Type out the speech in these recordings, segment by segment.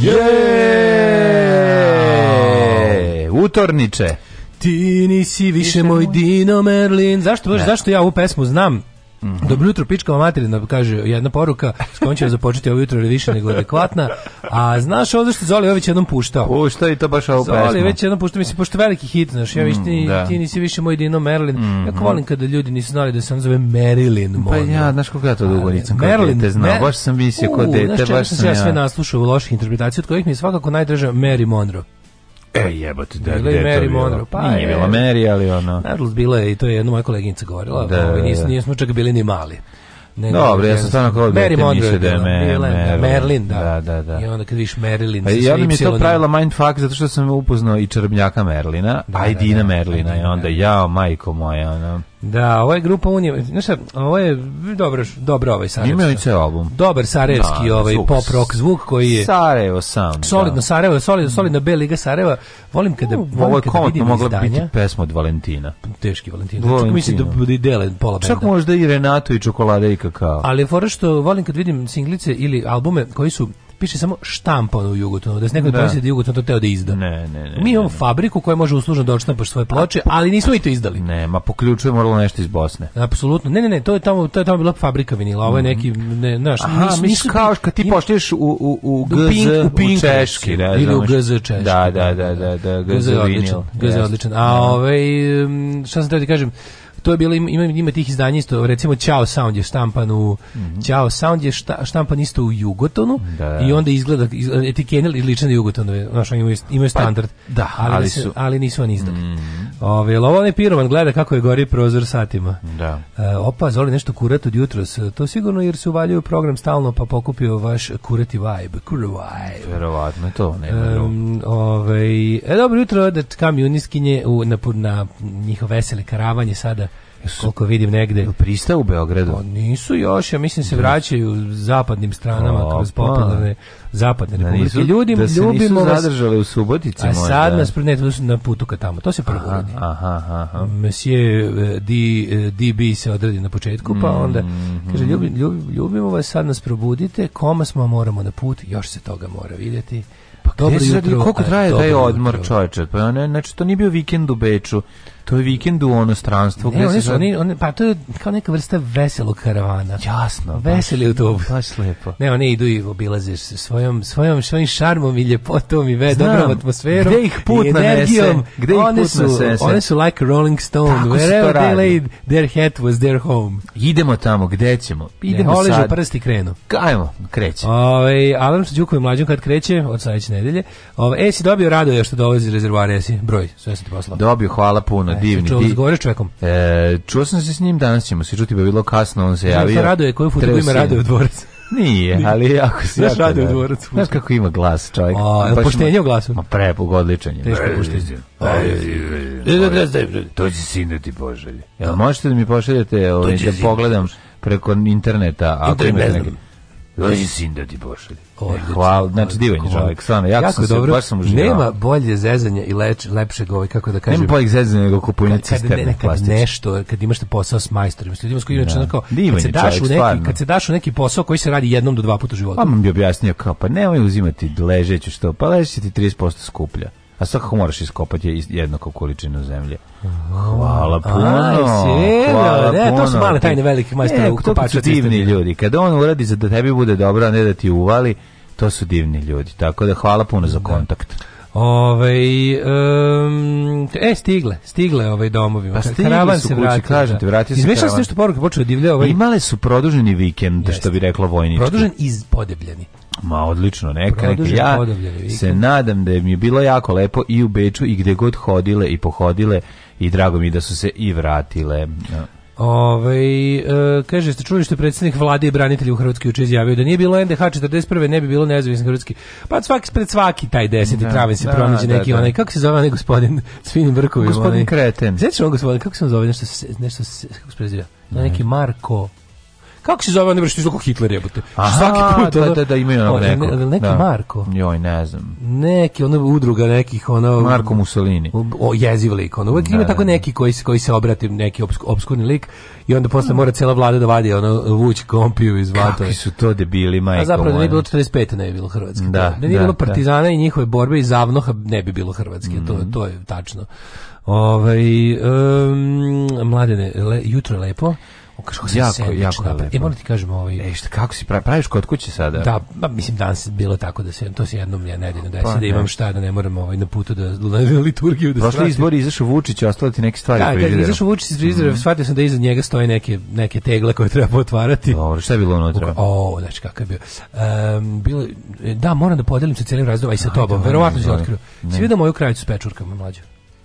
Yeah! Utorniče. Ti nisi više moj Dino Merlin. Zašto, baš, da. zašto ja ovu pesmu znam? Mm -hmm. Dobro jutro, pička materina, da kaže jedna poruka, s kojom će započeti ovo jutro je više nego adekvatna. A znaš ovdje što Zoli već jednom puštao? Puštao i to baš ovo pesmu. Zoli već jednom puštao, mislim, pošto veliki hit, znaš, ja mm, viš, ti, da. ti nisi više moj Dino Merlin. Mm, ja volim kada ljudi nisu znali da se on zove Merlin. Monroe. Pa ja, znaš kako ja to dugo nisam kao Marilyn, dete znao, baš sam mislio kod dete, baš sam ja. sve naslušao u loših interpretacija, od kojih mi je svakako najdraža Mary Monroe. E jebote, da, bila je da, da, Mary Monroe. Pa nije je, bila Mary, ali ono... Nažalost, bila je, i to je jedna moja koleginica govorila, da, ovaj, da, nismo, nismo čak bili ni mali. Ne, Dobro, ja sam stvarno kao da miše da je Merlin. Merlin, da. Da, da, I onda kad viš Merlin... Pa, I onda mi je to pravila mindfuck zato što sam upoznao i Črbnjaka Merlina, da, a i Dina Merlina. I onda, jao, majko moja, ono... Da, ovo je grupa Unija. Znaš, ovo je dobro, dobro ovaj Sarajevski. Imaju ceo album. Dobar sarajevski da, ovaj zvuk, pop rock zvuk koji je Sarajevo sam. Da. Solidno da. Sarajevo, solidno, solidna B liga Sarajeva. Volim kada no, volim ovo je mogla biti pesma od Valentina. Teški Valentina. Čak mislim da bude dele pola benda. Čak možda i Renato i čokolade i kakao. Ali fora što volim kad vidim singlice ili albume koji su piše samo štampano u Jugotonu, da se neko da. pomisli da Jugoton to teo da izda. Ne, ne, ne. Mi imamo ne, ne. fabriku koja može uslužno da odštampaš svoje ploče, ali nismo i to izdali. Ne, ma po ključu je moralo nešto iz Bosne. Apsolutno. Ne, ne, ne, to je tamo, to je tamo bila fabrika vinila, ovo je neki, ne, znaš, Aha, nis, misliš kao kad ti pošteš u, u, u GZ, pink, u, pink, u Češki, da, ili u GZ Češki. Da, da, da, da, da, GZ, GZ odličan, GZ odličan. A ovaj, šta sam teo ti kažem, to je bilo ima ima tih izdanja isto recimo Ciao Sound je štampan u mm -hmm. Ćao Sound je šta, štampan isto u Jugotonu da. i onda izgleda etiketel i lične Jugotonove znači imaju imaju pa, standard pa, da ali, ali su ali nisu oni izdali mm -hmm. Ove, ovo je piroman gleda kako je gori prozor satima da e, opa zoli nešto kurat od jutros to sigurno jer se uvaljuje program stalno pa pokupio vaš kurati vibe kur vibe verovatno to ne um, ovaj e dobro jutro da kamioniski u na, na njihove vesele karavanje sada koliko vidim negde. Pristao u Beogradu? Pa nisu još, ja mislim se da. vraćaju zapadnim stranama o, kroz popularne zapadne da republike. Nisu, Ljudi, da se ljubimo nisu zadržali u Subotici A sad nas ne, na putu ka tamo. To se prvo aha, aha, aha. Monsieur eh, DB eh, se odredi na početku, pa onda mhm. kaže, ljubi, ljubi, ljubimo vas, sad nas probudite, koma smo, moramo na put, još se toga mora vidjeti. Pa dobro jutro. Koliko traje da je odmor čovječe? Pa ne, znači to nije bio vikend u Beču. To je vikend u ono stranstvo. Ne, oni su, oni, oni, pa to je kao neka vrsta veselog karavana. Jasno. Veseli autobus. Baš lepo. Ne, oni idu i obilaze svojom, svojom, svojim šarmom i ljepotom i ve, dobrom atmosferom. Gde ih put i energijom. Gde ih one put su, nasese. One su like Rolling Stone. Tako Wherever they laid their hat was their home. Idemo tamo, gde ćemo? Idemo ne, sad. prsti krenu. Ajmo, kreće. Ove, ovaj, Alarm sa Đukom i mlađom kad kreće, od sledeće nedelje. Ove, ovaj, e, si dobio rado što dolazi iz jesi broj, sve sam ti poslao. Dobio, hvala puno divni. Čuo, razgovore s čovekom. E, čuo sam se s njim, danas ćemo se čuti, pa bilo kasno, on se javio. Šta raduje, koju futu ima raduje u dvorac? Nije, Nije, ali ako se ja radi u dvorac. Znaš kako ima glas čovjek. A, je poštenje u glasu? Ma prepog odličan je. Teško poštenje. To će sinu ti pošalje. Jel možete da mi pošaljete ovaj, da pogledam preko interneta? Ako Internet ne Dođi sin da ti pošalje. E, Hvala, znači divan je čovjek, stvarno, jako, jako sam dobro. Se, baš sam uživao. Nema bolje zezanja i leč, lepšeg, ovaj, kako da kažem. Nema bolje zezanja nego kupovina cisterne ne, kad nešto, kad imaš posao s majstorima, s ljudima s kojima inače da. kao, kad se, daš čovjek, u neki, stvarno. kad se daš u neki posao koji se radi jednom do dva puta u životu. Pa mi bi objasnio kao, pa nemoj uzimati ležeću što, pa ležeće ti 30% skuplja a svakako moraš iskopati jednaku količinu zemlje. Hvala puno. Aj, sjerio, hvala ne, to su male tajne velikih majstora e, u kopaču. divni ljudi. Kada on uradi za da tebi bude dobro, a ne da ti uvali, to su divni ljudi. Tako da hvala puno za da. kontakt. Ove, ovaj, um, e, stigle, stigle ove ovaj, domovima. Pa stigle karavan su se kući, vratio, kažem ti, da. vratio se karavan. nešto poruka, počeo divlja ovaj... Pa imale su produženi vikend, Jeste. što bi rekla vojnička. Produžen i podebljeni. Ma odlično, neka, neka. Ja se nadam da je mi je bilo jako lepo i u Beču i gde god hodile i pohodile i drago mi da su se i vratile. Ja. Ove, ovaj, e, kaže, ste čuli što je predsjednik vlade i branitelji u Hrvatskoj juče izjavio da nije bilo NDH 41. ne bi bilo nezavisni Hrvatski. Pa svaki, pred svaki taj 10. Da, traven se da, pronađe da, neki da. onaj, kako se zove onaj gospodin Svin Vrkovi? Gospodin onaj, Kreten. Sjećaš on gospodin, kako se on zove, nešto, nešto, kako se preziva? Ne. Neki Marko... Kako se zove onaj što izgleda Hitler jebote? Svaki put da, da, da imaju ono neko. Ne, neki da. Marko. Joj, ne znam. Neki ono udruga nekih ono Marko Mussolini. O jeziv lik, ono uvek da, ima da, tako da. neki koji se koji se obrati neki obskurni lik i onda posle mora cela vlada da vadi ono vuć kompiju iz vata. Kakvi su to debili, majko. A zapravo da nije bilo 45 ne bi bilo Hrvatske. Da, da, da nije bilo Partizana i njihove borbe i zavnoha ne bi bilo Hrvatske. Mm. To mhm. to je tačno. Ovaj um, mladene, le, jutro je lepo jako, jako je lepo. E, moram ti kažem, ovaj... E, šta, kako si pravi, praviš kod kuće sada? Da, ba, mislim, danas je bilo tako da se, to se jednom ja nedeljno desi, pa, da imam šta, da ne moram ovaj, na putu da, da liturgiju da Prošli stratim. izbori, izašao Vučić, ostalo ti neke stvari da, Da, izašao Vučić iz frizera, mm -hmm. shvatio sam da iza njega stoje neke, neke tegle koje treba otvarati. Dobro, šta je bilo unutra? O, znači, kakav je bio. Um, bilo, da, moram da podelim sa celim razdoba i sa tobom, verovatno si otkrio. Si vidio moju krajicu s pečurkama, mlađe?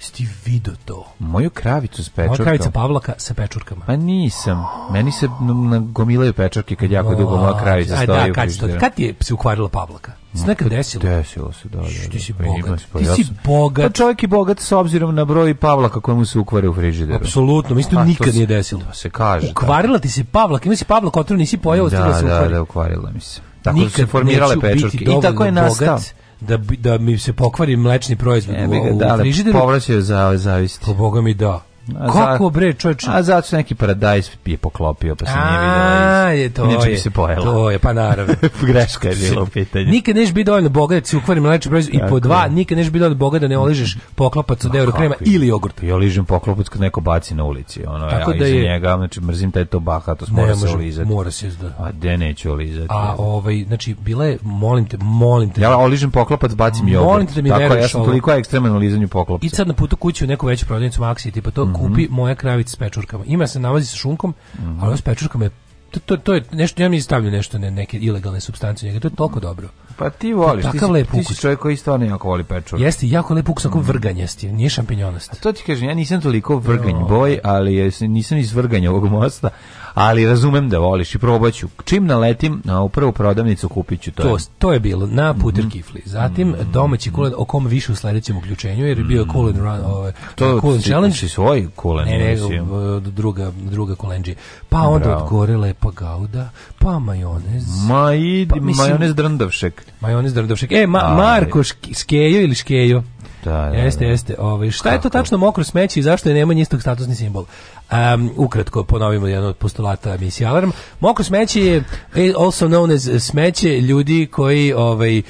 Jesi ti vidio to? Moju kravicu s pečurkom. Moja kravica Pavlaka sa pečurkama. Pa nisam. Meni se nagomilaju pečurke kad jako dugo moja kravica da, stoji da, u kad, sto, kad ti je se ukvarila Pavlaka? Se nekad pa desilo? Desilo se, da. da, da. Ti si pa bogat. Ti pa si bogat. Pa čovjek je bogat s obzirom na broj Pavlaka kojemu se ukvare u frižideru. Apsolutno, mislim, da A, nikad nije desilo. To se kaže. Da. Ukvarila da. ti se Pavlak, ima si Pavlak otrov, nisi pojao, da, stigla se ukvarila. Da, da, ukvarila mi se. Tako nikad su se formirale pečurke. I tako je nastao. Bogat da, da mi se pokvari mlečni proizvod e, u, u da, da, frižideru. Povraćaju za zavisiti. Po pa, boga mi da. A Kako za, bre, čoveče? A zato se neki paradajz je poklopio, pa se nije videla. A, je to. Inače se pojela. To je, pa naravno. Greška je bilo pitanje. Nikad neš bi dovoljno boga da ukvari mlečni proizvod i po dva, nikad neš bi dovoljno boga da ne oližeš poklopac od euro krema ili jogurta. Ja ližem poklopac kad neko baci na ulici, ono Tako ja da je, njega, znači mrzim taj to bahatost, mora ne, se olizati. Mora se da. A gde neću olizati? A ovaj, znači bila je, molim te, molim te. Ja oližem poklopac, bacim jogurt. Molim te da mi Tako, ja sam toliko ekstremno u lizanju poklopca. I sad na putu kući u neku veću prodavnicu Maxi, tipa to kupi mhm. moja kravica s pečurkama. Ima se nalazi sa šunkom, mhm. ali ovo s pečurkama je to, to, to je nešto, ja mi stavljam nešto, ne, neke ilegalne substance, njega, to je toliko dobro. Pa ti voliš, ti si, lep ti si čovjek koji stvarno jako voli pečurke. Jeste, jako lep ukus, ako mm. vrganjasti, nije šampinjonast. A to ti kažem, ja nisam toliko vrganj no. boj, ali nisam iz vrganja ovog mosta, ali razumem da voliš i probaću. Čim naletim na ovu prvu prodavnicu kupiću to. To, je. to je bilo na puter mm -hmm. kifli. Zatim mm -hmm. domaći kulen, o kom više u sledećem uključenju, jer je bio cool mhm. run, ovaj, to, cool and challenge. To svoj kulen. Ne, ne, druga, druga kulenđi. Pa onda Bravo. odgorela je pa gauda, pa majonez. Ma idi, pa, mislim, majonez drndavšek. Majonez drndavšek. E, ma, Marko Škejo ili Škejo? Da, da, da, jeste, jeste. Ovaj, šta Kako? je to tačno mokro smeće i zašto je Nemanja istog statusni simbol? Um, ukratko ponovimo jedan od postulata emisije Alarm. Mokro smeće je e, also known as smeće ljudi koji ovaj, e,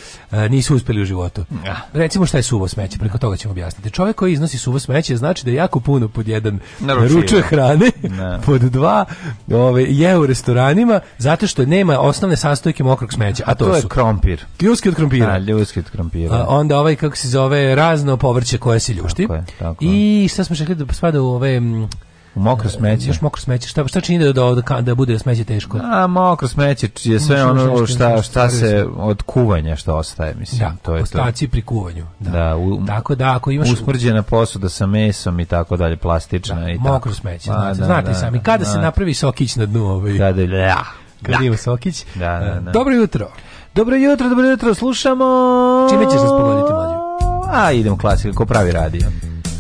nisu uspeli u životu. Recimo šta je suvo smeće, preko toga ćemo objasniti. Čovek koji iznosi suvo smeće znači da je jako puno pod jedan Naručio. ručuje hrane, da. pod dva ovaj, je u restoranima zato što nema osnovne sastojke mokrog smeća. A to, to je krompir. Ljuski od krompira. Da, ljuski od krompira. A, onda ovaj, kako se zove, raz, mrzno povrće koje se ljušti. Tako je, tako je. I sad smo rekli da spada u ove u mokro smeće. Još mokro smeće. Šta, šta čini da, da, da, da bude smeće teško? A, da, mokro smeće je sve ono šta, da šta se od kuvanja što ostaje, mislim. Da, to je ostaci to. pri kuvanju. Da. da u, tako da, ako imaš... Usmrđena posuda sa mesom i tako dalje, plastična da, i tako. Mokro smeće, pa, znate, da, znate da, sami. Kada se napravi sokić na dnu ovaj... Kada je... Kada ima sokić. Da, da, e, da. Dobro jutro. Dobro jutro, dobro jutro, slušamo... Čime ćeš nas pogoditi, mlađe? a idemo klasika, ko pravi radio.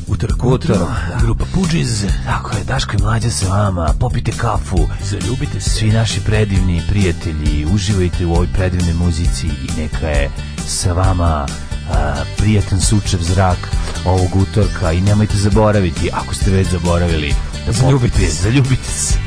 Utorak, utro, da. grupa Puđiz. Tako je, Daško i mlađe sa vama, popite kafu, zaljubite se. Svi naši predivni prijatelji, uživajte u ovoj predivnoj muzici i neka je sa vama a, prijatan sučev zrak ovog utorka i nemojte zaboraviti, ako ste već zaboravili, da zaljubite se. Zaljubite se.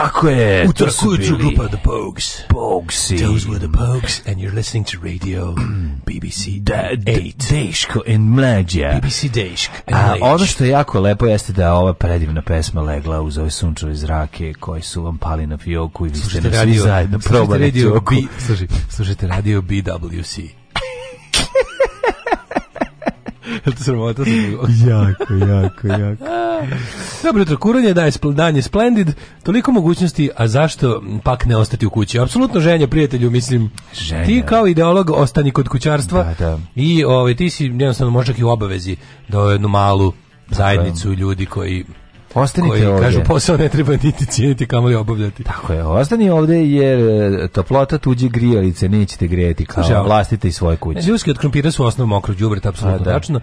Tako je. U Trkuću grupa The Pogues. Pogsi. Those were the Pogues and you're listening to radio BBC da, 8. Deško and Mlađa. BBC Deško and A, Mlađa. Ono što je jako lepo jeste da ova predivna pesma legla uz ove sunčeve zrake koji su vam pali na fioku i vi ste nas svi zajedno probali fioku. Slušajte radio BWC. Jel to sramota? Jako, jako, jako. Dobro jutro, kuranje, da je, dan je splendid, toliko mogućnosti, a zašto pak ne ostati u kući? Apsolutno ženja, prijatelju, mislim, ženja. ti kao ideolog ostani kod kućarstva da, da. i ovaj, ti si jednostavno možda i u obavezi da jednu malu zajednicu ljudi koji Ostanite koji ovdje. kažu posao ne treba niti cijeniti kamoli obavljati. Tako je, ostani ovdje jer e, toplota tuđe grijalice nećete grejati kao Žal. vlastite i svoje kuće. Ljuski znači, od krompira su osnovu mokrog đubreta, apsolutno da, tačno.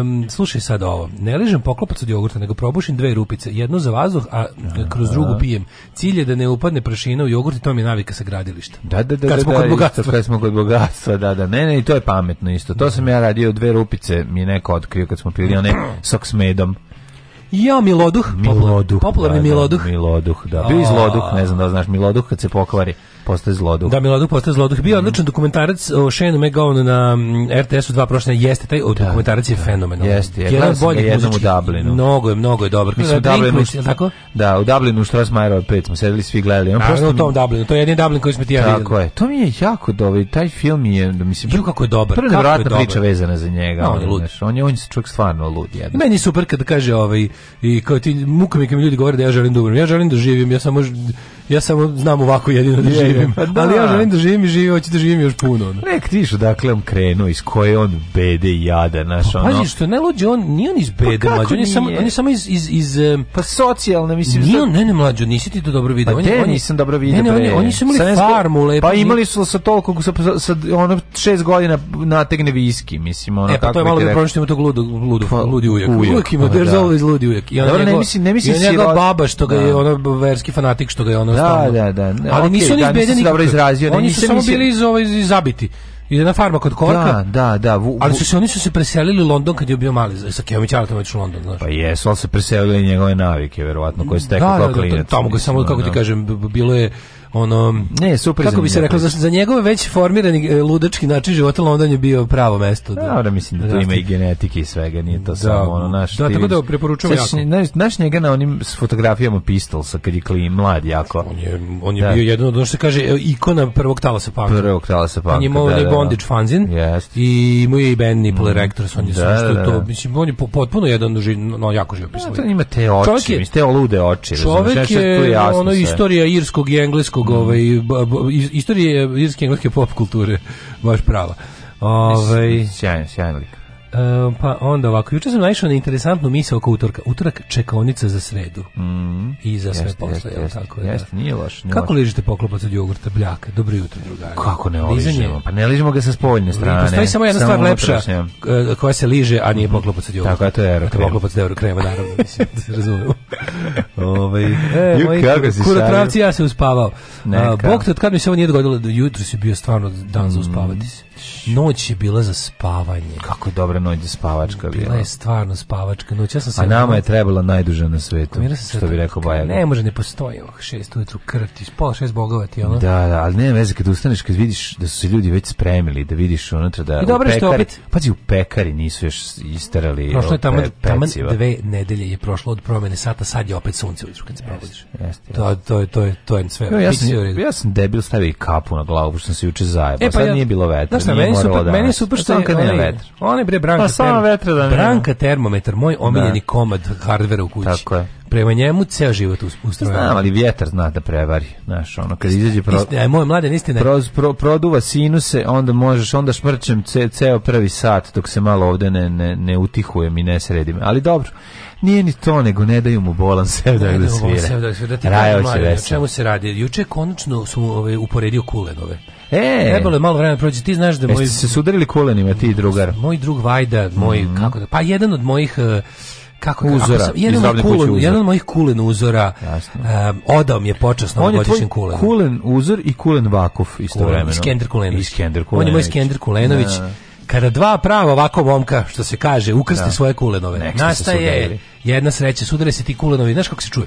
Um, slušaj sad ovo. Ne ližem poklopac od jogurta, nego probušim dve rupice, jednu za vazduh, a da. kroz drugu pijem. Cilj je da ne upadne prašina u jogurt i to mi je navika sa gradilišta. Da, da, da, kad da, smo da, kod bogatstva. Isto, kad smo kod bogatstva, da, da. Ne, ne, i to je pametno isto. To sam ja radio dve rupice, mi je neko otkrio kad smo pili one sok s medom. Ja, Miloduh. Miloduh. Popularni da, da Miloduh. Da, Miloduh, da. Bio iz Loduh, ne znam da znaš, Miloduh kad se pokvari postaje zloduh. Da, Miloduh postaje zloduh. Bio mm. odličan dokumentarac o Shane McGowan na RTS-u 2 prošle, jeste taj o, da, dokumentarac je da. fenomenalan. Jeste, je. Jedan bolji jednom u Dublinu. Mnogo je, mnogo je dobar. Mi smo u Dublinu, tako? Da, u Dublinu u Strasmajerova 5 smo sedeli svi gledali. On prosto u tom Dublinu, to je jedini Dublin koji smo ti ja videli. Tako je. To mi je jako dobar, taj film je, da mislim, bilo kako je dobar. Prva nevratna priča vezana za njega. No, on je lud. On je on se čovjek stvarno lud jedan. Meni super kad kaže ovaj i kao ti mukom ljudi govore da ja želim da umrem. Ja želim da živim, ja samo Ja samo znam ovako jedino da živim. Pa da. Ali ja želim da živim i živim, hoću da živim još puno. Ono. Nek ti viš odakle on krenuo, iz koje on bede i jada, naš pa, ono. Pazi, što ne najluđe, on, nije on iz pa bede, pa mlađo, on je samo, on je samo iz, iz, iz... Pa socijalno, mislim. Nije on, ne, ne, mlađo, nisi ti to dobro vidio. Pa te nisam dobro vidio, ne, ne, Oni, oni su imali Sanensko, farmu, lepo. Pa imali su sa toliko, sa, sa ono, šest godina nategne viski, mislim, ono, e, pa to je malo da pronaštimo tog ludu, ludu, pa, ludi ujak. Ujak, ujak ima, there's pa da always da. ludi ujak. I on, Dobro, njegov, ne mislim, ne mislim sirot. baba što ga je, da. ono, verski fanatik što ga je, ono, jednostavno. Da, da, da. Ali okay, nisu oni izbedeni. Da, nisam dobro izrazio. Oni su samo bili iz, ovaj, iz zabiti. Ide na farma kod Korka. Da, da, da. V, v, ali su se oni su se preselili u London kad je bio mali sa Kevin Charlton već u London, znaš. Pa jesu, ali se preselili njegove navike verovatno koje ste da, kako da, da, tamo ga samo kako ti da. kažem bilo je ono ne super kako bi se reklo za, za njegove već formirani e, ludački način života London je bio pravo mesto da ja, da mislim da tu ima i genetike i svega nije to da, samo ono naš da tako da preporučujem jako naš, naš njega na onim s fotografijama Pistolsa kad je klim mlad jako on je on je da. bio jedan od ono što kaže e, ikona prvog talasa panka prvog talasa punk on je imao da, da, da, bondage fanzin yes. i mu je i band Nipple mm. Rectors on je da, što da, to da. mislim on je potpuno jedan no jako živopisno da, ja, to ima te oči te lude oči čovjek je ono istorija irskog i engleskog irskog, mm. Da. ovaj, istorije irske engleske pop kulture, baš prava. Ovaj sjajno, sjajan lik pa onda ovako, juče sam naišao na interesantnu misao oko utorka. Utorak čekaonica za sredu. Mm. I za sve posle, jel tako? Da. Jeste, nije loš. Nije Kako ližite poklopac od jogurta, bljaka? Dobro jutro, drugari. Kako ne ližemo? Pa ne ližemo ga sa spoljne strane. Postoji samo jedna samo stvar lepša eh, koja se liže, a nije mhm. poklopac od jogurta. Tako, a to je aerokrema. Poklopac od aerokrema, naravno, mislim, da se razumemo. Ove, ovaj, e, Juk, moji kurotravci, ja se uspavao. Neka. Bog te, od kad mi se ovo nije dogodilo, jutro si bio stvarno dan za uspavati mhm. se. Noć je bila za spavanje. Kako dobra noć za spavačka bila. Bila je stvarno spavačka noć. Ja sam se A nama je trebala najduža na svetu. Se što bi rekao Bajaga. Ne može ne postoji ovak šest ujutru krv ti pola šest bogova ti ono. Da, da, ali nema veze kad ustaneš kad vidiš da su se ljudi već spremili, da vidiš unutra da I dobro pekari, što opet. Pazi u pekari nisu još isterali. Prošlo je tamo, tamo dve nedelje je prošlo od promene sata, sad je opet sunce ujutru kad se probudiš. To, to, je, to, je, to je sve. Jo, ja, sam, ja sam debil stavio i kapu na glavu, pošto sam se juče zajebao. E, pa sad ja, nije bilo vetra. Znaš šta, super, meni je super pa što je kad nema vetra. One bre pa Branka. Pa samo vetra da ne. Branka termometar, moj omiljeni da. komad hardvera u kući. Tako je. Prema njemu ceo život pa ustrojen. Znam, ali vjetar zna da prevari, znaš, ono kad izađe pro. Istina, aj e, moj mladen istina. Pro, produva sinuse, onda možeš onda šmrčem ce, ceo prvi sat dok se malo ovde ne ne ne utihujem i ne sredim. Ali dobro nije ni to, nego ne daju mu bolan sevdak da, da svira. Rajo će vesel. Čemu se radi? Juče konačno su ovaj, uporedio kulenove. E, trebalo je malo vremena da prođe. Ti znaš da moj se sudarili kolenima ti drugar. Moj drug Vajda, moj mm. kako da, pa jedan od mojih e, kako uzora, sam, jedan, od kulen, uzor. jedan od mojih kulen uzora um, odao mi je počasno on je tvoj kulen. uzor i kulen Vakov istovremeno Iskender Kulenović. Iskender Kulenović on je moj Iskender Kulenović da. kada dva prava ovako momka što se kaže ukrsti da. svoje kulenove Nek nastaje jedna sreća sudare se ti kulenovi znaš kako se čuje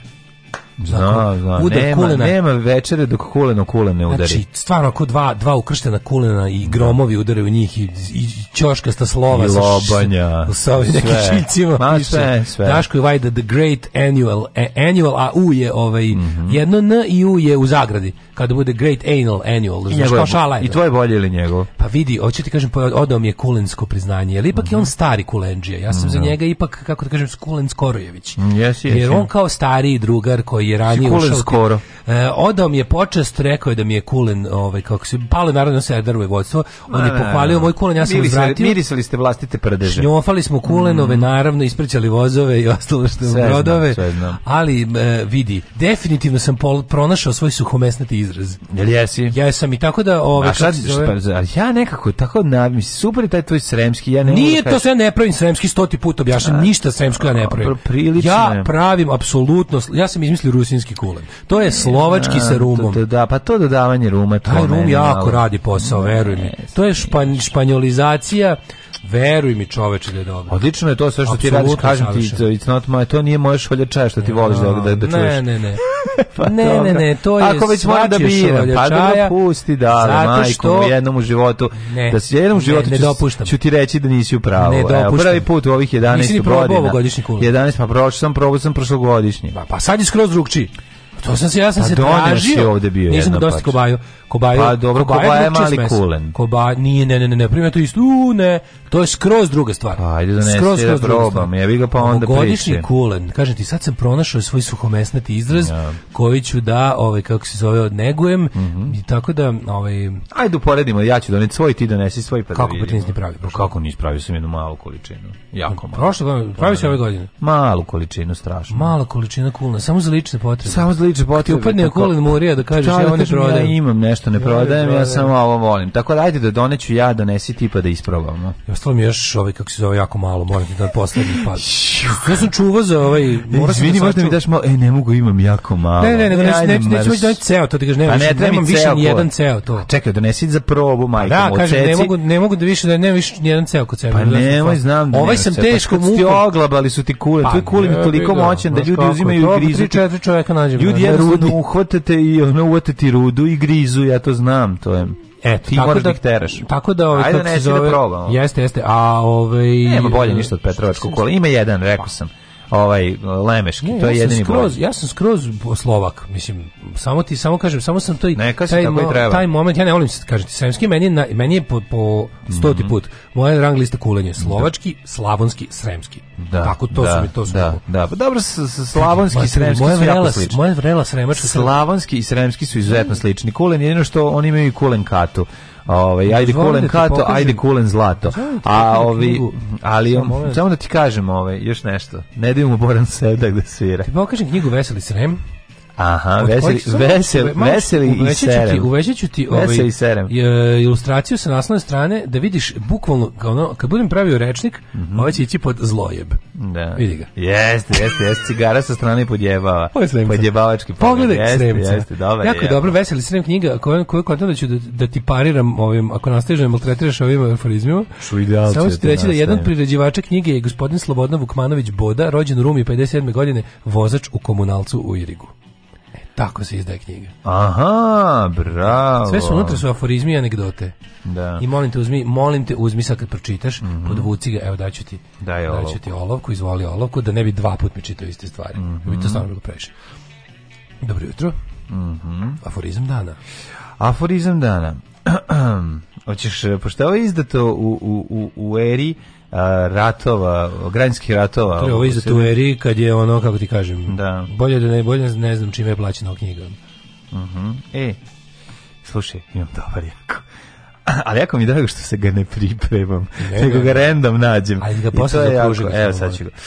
Zna, da, zna, da, udar nema, kulena. Nema večere dok kuleno ne udari. Znači, stvarno, ako dva, dva ukrštena kulena i gromovi udaraju u njih i, i čoškasta slova. I lobanja. Sa, sa ovim nekim šiljcima. Ma, sve, sve. Daško i Vajda, The Great Annual. E, annual, a U je ovaj, mm -hmm. jedno N i U je u zagradi. Kada bude Great Anal Annual. I, njegov, šala je, I tvoj bolje ili njegov? Pa vidi, hoću ti kažem, odao mi je kulensko priznanje. Jer ipak mm -hmm. je on mhm. stari kulenđija. Ja sam mm -hmm. za da. njega ipak, kako da kažem, kulen Korojević. Mm, yes, yes, jer on kao stariji drugar koji je ranije ušao. skoro. E, odao mi je počest, rekao je da mi je Kulen, ovaj, kako se, pale naravno se drvo i vodstvo, on je pohvalio moj Kulen, ja sam mirisali, uzvratio. Mirisali ste vlastite prdeže. Šnjofali smo Kulenove, mm. naravno, ispričali vozove i ostalo što sve brodove, znam, znam. ali e, vidi, definitivno sam pol, pronašao svoj suhomesnati izraz. Jel jesi? Ja sam i tako da... Ove, a sad, zove... šta, ja nekako tako navim, super je taj tvoj sremski, ja ne da Nije to sve ja ne pravim sremski, stoti put objašnjam, ništa sremsko ja ne pravim. Prilično. Ja pravim apsolutno, ja sam izmislio rusinski kulen. To je slovački sa rumom. da, pa to dodavanje ruma. Taj rum jako radi posao, veruj mi. To je španjolizacija Veruj mi čoveče da je dobro. Odlično je to sve što Absolutno ti radiš, kažem ti, it's not my, to nije moje šolje čaja što ti no, voliš da, da, da čuješ. Ne, ne, ne. pa ne, ne, ne, to je Ako već moram da biram, pa da pusti da, majko, u jednom u životu, ne, da si jednom u životu ne, ću, ne ću, ti reći da nisi u pravu. Ne dopuštam. Evo, prvi put u ovih 11 Nisi ni godina. probao ovogodišnji 11, pa prošao sam, probao sam prošlogodišnji. Pa, pa sad je skroz drugčiji to sam se, ja sam pa se tražio. ovde bio Nisam dosta kobaju. Kobaju, pa dobro, kobaja, kobaja je mali smes. kulen. Koba, nije, ne, ne, ne, ne, primjer to isto, u, ne, to je skroz druga stvar. Pa, ajde donesi da skroz, da skroz da probam, ja bih ga pa onda priče. Godišnji kulen, kažem ti, sad sam pronašao svoj suhomesnati izraz, ja. koji ću da, ovaj, kako se zove, odnegujem, mm -hmm. i tako da, ovaj... Ajde uporedimo, ja ću doneti svoj, ti donesi svoj, pa da Kako pa ti nisi pravio? Kako nisi pravio sam jednu malu količinu, jako malu. Prošlo, pravi se ove godine. Malu količinu, strašno. Mala količina kulna, samo za lične potrebe. Samo za Beach Bottlevi. Upadne Colin Murija da kažeš ja ovo ne da prodajem. Ja imam nešto, ne prodajem, ja samo ovo volim. Tako da ajde da doneću ja, donesi ti pa da isprobamo. Ja ostalo mi još ovaj, kako se zove, jako malo, moram da poslednji pa. Ja sam čuvao za ovaj... E, da izvini, možda mi daš malo, ej, ne mogu, imam jako malo. Ne, ne, ne, ne, neću, neću, neću doneti ceo, to ti da kažeš, pa nemam, ne, nemam više ni jedan ceo to. Čekaj, donesi za probu, pa majkom, da, kaže ne mogu, ne mogu da više, da nemam više ni jedan ceo kod sebe. Pa nemoj, znam Ovaj sam pa teško mukom. Oglabali su ti kule, tvoj kule mi toliko moćan da ljudi uzimaju i grizu. Četiri čoveka nađemo ljudi jednostavno rudi. uhvatate i ono uvatati rudu i grizu, ja to znam, to je... E, ti tako moraš da, ih da- teraš. Tako da ovaj Ajde, kako da probamo. Jeste, jeste. A ovaj Nema bolje ništa od Petrovačkog kola. Ima jedan, rekao sam ovaj lemeški ne, to je ja jedini skroz, broj. ja sam skroz slovak mislim samo ti samo kažem samo sam to i taj, taj, taj moment ja ne volim se kažem sremski meni na, meni je po po stoti mm -hmm. put moja rang lista kulenje da. slovački da. slavonski sremski da, tako to da, su mi to su da, da, pa dobro slavonski sremski moja vrela moja vrela sremačka slavonski i sremski su izuzetno slični kulen jedino što oni imaju i kulen katu Ovaj ajde kulen da kato, ajde kulen zlato. A ovi ali samo da ti kažem, ovaj još nešto. Ne dajmo Boran Sevdak da svira. Ti pokažem knjigu Veseli Srem. Aha, veseli, veseli, veseli i serem. Uvećat ću ti ovaj, veseli serem. ilustraciju sa naslovne strane da vidiš bukvalno, kao ono, kad budem pravio rečnik, mm -hmm. ovo ovaj će ići pod zlojeb. Da. Vidi ga. Jeste, jeste, jeste. Cigara sa strane podjebava. Ovo je sremca. Podjebavački pogled. Pogledaj jeste, sremca. Jeste, dobar, jako je dobro, veseli srem knjiga koju, koju kontam da ću da, da ti pariram ovim, ako nastaviš da maltretiraš ovim euforizmima. Šu idealce. Samo ću ti reći da jedan od da. priređivača knjige je gospodin Slobodan Vukmanović Boda, rođen u Rumi 57. godine, vozač u komunalcu u Irigu. Tako se izdaje knjiga. Aha, bravo. Sve su unutra su aforizmi i anegdote. Da. I molim te uzmi, molim te uzmi sad kad pročitaš, mm -hmm. podvuci ga, evo daću ti. Daj olovku. Daću ti olovku, izvoli olovku, da ne bi dva put mi čitao iste stvari. Mm -hmm. Bi to mhm. stvarno bilo previše. Dobro jutro. Mm -hmm. Aforizam dana. Aforizam dana. Hoćeš, pošto ovo izdato u, u, u, u eri ratova, građanskih ratova. To je ovo iza Tueri kad je ono, kako ti kažem, da. bolje da ne, bolje da ne znam čime je plaćena knjiga. Uh mhm. -huh. E, slušaj, imam dobar jako. Ali jako mi drago što se ga ne pripremam, ne, nego ga random nađem. Ali ga posle zapružim. Da evo sad ću ga.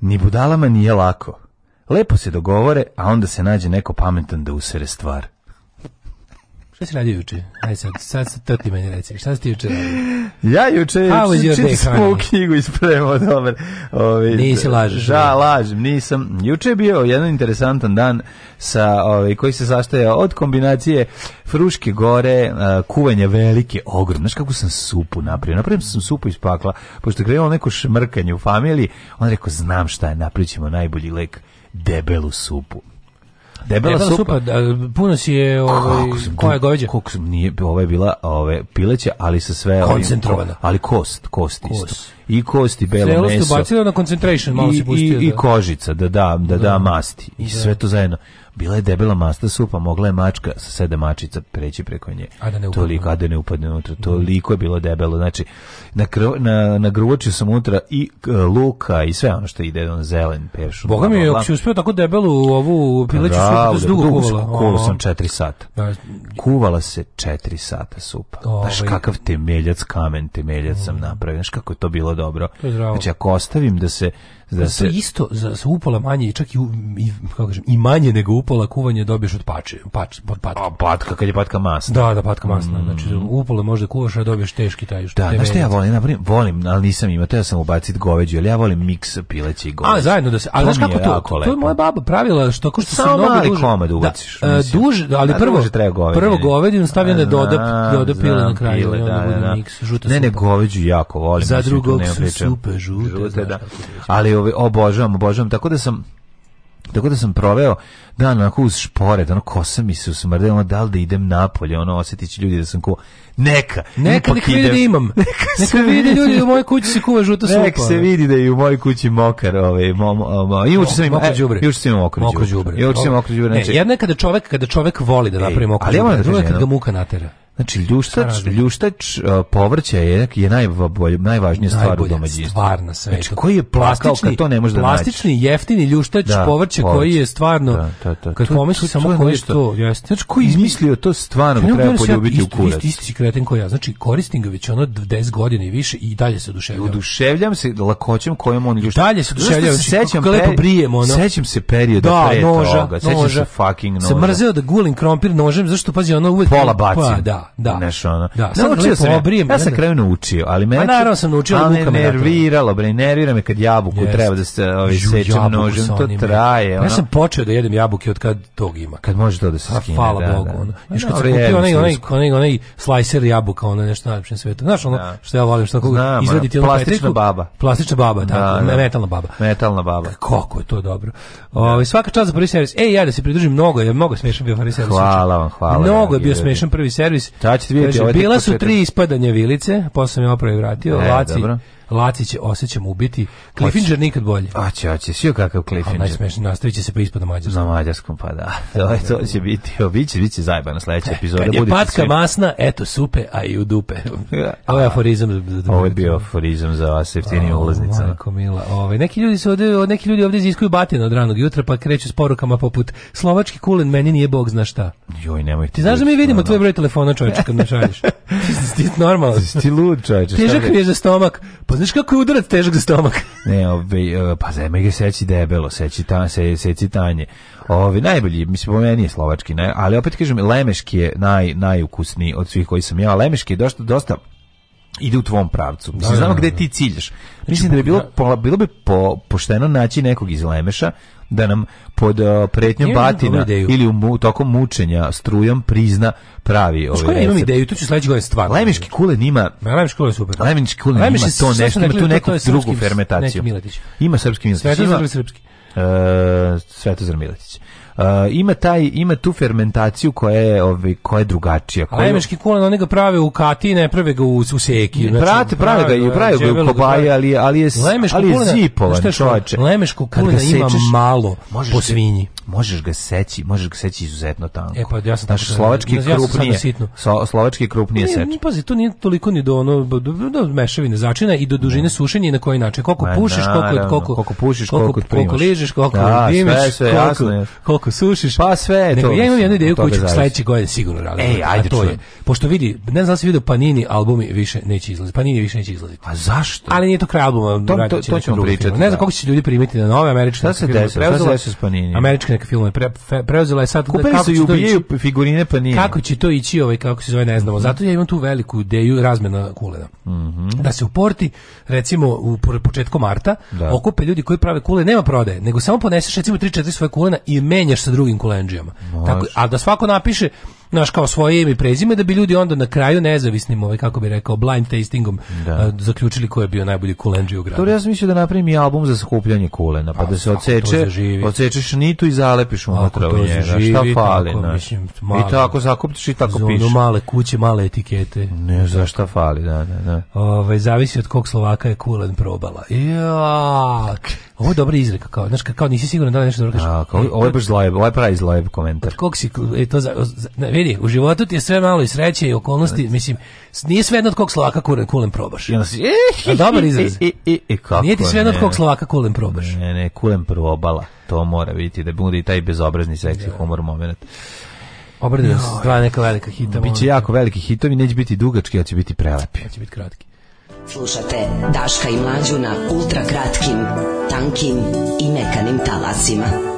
Ni budalama nije lako. Lepo se dogovore, a onda se nađe neko pametan da usere stvar. Šta si radio juče? Aj sad, sad, se to ti meni reci. Šta si ti juče radio? Ja juče čitam smo u knjigu ispremao, dobar. Ove, Nisi lažeš. Da, lažem, nisam. Juče je bio jedan interesantan dan sa, ove, koji se sastoja od kombinacije Fruške gore, e, kuvanja velike, ogromne. Znaš kako sam supu napravio? Napravim sam supu iz pakla, pošto je neko šmrkanje u familiji, on rekao, znam šta je, napravit ćemo najbolji lek, debelu supu. Debela, debela supa. supa da, puno si je ovaj koja je goveđa. Koliko sam nije ova je bila ove pileće, ali sa sve koncentrovana. Ovim, ali kost, kost, kost. isto. I kosti, belo Zelo meso. Zelo na concentration, malo se pustio. I, da. I kožica, da da, da da masti. I da. sve to zajedno. Bila je debela masta supa, mogla je mačka sa sedam mačica preći preko nje. A da ne upadne. Toliko, a da ne upadne unutra. Mhm. Toliko je bilo debelo. Znači, na, na, na sam unutra i luka i sve ono što ide, on zelen peršun. Boga mi je, ako si uspio tako debelu ovu pileću supu, da dugo kuvala. Kuvala sam četiri sata. Da. Kuvala se četiri sata supa. Znaš ovaj. kakav temeljac, kamen temeljac sam mhm. napravio. Znaš kako je to bilo dobro. Znači, ako ostavim da se da se isto za, za upola manje čak i, i kako kažem i manje nego upola kuvanje dobiješ od pače pač patka a patka kad je patka masna da da patka masna mm. znači upola možda kuvaš a dobiješ teški taj što da znaš šta ja volim na primer volim ali nisam imao teo sam ubaciti goveđu ali ja volim miks pileće i goveđe a zajedno da se a znaš kako to to, je moja baba pravila što ko što samo mali duže, komad da, ubaciš da, duže ali prvo duže treba goveđu prvo govedinu stavljam da doda doda pile na kraju da, da, da, da. miks žuta ne ne goveđu jako volim za drugog su supe žute da ali ovaj obožavam, obožavam, tako da sam tako da sam proveo da, onako uz špored, ono, kosa mi se usmrde, ono, da li da idem napolje, ono, osjetit ljudi da sam ko, neka, neka, neka vidi da imam, neka, neka vidi ljudi da u mojoj kući se kuva žuta supa. Neka se vidi da je u mojoj kući mokar, Ovaj, mo, mo, mo, i uče sam im, mokro džubre. E, I uče sam im mokro džubre. I uče sam mokro džubre. Ne, znači- jedna je kada čovek, kada čovek voli da napravi mokro džubre, a druga je kada ga muka natera. Znači ljuštač, ljuštač uh, povrća je je najbolj, najvažnija stvar u domaćinstvu. Stvar na svetu. Znači koji je plastični, kad to ne može da nađe. Plastični jeftini ljuštač da, povrća, povrća koji je stvarno da, da, da. Kad pomisliš samo ko je to, jeste. Znači, ko izmislio to stvarno bi trebao da poljubiti u kurac. Isti, isti kreten ko ja. Znači, koristim ga već ono 10 godina i više i dalje se oduševljam. Oduševljam se lakoćem kojom on ljušta. Dalje se oduševljavam. Znači, se sećam lepo brijem ono. Sećam se perioda da, pre noža, toga. Sećam noža. se fucking noža. Se mrzeo da gulim krompir nožem, zašto pazi ono uvek pola bacim. Pa, da, da. Znaš ono. Da, sad naučio sam. Obrijem, ja sam kraju naučio, ali mene. Pa naravno sam naučio da me nerviralo, bre, nervira me kad jabuku treba da se ovaj sečem nožem, to traje. Pa ja sam počeo da jedem jabuku jabuke od kad tog ima. Kad može to da se skine, hvala da, Bogu. Da. Ono. Još pa kad se kupio onaj, onaj, onaj, onaj slicer jabuka, ono nešto najlepše na svetu. Znaš ono da. što ja volim, što Znam, izvaditi ono, plastična petriku, baba. Plastična baba, da, tako, da, da, da, metalna baba. Metalna baba. Kako je to dobro. Da. Ove, ovaj, svaka čast za prvi servis. Ej, ja da se pridružim, mnogo je, mnogo smešan bio prvi servis. Hvala vam, hvala. Mnogo je bio smešan prvi servis. Vidjeti, ovaj bila su tri ispadanja vilice, posle sam je opravo vratio. E, Laci, Lacić osjećam ubiti. Cliffinger nikad bolje. A će, a će, svi kakav Cliffinger. Najsmešnije, nastavit će se pa ispod na mađarskom. Na mađarskom, pa da. To, je, to će biti, o, bit će, bit će zajebana sledeća e, epizoda. Kad je patka svi... masna, eto supe, a i u dupe. Ovo je aforizam. Ovo je bio aforizam za vas, jeftinije ulaznica. Majko mila, ove, ovaj, neki ljudi se ovde, neki ljudi ovde iziskuju batinu od ranog jutra, pa kreću s porukama poput slovački kulen, meni nije bog zna šta. Joj, nemoj ti. znaš da mi vidimo tvoj broj telefona, čoveče, kad me šalješ. ti normalno. Ti ti lud, čoveče. Težak mi je za stomak. Pa znaš kako je udarac težak za stomak? Ne, ove, ovaj, pa zeme ga seći debelo, seći, ta, se, seći tanje. Ove, ovaj, najbolji, mislim, po meni je slovački, ne, ali opet kažem, lemeški je naj, najukusniji od svih koji sam ja. Lemeški je dosta, dosta ide u tvom pravcu. Mislim, da, znamo da, gde da. ti ciljaš. Znači, Mislim da bi bilo, bilo bi po, pošteno naći nekog iz Lemeša da nam pod uh, pretnjom batina ili u mu, tokom mučenja strujom prizna pravi ovaj. Što ja imam ideju, tu ću sledeće godine stvarno. Lemiški kulen ima. Lemiški kulen super. Lemiški kulen ima to nešto, ima tu neku drugu fermentaciju. Neki Miletić. Ima srpski Miletić. Svetozar srpski? Uh, Svetozar Miletić. Uh, ima taj ima tu fermentaciju koja je ovaj koja je drugačija. Koju... Ajmeški kulen oni ga prave u kati, ne prave ga u, u seki. Znači, prate, prave ga i prave ga u kobaji, ali da. ali je Lemeško ali je zipovan, čovače. Lemeško kulena ima malo možeš po svinji. Možeš ga seći, možeš ga seći izuzetno tanko. E pa ja sam znači, slovački ja krupnije. Sa slovački krupnije pa seče. Ne, pazi, to nije toliko ni do ono do, mešavine začina i do dužine sušenja na koji način. Koliko pušiš, koliko koliko koliko pušiš, koliko koliko ližeš, koliko da, dimiš, koliko ako sušiš, pa sve nego, to, Ja imam jednu ideju koju ću sledeće godine sigurno raditi. Ej, ajde, to je. Pošto vidi, ne znam da si vidio Panini albumi više neće izlaziti. Panini više neće izlaziti. A zašto? Ali nije to kraj albuma, to, to, to ćemo pričati. Ne znam da. koliko će ljudi primiti na nove američke. Šta se desilo? Šta se desilo s Panini? Američke neke filmove pre, pre, preuzela je sad Kupili kako su i ubijaju figurine Panini. Kako će to ići, ovaj kako se zove, ne znamo. Zato ja imam tu veliku ideju razmena kulena. Mhm. Da se uporti recimo u početku marta da. okupe ljudi koji prave kule, nema prodaje, nego samo poneseš recimo 3-4 svoje kulena i menjaš ideš sa drugim kulendžijama. Tako, a da svako napiše naš kao svoje ime i prezime da bi ljudi onda na kraju nezavisnim ovaj kako bi rekao blind tastingom da. A, zaključili ko je bio najbolji kulendžija u gradu. To ja sam mislio da napravim i album za skupljanje kulena, pa a, da se odseče, odsečeš nitu i zalepiš mu u njega. Zaživi, šta fali, tako, mislim, male, I tako zakupiš i tako piše. male kuće, male etikete. Ne, za šta fali, da, da, da. Ove, ovaj, zavisi od kog Slovaka je kulen probala. Ja. Ovo je dobra izreka, kao, znaš, kao nisi siguran da li nešto dobro kažeš. A, da, ovo je baš zlojeb, ovo je pravi zlojeb komentar. Kog si, e, to za, za, vidi, u životu ti je sve malo i sreće i okolnosti, znači. mislim, nije sve jedno od kog Slovaka kulen, kulen probaš. I onda si, e, dobar izraz. I, i, i, kako Nije ti sve jedno od kog Slovaka kulen probaš. Ne, ne, kulen probala, to mora biti, da bude i taj bezobrazni seksi da. humor moment. Obrade dva neka velika hita. Biće jako veliki hitovi, neće biti dugački, ali će biti prelepi. će biti kratki. Slušate Daška i Mlađu na ultra kratkim, tankim i mekanim talasima.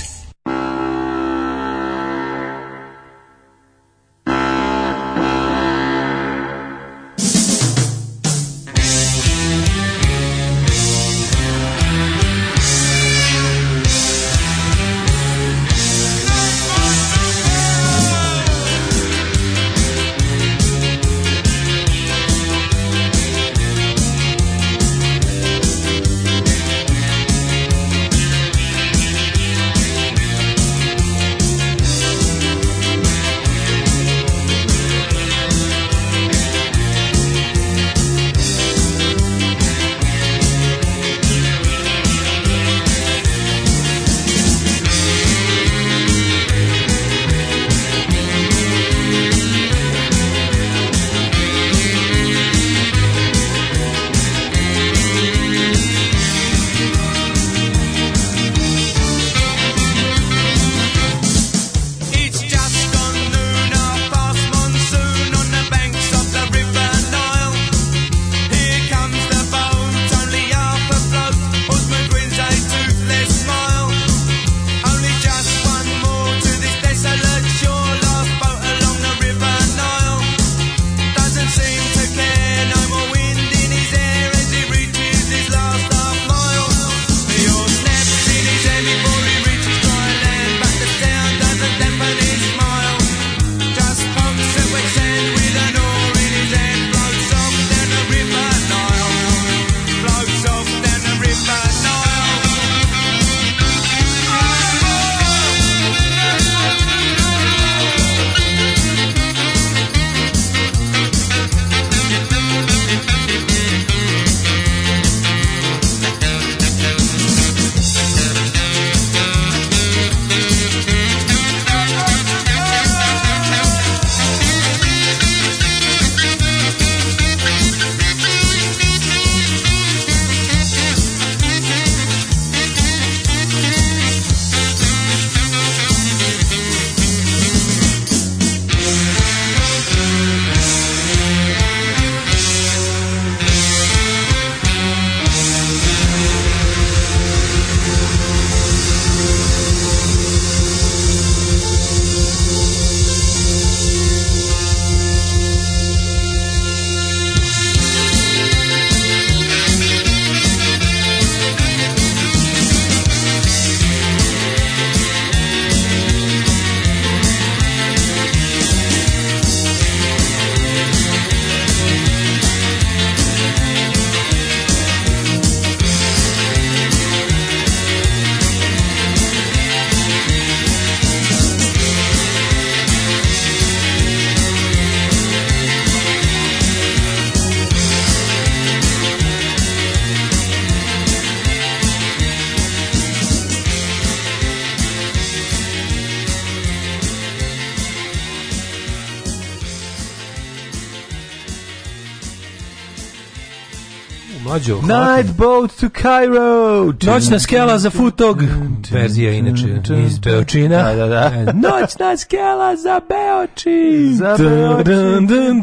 mlađo. Night boat to Cairo. Noćna skela za futog. Mm. Verzija inače mm. Mm. iz Beočina. Da, da, da. E, noćna skela za Beočin. Za Beočin.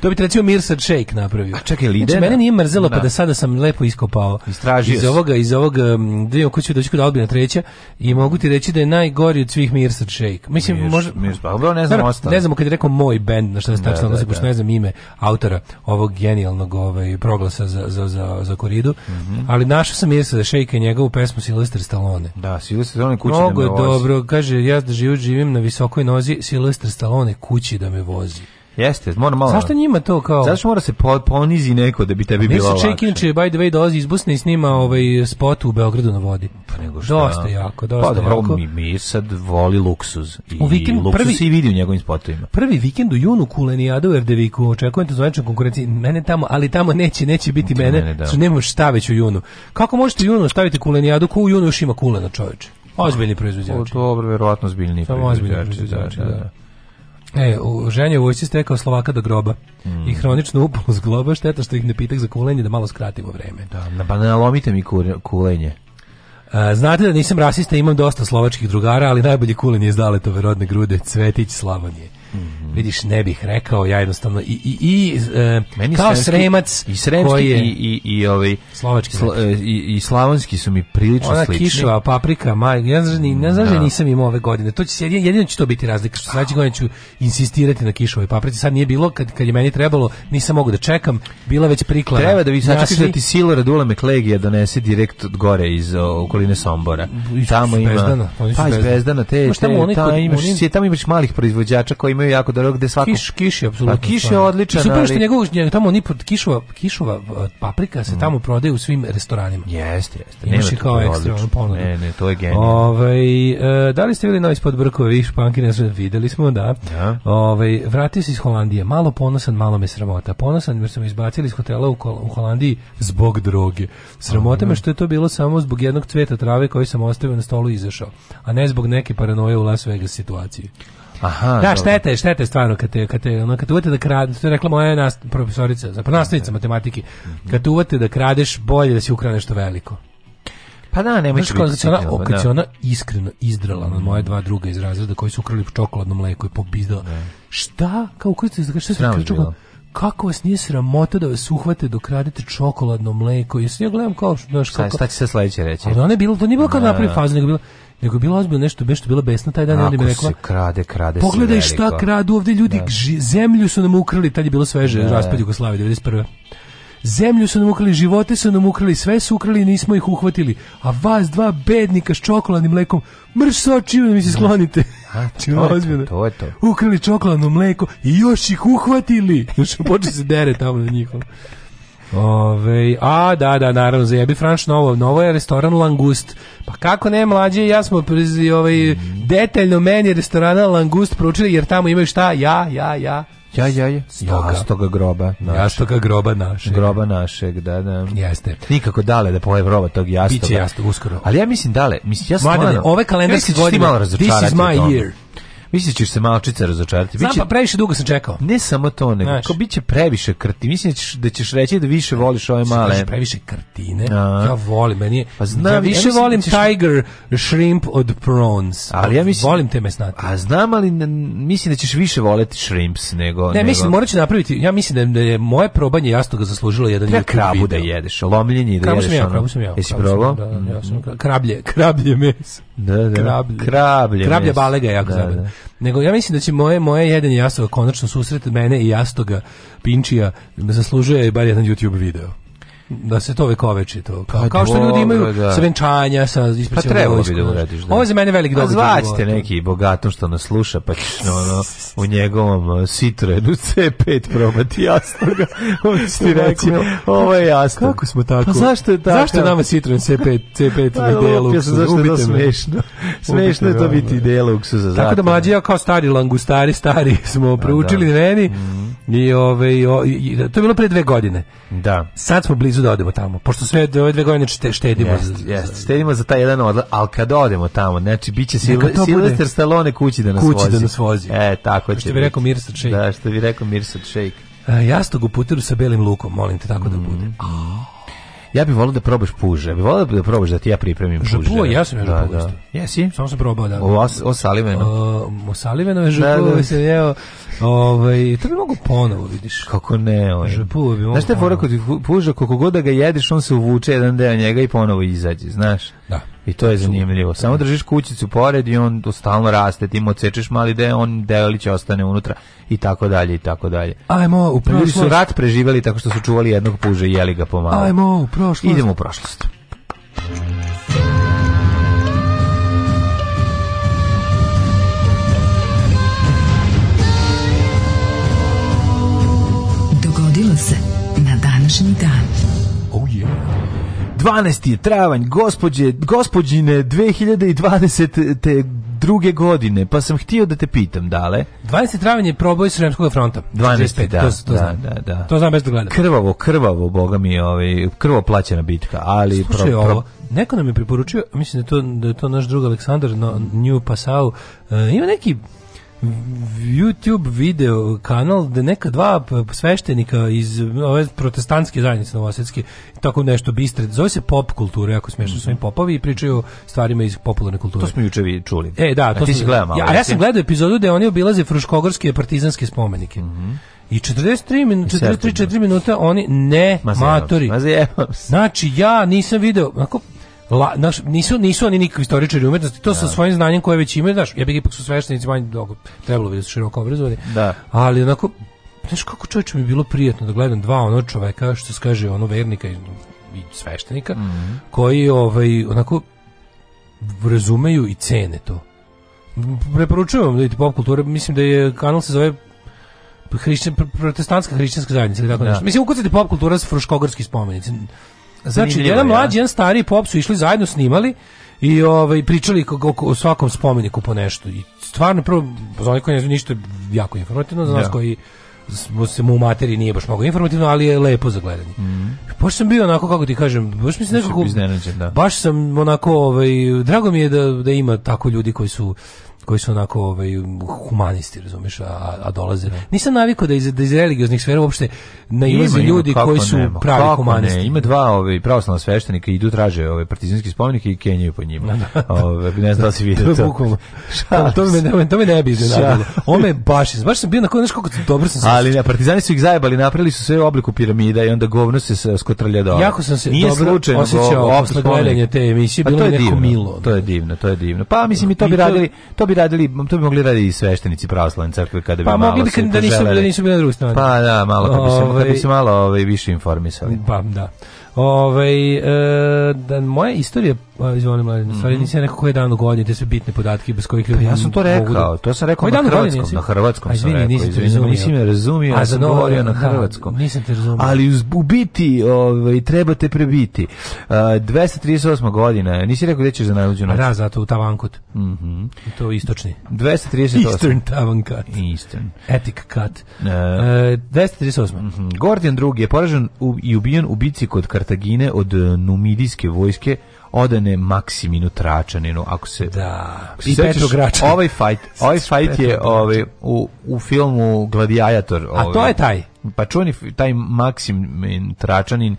To bi recimo Mirsad Shake napravio. A čekaj, Lidena. Znači, mene nije mrzelo, pa da, da sada sam lepo iskopao. Istražio iz ovoga, iz ovoga, da imam kuću doći kod Albina treća i mogu ti reći da je najgori od svih Mirsad Shake. Mislim, možda... Pa ne znam ostalo. Ne znam, kad je rekao moj bend, na što se tačno da, odnosi, pošto da. ne znam ime autora ovog genijalnog ovaj, proglasa za, za, za, za koridu, mm -hmm. ali naša sam mjesta da Šejka i njegovu pesmu Silvestre Stallone. Da, Silvestre Stallone kući da Mnogo da me vozi. Mnogo je dobro, kaže, ja da živim na visokoj nozi, Silvestre Stallone kući da me vozi. Jeste, mora malo. Zašto njima to kao? Zašto mora se ponizi neko da bi tebi bilo lakše? Nisu Čekinče, by the way, dolazi iz Busne i snima ovaj spot u Beogradu na vodi. Pa nego šta? Dosta jako, pa dosta pa, dobro, jako. Mi, mi sad voli luksuz. I u vikend, luksuz prvi, i vidi u njegovim spotovima. Prvi vikend u junu Kulenijada u Erdeviku, očekujem te zvaničnu konkurenciju. Mene tamo, ali tamo neće, neće biti Ti mene, mene da. nemam šta već u junu. Kako možete u junu da staviti Kulenijadu, ko u junu još ima kulena čoveče? Ozbiljni proizvođači. Dobro, verovatno ozbiljni proizvođači. Samo ozbiljni proizvođači, da. da. da. da. E, u ženje u vojci stekao Slovaka do groba mm. i hronično upao s globa, šteta što ih ne pitak za kulenje da malo skratimo vreme. Da, pa ne lomite mi kulenje. E, znate da nisam rasista, imam dosta slovačkih drugara, ali najbolji kulen je iz daleto verodne grude, Cvetić Slavonije. Mm. Vidiš, ne bih rekao, ja jednostavno i i i e, Meni kao sremac i sremski je, i i i ovaj slovački sl, e, i, i slavonski su mi prilično Ona slični. kišova paprika, maj, ja znaš, da ni, ne znaš da, da. nisam imao ove godine. To će se jedino će to biti razlika. Što sledeće godine ću insistirati na kišovoj paprici. Sad nije bilo kad kad je meni trebalo, nisam mogao da čekam, bila već priklana. Treba da vi sačekaš da ti Silo radule Meklegija donese direkt od gore iz o, okoline Sombora. Tamo ima. Pa iz Bezdana, te, te, ta, imaš, tamo imaš malih proizvođača koji imaju jako dobro gde svako Kiš Kiš je apsolutno. Pa Kiš je odličan. Super što njegov tamo ni pod Kišova Kišova paprika se mm. tamo prodaje u svim restoranima. Jeste, jeste. Imaš i kao ekstra ponudu. Ne, ne, to je genijalno. Ovaj e, da li ste videli na ispod brkova i španki ne videli smo, da. Ja. Da. Ovaj vratio se iz Holandije, malo ponosan, malo me sramota. Ponosan jer su me izbacili iz hotela u, u Holandiji zbog droge. Sramota me što je to bilo samo zbog jednog cveta trave koji sam ostavio na stolu i izašao, a ne zbog neke paranoje u Las Vegas situaciji. Aha. Da, šteta je, šteta je stvarno kad te kad te ono kad te da kradeš, to je rekla moja nast, profesorica, za da, da. nastavnica matematike. Kad te da kradeš, bolje da si ukrao nešto veliko. Pa da, nemoj što da se ona, o, ona iskreno izdrala na moje dva druga iz razreda koji su ukrali čokoladno mleko i pobizdala. Ne. Da. Šta? Kao kurite, šta se kaže? kako vas nije sramota da vas uhvate dok radite čokoladno mleko? Jesi ja gledam kao, znaš, kako... Šta će se sledeće reći? Ali ona je bilo, to nije bilo kao napravi fazu, nego bilo, nego je bilo ozbiljno nešto, nešto bila besna taj dan, onda mi rekla, se krađe. krade pogledaj šta kradu, ovde ljudi da. zemlju su nam ukrali, tad je bilo sveže, da. raspad Jugoslavije 91. Zemlju su nam ukrali, živote su nam ukrali, sve su ukrali nismo ih uhvatili. A vas dva bednika s čokoladnim mlekom, mrš sa očiju mi se da. sklonite. A, to, je to, to, je to. Ukrali čokoladno mleko i još ih uhvatili. Još se počne se dere tamo na njihovom. Ove, a, da, da, naravno, jebi Franš Novo. Novo je restoran Langust. Pa kako ne, mlađe, ja smo prizi, ovaj, detaljno meni restorana Langust proučili, jer tamo imaju šta? Ja, ja, ja. Ja, ja, ja. Stoga. Jastoga groba. Našeg. Jastoga groba našeg. Groba našeg, da, da. Jeste. Nikako dale da poje roba tog jastoga. Biće jastog uskoro. Ali ja mislim dale, mislim, ja stvarno... Mladene, ove kalendarske da godine... This is my year. Mislim da ćeš se malčice razočarati. Znam, biće, pa previše dugo sam čekao. Ne samo to, nego Znaš. biće previše krti. Mislim da ćeš, da ćeš reći da više voliš ove da male. previše krtine. A. Ja volim, meni je, pa znam, ja više ja mislim, da volim ćeš... tiger shrimp od prawns. Ali ja mislim, volim te mesnate. A znam, ali mislim da ćeš više voleti shrimps nego... Ne, nego... mislim, morat napraviti, ja mislim da je moje probanje jasno ga zaslužilo jedan Treba krabu video. da jedeš, lomljenje da krabu jedeš. Krabu sam ja, krabu sam ja. Jesi probao? Da, ja sam mm. krablje, krablje meso da, da. Krablje, krablje krablja balega je jako da, zabavno. Da. Nego ja mislim da će moje moje jedan jastoga konačno susret mene i jastoga Pinčija da zaslužuje bar jedan YouTube video da se to vekoveči to kao, pa kao što ljudi imaju da. sa venčanja sa pa treba bi da uradiš da. ovo je za mene velik dobit zvaćite neki bogatom što nas sluša pa ćeš ono, u njegovom uh, Citroenu C5 probati jasnoga on će ti reći ovo je jasno kako smo tako pa zašto je pa tako zašto je nama Citroen C5 C5 pa, na delu ja sam zašto je to smešno smešno je to biti da. ideja luksuza tako da mlađi ja kao stari langustari stari smo pa proučili da. neni mhm. i ove ovaj, to je bilo pre dve godine da sad smo blizu blizu da odemo tamo. Pošto sve ove dve godine šte, štedimo. Yes, yes, štedimo za taj jedan odlaz, ali kada odemo tamo, znači bit će Silvester bude... Stallone kući da nas kući da vozi. Kući da nas vozi. E, tako će. Što bi rekao Mirsad Shake. Da, što bi rekao Mirsad Shake. Uh, jastog u puteru sa belim lukom, molim te tako da mm. da bude. Ja bih voleo da probaš puže. Ja bih voleo da probaš da ti ja pripremim župu, puže. Župu, ja sam da, da. da. Jesi? Samo sam probao, da. da. O, o Salivenu. O, o Salivenu je župu, da, da. se jeo. Ovaj, to bi mogu ponovo, vidiš. Kako ne, ovaj. Župu bi mogu. Znaš te fora kod puža, koliko god da ga jedeš, on se uvuče jedan deo njega i ponovo izađe, znaš. Da. I to je zanimljivo. Samo držiš kućicu pored i on stalno raste, ti mu odsečeš mali deo, on delić ostane unutra i tako dalje i tako dalje. Ajmo u prošlost. Ljudi su rat preživeli tako što su čuvali jednog puža i jeli ga pomalo. Ajmo u prošlost. Idemo u prošlost. Dogodilo se na današnji dan 12. je travanj, gospođe, gospođine 2020. te druge godine, pa sam htio da te pitam, dale. 20. travanj je proboj Sremskog fronta. 12. 45, da, to, to da, znam. Da, da. To znam bez da gledam. Krvavo, krvavo, boga mi, ovaj, krvo plaćena bitka, ali... Slušaj pro, pro... ovo, neko nam je preporučio, mislim da je to, da je to naš drug Aleksandar no, New Passau, e, ima neki YouTube video kanal da neka dva sveštenika iz ove protestantske zajednice novosadske tako nešto bistre zove se pop kultura jako smešno mm -hmm. su im popovi i pričaju stvarima iz popularne kulture to smo juče vi čuli e da to a ti si gledao ja, ja sam gledao epizodu da oni obilaze fruškogorske partizanske spomenike mm -hmm. I 43 minuta, 43 4 minuta oni ne matori. znači ja nisam video, onako la, naš, nisu, nisu oni nikakvi istoričari umetnosti, to da. sa svojim znanjem koje već imaju, znaš, ja bih ipak su sveštenici manje dogo, trebalo bi da su široko obrazovani, da. ali onako, znaš kako čovječe mi bilo prijatno da gledam dva ono čoveka, što se kaže, ono vernika i, i sveštenika, mm -hmm. koji ovaj, onako razumeju i cene to. Preporučujem vam da idete pop kulture, mislim da je kanal se zove hrišćan, protestantska hrišćanska zajednica ili tako da. nešto. Mislim, ukucajte pop kultura s fruškogorski spomenici Znači, jedan mlađi, jedan stariji pop su išli zajedno snimali i ovaj pričali o svakom spomeniku po nešto. I stvarno prvo za one koji ne znaju ništa jako informativno, za nas ja. Da. koji se mu u materiji nije baš mnogo informativno, ali je lepo za gledanje. Mm. Baš sam bio onako, kako ti kažem, baš mi se nekako... Da. Baš sam onako, ovaj, drago mi je da, da ima tako ljudi koji su koji su onako ovaj, humanisti, razumiješ, a, a dolaze. Ne. Da. Nisam navikao da iz, da iz religioznih sfera uopšte nailaze ljudi kako koji su nema, pravi humanisti. Ne, ima dva ovaj, pravoslavna sveštenika, idu traže ovaj, partizanski spomenike i kenjaju po njima. Da, da. ove, ovaj, ne znam da si vidio to. Bukvalno. to, to, ne, to mi ne bi iznenadilo. Ome baš, baš sam bio na kojoj, znaš koliko dobro sam se... Ali ne, partizani su ih zajebali, napravili su sve u obliku piramida i onda govno se skotrlja dole. Jako sam se Nije dobro slučajno osjećao posle gledanja te emisije, pa bilo pa to divno, milo. To je divno, to je divno. Pa mislim i to bi radili, to bi radili, to bi mogli raditi i sveštenici pravoslavne crkve kada bi pa, malo mogli bi da nisu, da nisu bili na drugu stranu. Pa da, malo, kad bi se, kad bi se ovaj- malo ovaj, više informisali. Pa da. Ove, ovaj, e, da moja istorija, pa izvolim mladen, mm -hmm. nisam rekao koji dan u godini, te su bitne podatke bez kojih ljudi. Pa ja sam to da- rekao, da... to sam rekao na hrvatskom, na hrvatskom. A izvini, nisam te razumio. Nisi me ja sam govorio na da, hrvatskom. Nisam te razumio. Ali uz, u biti, ovaj trebate prebiti. Uh, 238. godina. Nisi rekao gde ćeš za najluđu noć. Raz zato u Tavankut. Mhm. Mm to je istočni. 238. Eastern Tavankat. Eastern. Epic cut. Uh, uh, 238. Mm -hmm. Gordijan drugi je poražen u, i ubijen u bici kod Kart Kartagine od e, numidijske vojske odane Maksiminu Tračaninu ako se da ako se i sećaš, ovaj fight ovaj fight je ovaj u, u filmu Gladiator ovaj, a to ovaj. je taj pa čuveni taj Maksimin Tračanin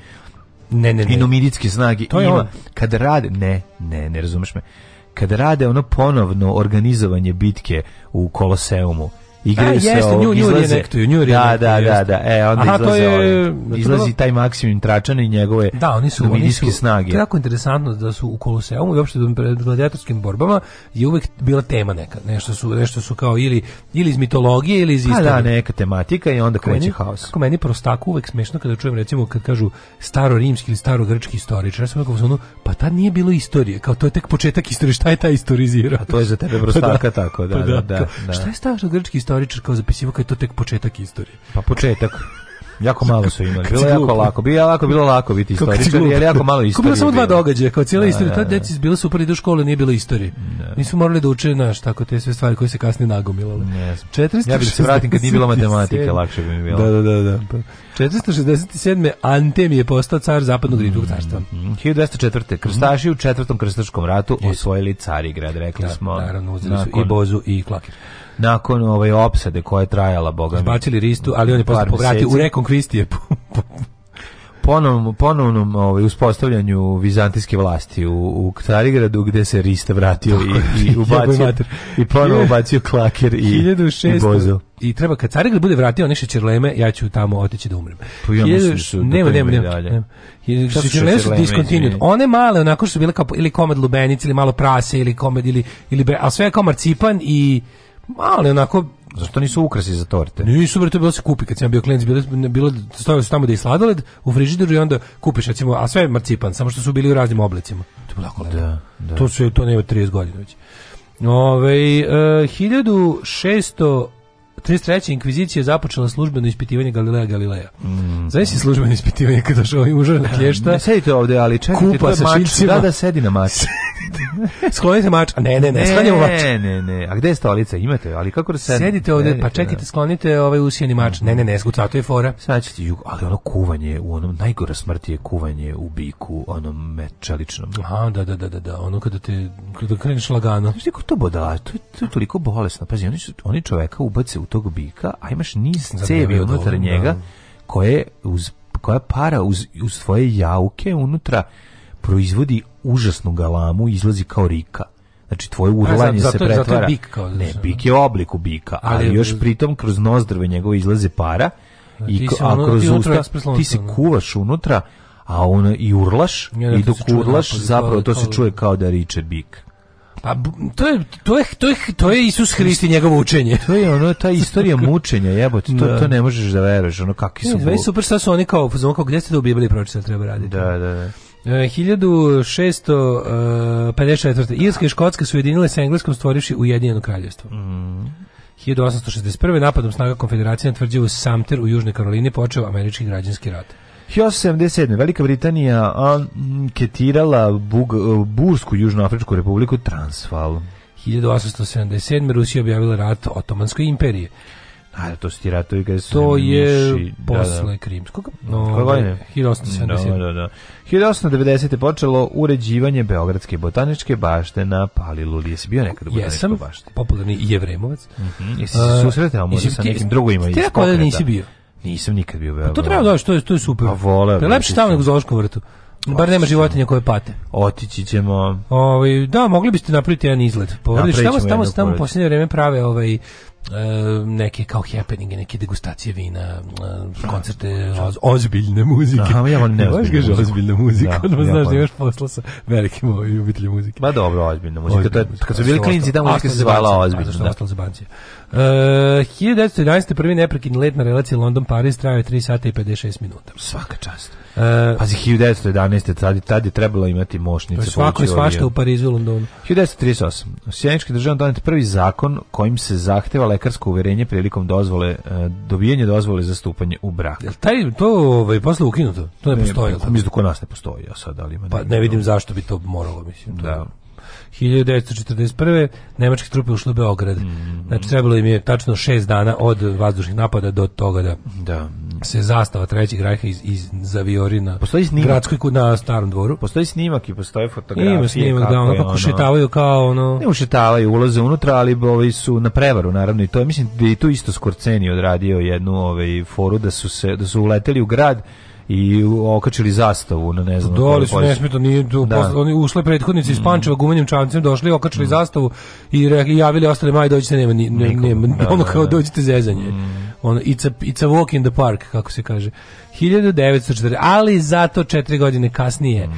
ne, ne, ne. i snage to ima, kad rade ne ne ne razumeš me kad rade ono ponovno organizovanje bitke u Koloseumu igraju A, se jeste, ovog, nju, nju Nektuju, nju da, da, da, da, E, onda Aha, izlaze, to je, ovaj, izlazi taj Maksimim Tračan i njegove da, oni su, oni su, snage. To jako interesantno da su u Koloseumu i uopšte u gladijatorskim borbama je uvek bila tema neka. Nešto su, nešto su kao ili, ili iz mitologije ili iz pa da, istorije. Da, neka tematika i onda kreće haos. Kako meni prostaku uvek smešno kada čujem recimo kad kažu staro rimski ili starogrčki istoričar, ja sam rekao ono, pa tad nije bilo istorije, kao to je tek početak istorije, šta je ta istorizira? A to je za tebe prostaka da, tako, da, pa da, da, da, da. Šta je staro starogrčki istoričar kao zapisivo kao je to tek početak istorije. Pa početak. Jako malo su imali. Bilo je jako lako. Bilo je lako, bilo lako biti istoričar, jer jako malo istorije. Bilo samo dva događaja, kao cijela da, istorija. Da, tad da. deci bilo super idu u škole, nije bilo istorije. Da. Nisu morali da uče naš tako te sve stvari koje se kasnije nagomilale. Yes. Ja bih da se vratim kad nije bilo matematike, lakše bi mi bilo. Da, da, da, da. 467. Pa, Antem je postao car zapadnog rimskog mm, carstva. 1204. Mm, krstaši u četvrtom krstaškom ratu osvojili Carigrad, rekli da, smo. Naravno, uzeli su i Bozu i Klakir nakon ove ovaj, opsade koja je trajala bogami. Izbacili Ristu, ali on je posle povratio u rekonkvistije ponovnom ponovnom ovaj uspostavljanju vizantijske vlasti u u Carigradu gde se Rista vratio i i ubacio i ponovo ubacio klaker i 1600 i, bozo. i treba kad Carigrad bude vratio one šećerleme ja ću tamo otići da umrem. Pa ja mislim da su da nema nema nema. Da šećerleme su discontinued. One male onako su bile kao ili komad lubenice ili malo prase ili komad ili ili a sve je kao marcipan i Male, onako... Zašto nisu ukrasi za torte? Nisu, bre, to bilo da se kupi kad sam bio klinac, bilo, bilo, stavio se tamo da je sladoled u frižideru i onda kupiš, recimo, a sve marcipan, samo što su bili u raznim oblicima. To je bilo jako da, da. To, su, to ne 30 godina već. Ove, uh, 1600 33. inkvizicija započela službeno ispitivanje Galileja Galileja. Mm. Znaš si službeno ispitivanje kada došao i užarna da, klješta? Ne sedite ovde, ali čekajte, kupa sa mač, da, da, sedi na mač. sklonite mač, ne, ne, ne, sklanjamo mač. Ne, ne, ne, a gde je stolica, imate, ali kako da sedite? Sedite ovde, pa čekajte, sklonite ovaj usijeni mač. Ne, ne, ne, skucato je fora. Sad ćete, ali ono kuvanje, u onom najgora smrti je kuvanje u biku, onom mečaličnom. Aha, da, da, da, da, da, ono kada te, kada kreneš lagano. Znaš ti to boda, to, to je toliko bolesno, pazi, oni, oni čoveka ubace u tog bika, a imaš niz Zabavio cevi unutar dovoljno, da. njega da. koje uz, koja para uz, uz svoje jauke unutra proizvodi užasnu galamu, izlazi kao rika. Znači tvoje urlanje se pretvara. bik kao znači, ne, bik je oblik u bika, ali, ali još pritom kroz nozdrve njegove izlaze para i ti a kroz usta ti se da. kuvaš unutra, a on i urlaš ja, da, i dok urlaš zapravo to se čuje kao da riče bik. Pa to je to je to je to je Isus Hrist i njegovo učenje. to je ono ta istorija mučenja, jebote, to da. to ne možeš da veruješ, ono kakvi su. Ne, super šta su oni kao fuzon kao gde ste u Bibliji pročitali, da treba raditi. Da, da, da. 1654. E, e, Irska i Škotske su ujedinile sa Engleskom stvorivši Ujedinjeno kraljevstvo. Mm. 1861. napadom snaga konfederacije na tvrđavu Samter u Južnoj Karolini počeo američki građanski rat. 1877. Velika Britanija anketirala mm, Bug, e, Bursku Južnoafričku republiku Transval. 1877. Rusija objavila rat Otomanskoj imperije. A, to su ti ratovi kada su... To je muši, posle da, da. Krimskog. No, Koje godine? 1870. Da, da, da. 1890. je počelo uređivanje Beogradske botaničke bašte na Paliluli. Jesi bio nekad u botaničkoj bašti? Jesam, popularni jevremovac. Mm -hmm. Jesi se susretao možda sa nekim drugim iz pokreta? Ti nisi bio? Nisam nikad bio u Beogradu. Pa to treba da, što je, to je super. A pa vole. To je lepši da stav nego u Zoološkom vrtu. Bar nema životinja koje pate. Otići ćemo. Ovaj da, mogli biste napraviti jedan izlet. Pogledajte pa, tamo tamo tamo poslednje vreme prave ovaj E, neke kao happeninge, neke degustacije vina, e, koncerte oz, ozbiljne muzike. Aha, ja volim neozbiljnu muziku. Baš ozbiljna muzika, da, znaš da imaš posla sa velikim ovaj, ljubiteljima muzike. Ma dobro, ozbiljna muzika. to je, kad su bili klinci, da muzika se zvala ozbiljna. Zašto ostalo za Uh, 1911. prvi neprekin let na relaciji London-Paris trajao 3 sata i 56 minuta. Svaka čast. Uh, Pazi, 1911. Tad, tad je trebalo imati mošnice. Pa svako je svašta u Parizu i Londonu. 1938. Sjenički država donet prvi zakon kojim se zahteva lekarsko uverenje prilikom dozvole e, dobijanje dozvole za stupanje u brak. Jel taj to ovaj posle ukinuto? To ne, ne postoji. Mislim da kod nas ne postoji, a sad ali ima. Pa ne vidim zašto bi to moralo, mislim. To da. 1941. Nemačke trupe ušle u Beograd. Mm. Znači, trebalo im je tačno šest dana od vazdušnih napada do toga da, da. se zastava Trećeg rajha iz, iz zaviori na postoji snimak. gradskoj kud na starom dvoru. Postoji snimak i postoje fotografije. Ima snimak da ono kako ono, šetavaju kao ono... Ne ušetavaju, ulaze unutra, ali ovi su na prevaru, naravno. I to je, mislim, da je tu isto Skorceni odradio jednu ovaj, foru da su, se, da su uleteli u grad i okačili zastavu na ne znam. Doli su nesmetno, nije do, da. Posle, oni ušle prethodnici iz mm. Pančeva gumenim čamcem, došli, okačili mm. zastavu i, re, i javili ostale maj dođite nema ni ne, nema da, ono da, kao da. dođite zezanje. Mm. Ono it's a, it's a walk in the park kako se kaže. 1940. Ali zato četiri godine kasnije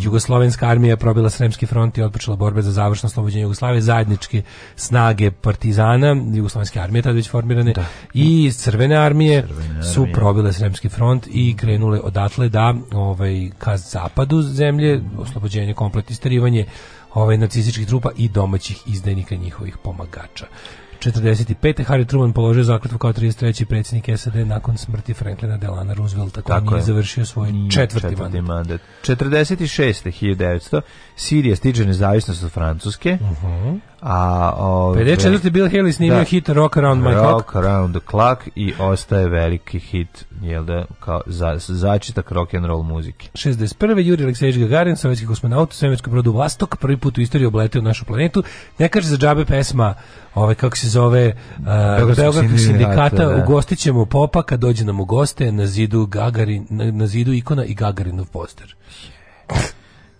Jugoslovenska armija probila Sremski front i otpočela borbe za završno oslobođenje Jugoslavije. Zajedničke snage partizana, Jugoslovenske armije tada već formirane, da. i crvene armije, crvene armije su probile Sremski front i krenule odatle da ovaj, ka zapadu zemlje, oslobođenje, komplet isterivanje ovaj nacističkih trupa i domaćih izdajnika njihovih pomagača. 45. Harry Truman položio zakletvu kao 33. predsjednik SAD nakon smrti Franklina Delana Roosevelta, koji je završio svoj četvrti, četvrti mandat. 46. 1900. Sirija stiže nezavisnost od Francuske. Uh mhm. -huh. A, ove, 54. Bill Haley snimio da, hit Rock Around My Clock. Rock Around the Clock i ostaje veliki hit, jel da, kao za, začitak rock and roll muzike. 61. Juri Aleksejević Gagarin, sovjetski kosmonaut, svemirsko brodu Vlastok, prvi put u istoriji obleteo našu planetu. Ne kaže za džabe pesma, ovaj, kako se zove, uh, Beogradskog sindikata, da. ugostit ćemo popa, kad dođe nam u goste, na zidu, Gagarin, na, na zidu ikona i Gagarinov poster.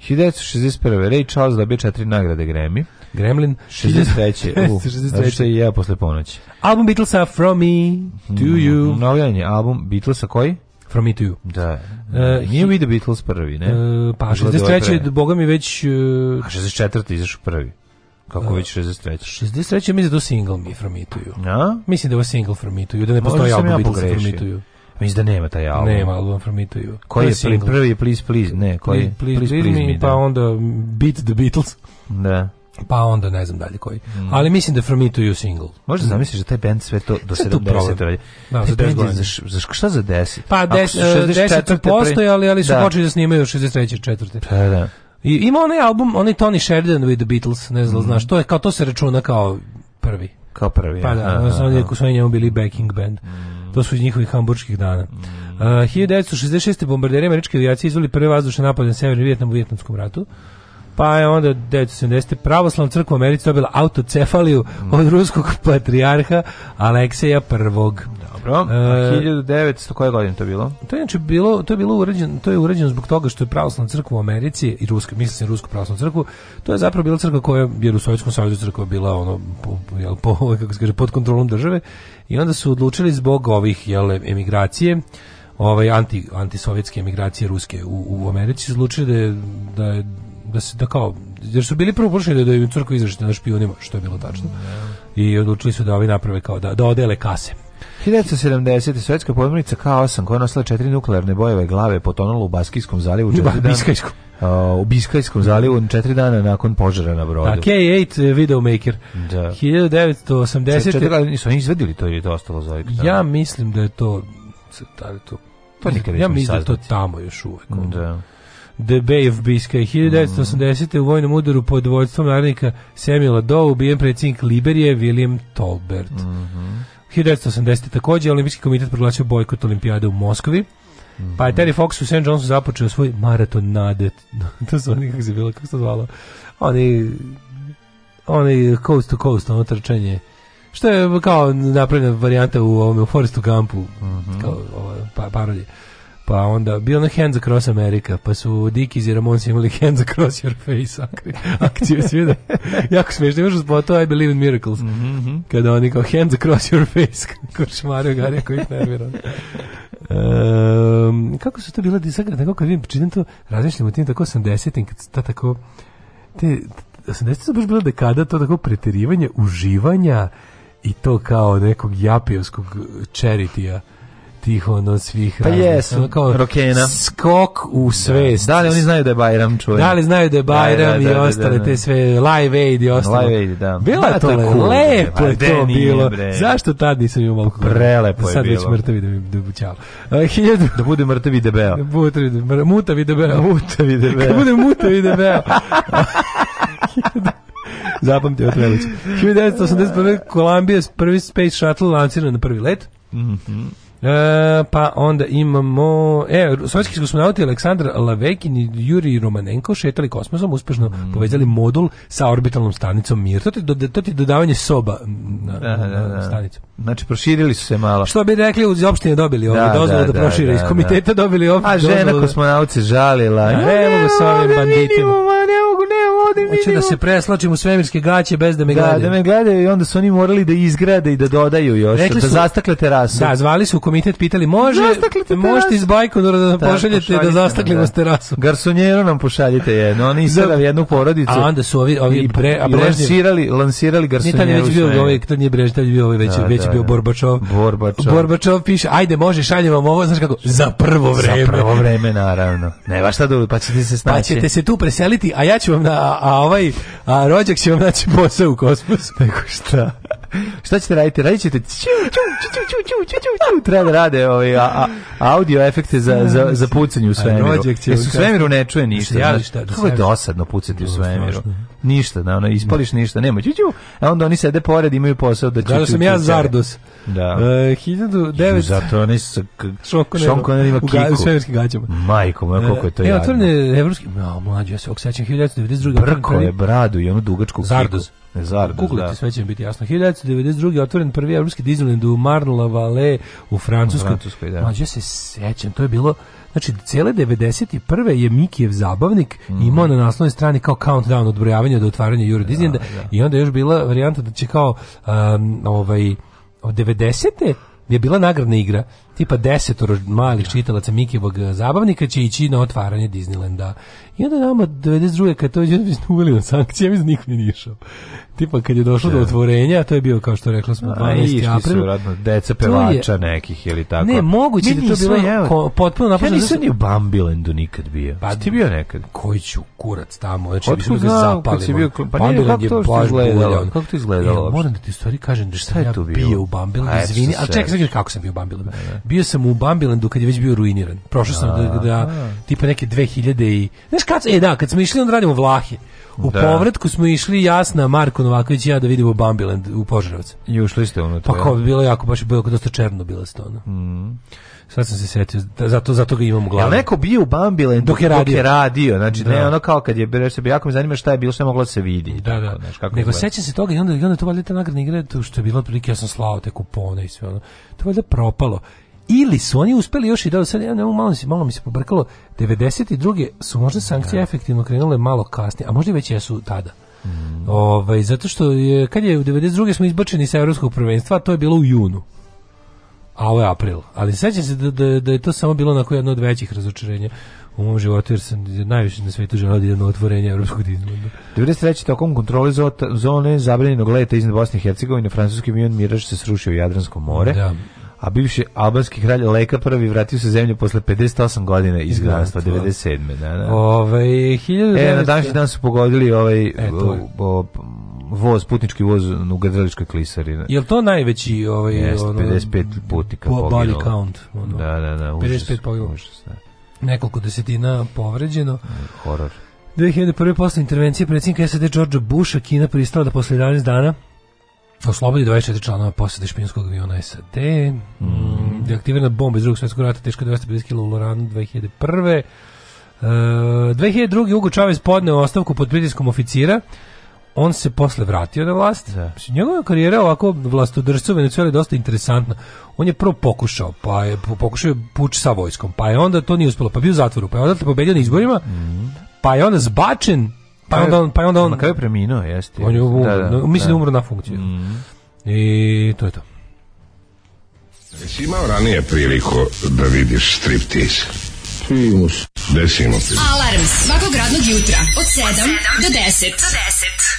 1961. Ray Charles dobio četiri nagrade Grammy. Gremlin. 63. Uh, 63. i ja posle ponoći. Album Beatlesa From Me To mhm, You. Mm, Novljan je album Beatlesa koji? From Me To You. Da. Uh, Nije vidio Beatles prvi, ne? Uh, pa, 63. Da ovaj boga mi već... Uh, A 64. izašao prvi. Kako uh, već 63? 63 mi da je single mi From Me To You. A? Mislim da je single From Me To You, da ne postoji album Beatlesa From Me To You. Mislim da nema taj album. Nema album From Me To You. Koji je prvi, prvi Please Please, ne, koji je Please, please, please, please Me, pa da. onda Beat the Beatles. Da pa onda ne znam dalje koji. Mm. Ali mislim da From Me To You single. Možda mm. zamisliš da taj band sve to do 70 radi. Da, za 10 godina. Za, za, šta za 10? Pa 10, 10 postoji, ali, ali su da. počeli da snimaju 63. četvrte. Pa da. I, ima onaj album, onaj Tony Sheridan with the Beatles, ne znam, mm. znaš, to je kao, to se računa kao prvi. Kao prvi. Pa da, odnosno oni, su oni njemu bili backing band. Mm. To su iz njihovih hamburških dana. Mm. Uh, 1966. bombarderi američke avijacije izvoli prve vazdušne napade na severni Vjetnam u Vjetnamskom ratu. Pa je onda 1970. pravoslavna crkva u Americi dobila autocefaliju mm. od ruskog patrijarha Alekseja I. Dobro. A 1900 e, koje godine to bilo? To je znači bilo, to je bilo urađeno, to je urađeno zbog toga što je pravoslavna crkva u Americi i ruska, mislim se rusku pravoslavnu crkvu, to je zapravo bila crkva koja je u Sovjetskom savezu crkva bila ono po, jel, po kako se kaže pod kontrolom države i onda su odlučili zbog ovih jel emigracije ovaj anti antisovjetske emigracije ruske u, u Americi su odlučili da je, da je da se da kao jer su bili prvo pokušali da im crkva izražite na špijunima, što je bilo tačno. I odlučili su da ovi naprave kao da, da odele kase. 1970. svetska podmornica K-8 koja je nosila četiri nuklearne bojeve glave potonula u Baskijskom zalivu. Ba, Biskajskom. Uh, u Biskajskom zalivu četiri dana nakon požara na brodu. A K-8 Videomaker. Eh, da. 1980. Četiri dana nisu oni izvedili to ili je to ostalo za Ja mislim da je to... Da je to, to ja mislim da je to tamo još uvek. Da. Debejev Biska. 1980. Mm. u vojnom udaru pod vojstvom narodnika Samuela Doe ubijen predsjednik Liberije William Tolbert. Mm -hmm. 1980. takođe Olimpijski komitet proglasio bojkot olimpijade u Moskvi. Mm -hmm. Pa je Terry Fox u St. Johnsu započeo svoj maraton nade. to su oni, kako se bilo, kako se zvalo. Oni, oni coast to coast, ono trčanje. Što je kao napravljena varijanta u, ovome, u Forrestu Gumpu, mm -hmm. kao ova, pa, parodije pa onda bilo na Hands Across America, pa su Dickies i Ramones imali Hands Across Your Face akciju svi da- jako smiješno, imaš zbog to I Believe in Miracles, mm -hmm. kada oni kao Hands Across Your Face, kako šmario Gari koji ih nervira. Um, kako su to bile, disagra, tako kad vidim, čitam to, razmišljam o tim tako 80-im, kad ta tako, te, 80-im su baš bila dekada, to tako preterivanje, uživanja i to kao nekog japijovskog eh, čeritija tih ono svih pa jesu kao rokena skok u da. svest da, da li oni znaju da je Bajram čuje da li znaju da je da, da, Bajram da, da, i ostale te sve Live Aid i ostalo Live Aid da bilo je to cool, lepo je pa, to bilo bre. zašto tad nisam imao malo prelepo je sad bilo sad već mrtavi da mi da bućao hiljadu da bude mrtavi debeo da bude mutavi debeo mutavi debeo da bude mutavi debeo Zapamtio od velice. 1981. Kolumbija prvi space shuttle lanciran na prvi let. Mhm. Mm E, pa onda imamo e, sovjetski kosmonauti Aleksandar Lavekin i Juri Romanenko šetali kosmosom, uspešno mm. povezali modul sa orbitalnom stanicom Mir. To ti, do, to ti dodavanje soba na, da, na, na, na stanicu. Znači, proširili su se malo. Što bi rekli, iz opštine dobili da, ovu dozvolu da, da, prošire, iz komiteta dobili ovu A žena kosmonauci žalila. Ne, mogu sa ovim banditima odim Hoću vidimo. da se preslačim u svemirske gaće bez da me da, gledaju. Da, me gledaju i onda su oni morali da izgrade i da dodaju još, Rekli da su, zastakle terasu. Da, zvali su u komitet, pitali, može, možete iz Bajkonura da nam pošaljete da zastaklimo da. terasu. Garsonjero nam pošaljite jedno, oni da. jednu porodicu. A onda su ovi, ovi bre, a brežnjev, lansirali, lansirali garsonjeru. Nije već bio ovaj, tad nije brež, tad je bio ovaj već, da, već da, bio da. Borbačov. Borbačov. Borbačov piše, ajde može, šaljem vam ovo, znaš kako, za prvo vreme. Za prvo vreme, naravno. Ne, baš šta da pa ćete se pa snaći. Pa ćete se tu preseliti, a ja ću vam na a ovaj, a rođak će vam naći posao u kosmosu. Neko šta? Šta ćete raditi? Radit ćete treba da rade ovaj, a, a, audio efekte za, za, za pucanje u svemiru. Jesu u svemiru ne čuje ništa. Ja, šta, da kako je dosadno pucati u da, svemiru? Ništa, da, ono, ispališ ništa, nema ću, ću, a onda oni sede pored, imaju posao da, da ću, Da sam ja Zardos. Da. Uh, 1900... Zato oni sa Sean Connery ima kiku. U svemirski gaćama. Majko moja, koliko je to e, e, jadno. Ja, otvorene evropski, mlađo, ja se ovog sećam, 1992. Brko je bradu i onu dugačku kiku. Zardes, da, Google da. sve će biti jasno. 1992. otvoren prvi evropski Disneyland u Marne-la-Vallée u Francuskoj. U Francuskoj, da. Mađe se sećam, to je bilo... Znači, cele 91. je Mikijev zabavnik mm. imao na naslovnoj strani kao countdown odbrojavanja do otvaranja Euro da, Disneylanda da. i onda je još bila varijanta da će kao um, ovaj, od 90. je bila nagradna igra tipa desetoro malih da. čitalaca Mikivog eh, zabavnika će ići na otvaranje Disneylanda. I onda nama 92. kad to je uveli na sankcije, mi da niko nije išao. Tipa kad je došlo da. do otvorenja, to je bio kao što rekla smo 12. A, april. Su, deca pevača je, nekih ili tako. Ne, moguće da to bilo ko, potpuno napisano. Ja nisam ni u Bambilandu nikad bio. Pa ti bio nekad? Koji ću kurac tamo? Znači, Otko da ga zapali. Bio, pa nije, kako to što izgledalo? Kako to izgledalo? E, moram da ti stvari kažem da šta je to bio u Bambilendu, izvini. Ali čekaj, kako sam bio u Bambilandu? bio sam u Bambilandu kad je već bio ruiniran. Prošao sam da, da tipa neke 2000 i... Znaš kad, e da, kad smo išli onda radimo Vlahe. U da. povratku smo išli jasna Marko Novaković i ja da vidimo Bambiland u Požarevac. I ušli ste unutra. Pa da. kao bi bilo jako baš bilo dosta černo bilo se to ono. Mm. Sad sam se setio, da, zato, zato ga imam u glavi. Jel neko bio u Bambilandu dok je radio? Dok je radio. Znači, da. ne ono kao kad je bilo se jako me zanima šta je bilo, sve moglo da se vidi. Da, da. Znaš, kako Nego sećam se toga i onda, i onda to valjda ta nagradna igra, to što je bilo prilike, ja sam slao te kupone i sve ono. To valjda propalo. Ili su oni uspeli još i da sad ja ne, malo, mi se malo mi se pobrkalo 92. su možda sankcije da. efektivno krenule malo kasnije, a možda već jesu tada. Mm. Ovaj zato što je kad je u 92 smo izbačeni sa evropskog prvenstva, to je bilo u junu. A ovo je april. Ali seća se da, da, da je to samo bilo onako jedno od većih razočarenja u mom životu, jer sam najviše na svetu želao da idem na otvorenje Evropskog Disneylanda. 93. tokom kontrole zone zabranjenog leta iznad Bosne i Hercegovine, francuski avion Miraž se srušio u Jadransko more. Da a bivši albanski kralj Leka prvi vratio se zemlju posle 58 godina iz da, granstva, 97. Da, da. Ove, 1900... E, na današnji dan su pogodili ovaj e, voz, putnički voz u Grdeličkoj klisari. Je li to najveći ovaj, Jest, ono, 55 putnika bo, poginulo? Body count. Ono, da, da, da. Užas, 55 poginulo. Da. Nekoliko desetina povređeno. Horor. 2001. posle intervencije predsjednika SAD George Busha Kina pristala da posle 11 dana Pa oslobodi 24 članova posade špinskog aviona SAD, mm. deaktivirana mm. bomba iz drugog svjetskog rata, teška 250 kg u Loranu 2001. Uh, 2002. Hugo Chavez podneo ostavku pod pritiskom oficira, on se posle vratio na vlast. Da. Njegova karijera ovako vlastodržcu Venezuela dosta interesantna. On je prvo pokušao, pa je pokušao puć sa vojskom, pa je onda to nije uspelo, pa bio u zatvoru, pa je odatle pobedio na izborima, mm. pa je onda zbačen Pa, pa je onda on, pa je onda pa on... Na kraju preminuo, jeste. On je umro, da, da, da, mislim da je umro na funkciju. Mm. I to je to. Jesi imao ranije priliku da vidiš striptiz? Simus. Gde si svakog radnog jutra od 7 do 10. Do 10.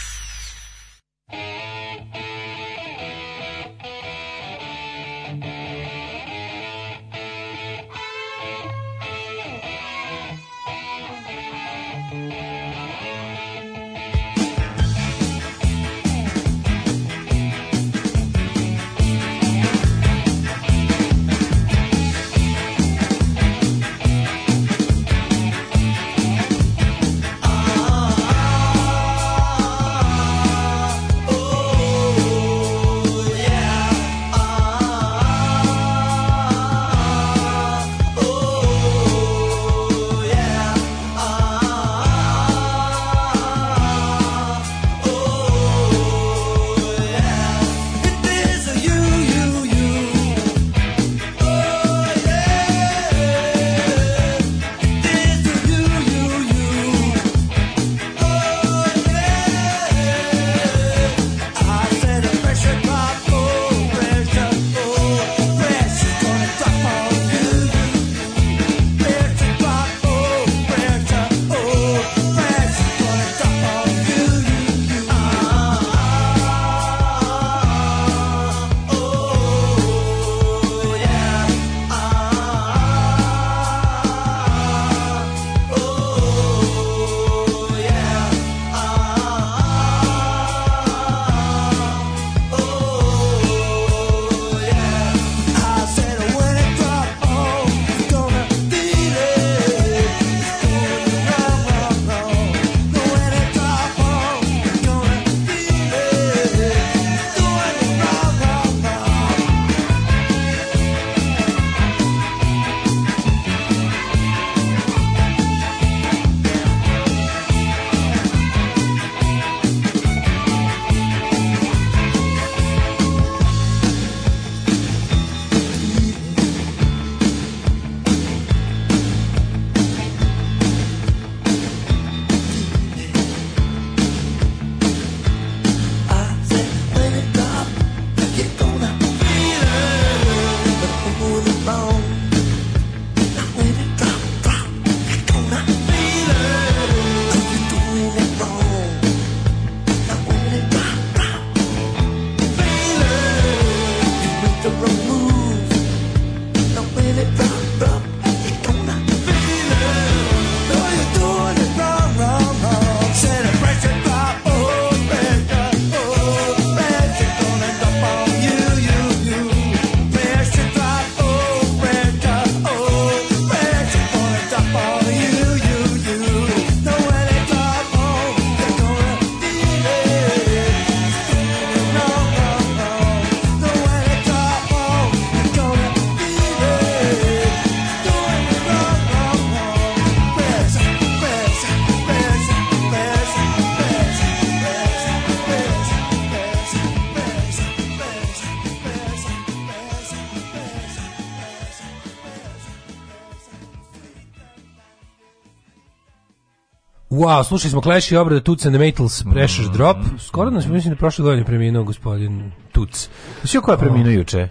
Wow, slušali smo Clash i obrada Tuts and the Metals, Pressure mm Drop. Skoro nas, mislim da prošle godine preminuo gospodin Tuc. Svi koja je preminuo juče?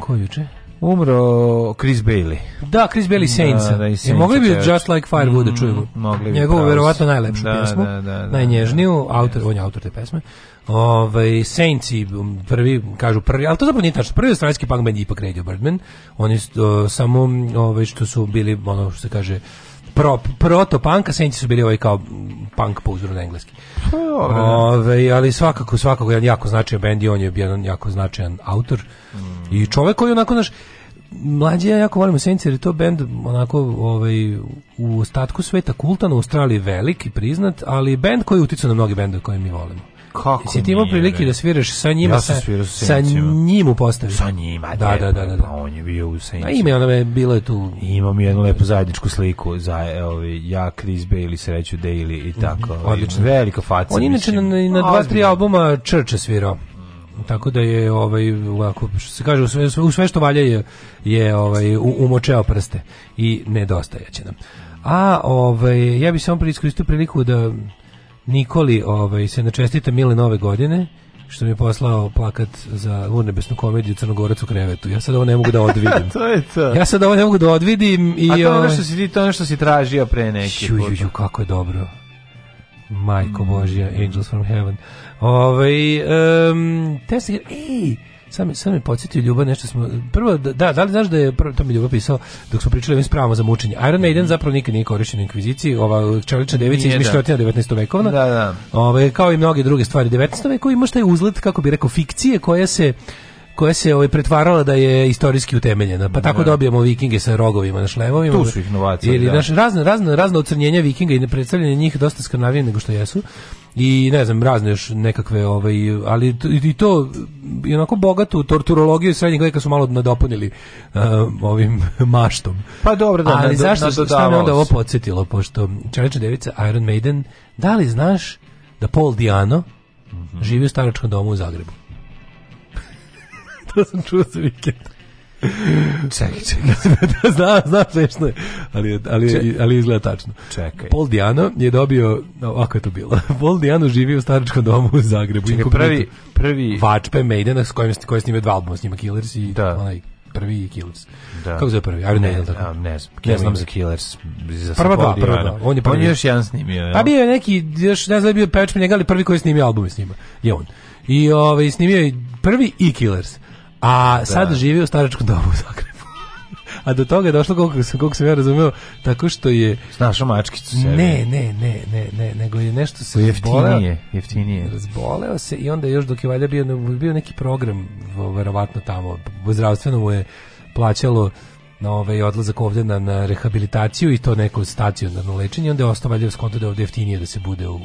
ko juče? Umro Chris Bailey. Da, Chris Bailey Saints. Da, da, i Saints mogli bi Just Like Firewood mm, da čujemo. Mogli bi. Njegovu pa verovatno najlepšu da, pjesmu, da, da, da, da, najnježniju, da, autor, on je autor te pesme. Ovaj Saints i um, prvi kažu prvi, ali to zapravo nije tačno. Prvi australijski punk band je ipak Radio Birdman. Oni uh, samo ovaj što su bili ono što se kaže pro, proto panka, senci su bili ovaj kao punk po uzoru na engleski. Pa, da. Ove, ali svakako, svakako jedan jako značajan bend i on je jedan jako značajan autor. Mm. I čovjek koji onako naš mlađi ja jako volim Senci jer je to bend onako ovaj, u ostatku sveta kultan u Australiji veliki priznat, ali bend koji je uticao na mnoge bendove koje mi volimo. Kako si ti imao prilike da sviraš sa njima? Ja sam svirao sa, sa njim u postavi. Sa njima, da, da, da, da, On je bio u Senicima. A ime ono je, bilo je tu. Imam jednu lepu zajedničku sliku za ovi, ja, Chris Bailey, Sreću Daily i tako. Odlično. Velika faca. On inače na, na dva, tri albuma Church svirao tako da je ovaj ovako što se kaže u sve, u sve što valja je je ovaj umočeo prste i nedostajaće nam. A ovaj ja bih samo iskoristio priliku da Nikoli ovaj, se načestita mile nove godine što mi je poslao plakat za urnebesnu komediju Crnogorac u krevetu. Ja sad ovo ne mogu da odvidim. to je to. Ja sad ovo ne mogu da odvidim. I, A to je ono ovaj, što si, to nešto što si tražio pre neki ju, ju, ju, kako je dobro. Majko mm. Božja, Angels from Heaven. Ove, ovaj, um, ej, Sam, sam me podsjetio Ljubav nešto smo... Prvo, da, da, da li znaš da je, prvo, to mi Ljubav pisao, dok smo pričali ovim spravama za mučenje. Iron mhm. Maiden zapravo nikad nije korišćen u inkviziciji, ova čelična devica da. izmišljotina 19. vekovna. Da, da. Ove, kao i mnoge druge stvari 19. veku imaš taj uzlet, kako bi rekao, fikcije koja se koja se ovaj pretvarala da je istorijski utemeljena. Pa da, tako da. dobijamo vikinge sa rogovima na šlemovima. Tu su ih novacije. Ili da. naš razne, razna razna ocrnjenja vikinga i predstavljanje njih dosta skrnavije nego što jesu. I ne znam, razne još nekakve ovaj, ali i to i onako bogatu torturologiju srednjeg veka su malo nadopunili uh, ovim maštom. Pa dobro, da, ali zašto se šta me onda ovo podsjetilo pošto Čelična devica Iron Maiden, da li znaš da Paul Diano mm -hmm. živi u staračkom domu u Zagrebu? to sam čuo za vikend. Čekaj, čekaj. Da, da, da, da, zna, znam smešno je, ali, ali, ali izgleda tačno. Čekaj. Paul Diano je dobio, ovako je to bilo, Paul Diano živi u staračkom domu u Zagrebu. Čekaj, prvi, prvi... Vačpe Maidena s kojim, koji snime dva albuma, snima Killers i da. onaj prvi Killers. Da. Kako se prvi? Iron Maiden tako. Ne, ne znam. Ne znam za Killers. Za prva dva, prva dva. On je prvi. On je još jedan snimio. Ja? Pa bio je neki, još ne znam bio pevač njega, ali prvi koji je snimio albume snima. Je on. I ovaj snimio je prvi i Killers. A da. sad živi u staračkom domu u Zagrebu. A do toga je došlo, koliko sam, koliko sam ja razumeo, tako što je... Snašao mačkicu sebe. Ne, ne, ne, ne, ne, nego je nešto se jeftinije, razboleo. Jeftinije, Razboleo se i onda još dok je valjda bio, bio neki program, verovatno tamo, zdravstveno mu je plaćalo na ovaj odlazak ovde na, na rehabilitaciju i to neko stacionarno lečenje, onda je ostao valjda skonto da je ovdje jeftinije da se bude u,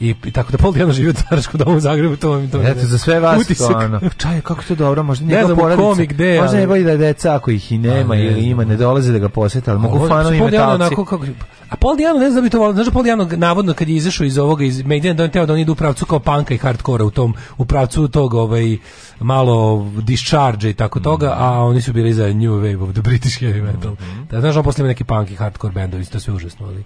I, i tako da pol Dijano živi u Caračkom domu u Zagrebu, to vam to. Eto, za sve vas utisak. to ono. Čaj, kako to dobro, možda njegov ne znam, poradica. Komi, gde, možda je bolje da je deca ako ih i nema ne, ili ima, ne dolaze da ga posete, ali mogu fanovi metalci. Paul onako kako, a Paul Dijano, ne znam da bi to volio, znaš da Paul Dijano navodno kad je izašao iz ovoga, iz Medina, da on teo da on ide u pravcu kao panka i hardkora u tom, u pravcu tog ovaj, malo discharge i tako mm. toga, a oni su bili za New Wave of the British Heavy Metal. Mm-hmm. Da, znaš, on posle neki punk i hardcore bendovi, to sve užasno, ali...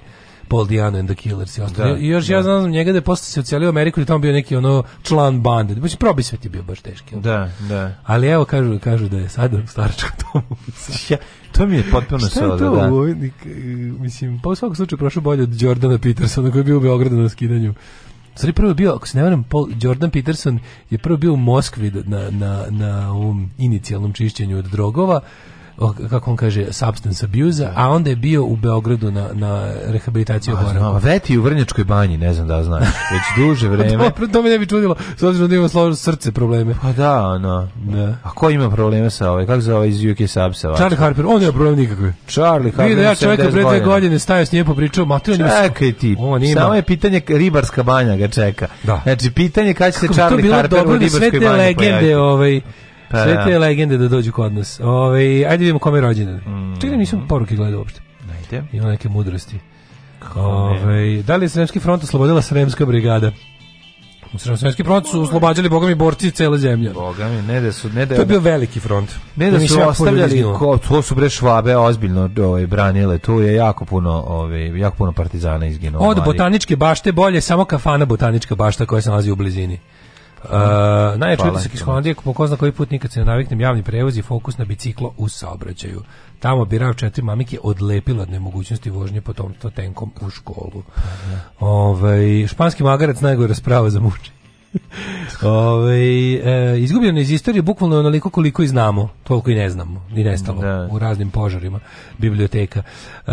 Paul Diano and the Killers i ostalo. Da, I još da. ja znam njega da je posle se ocelio u Ameriku i tamo bio neki ono član bande. Baš probi sve ti bio baš teški. Da, da. Ali evo, kažu, kažu da je sad u staračkom tomu. ja, to mi je potpuno sada, da. Šta je to? Da. Vojnik, mislim, pa u svakom slučaju prošao bolje od Jordana Petersona koji je bio u Beogradu na skidanju. Sorry, prvo je bio, ako se ne varam, Paul Jordan Peterson je prvo bio u Moskvi na, na, na ovom inicijalnom čišćenju od drogova, kako on kaže, substance abuse, da. a onda je bio u Beogradu na, na rehabilitaciju Bora. Veti u Vrnjačkoj banji, ne znam da znaš, već duže vreme. Pa dobro, to me ne bi čudilo, s obzirom da ima složno srce probleme. Pa da, ona Da. A ko ima probleme sa ovaj, kako se zove iz UK Subsa? Charlie Harper, on nema problem nikakve. Charlie Harper, Vidio da ja čovjeka pre dve godine stavio s njim popričao, matio njim... Čekaj ti, samo je pitanje, ribarska banja ga čeka. Da. Znači, pitanje kad će se Charlie Harper u da ribarskoj banji pojaviti. legende, ovaj, Pa, Sve da. te legende da dođu kod nas. Ove, ajde vidimo kome je rođendan. Mm. Čekaj, nisam poruke gledao uopšte. Ajde. Ima neke mudrosti. Ove, da li je Sremski front oslobodila Sremska brigada? Sremski front su oslobađali Boga mi borci cele zemlje. Boga mi, ne da su... Ne da, to je bio veliki front. Ne da, da su ostavljali, ko, to su bre švabe ozbiljno ovaj, branile, tu je jako puno, ovaj, jako puno partizana izginuo. Od botaničke bašte bolje samo kafana botanička bašta koja se nalazi u blizini. Uh, najjači utisak iz Holandije, po ko zna koji put nikad se ne naviknem javni prevoz i fokus na biciklo u saobraćaju. Tamo birav četiri mamike odlepilo od nemogućnosti vožnje po tom to tenkom u školu. Ove, ovaj, španski magarac najgore sprava za muči. Ove, ovaj, e, izgubljeno iz istorije bukvalno onoliko koliko i znamo, toliko i ne znamo, i nestalo da. u raznim požarima biblioteka. E,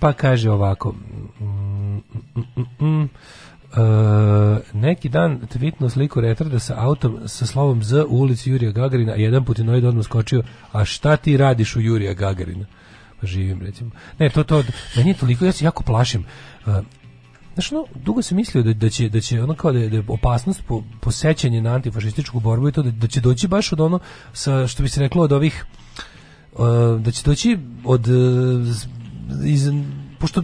pa kaže ovako... Mm, mm, mm, mm, mm Uh, neki dan tvitno sliku retarda sa autom sa slovom Z u ulici Jurija Gagarina, a jedan putinoid odmah skočio, a šta ti radiš u Jurija Gagarina? Pa živim, recimo. Ne, to, to, meni je toliko, ja se jako plašim. Uh, Znaš, no, dugo se mislio da, da, će, da će ono kao da je, da je opasnost po, posećenje na antifašističku borbu i to da, da će doći baš od ono, sa, što bi se reklo, od ovih, uh, da će doći od, iz, pošto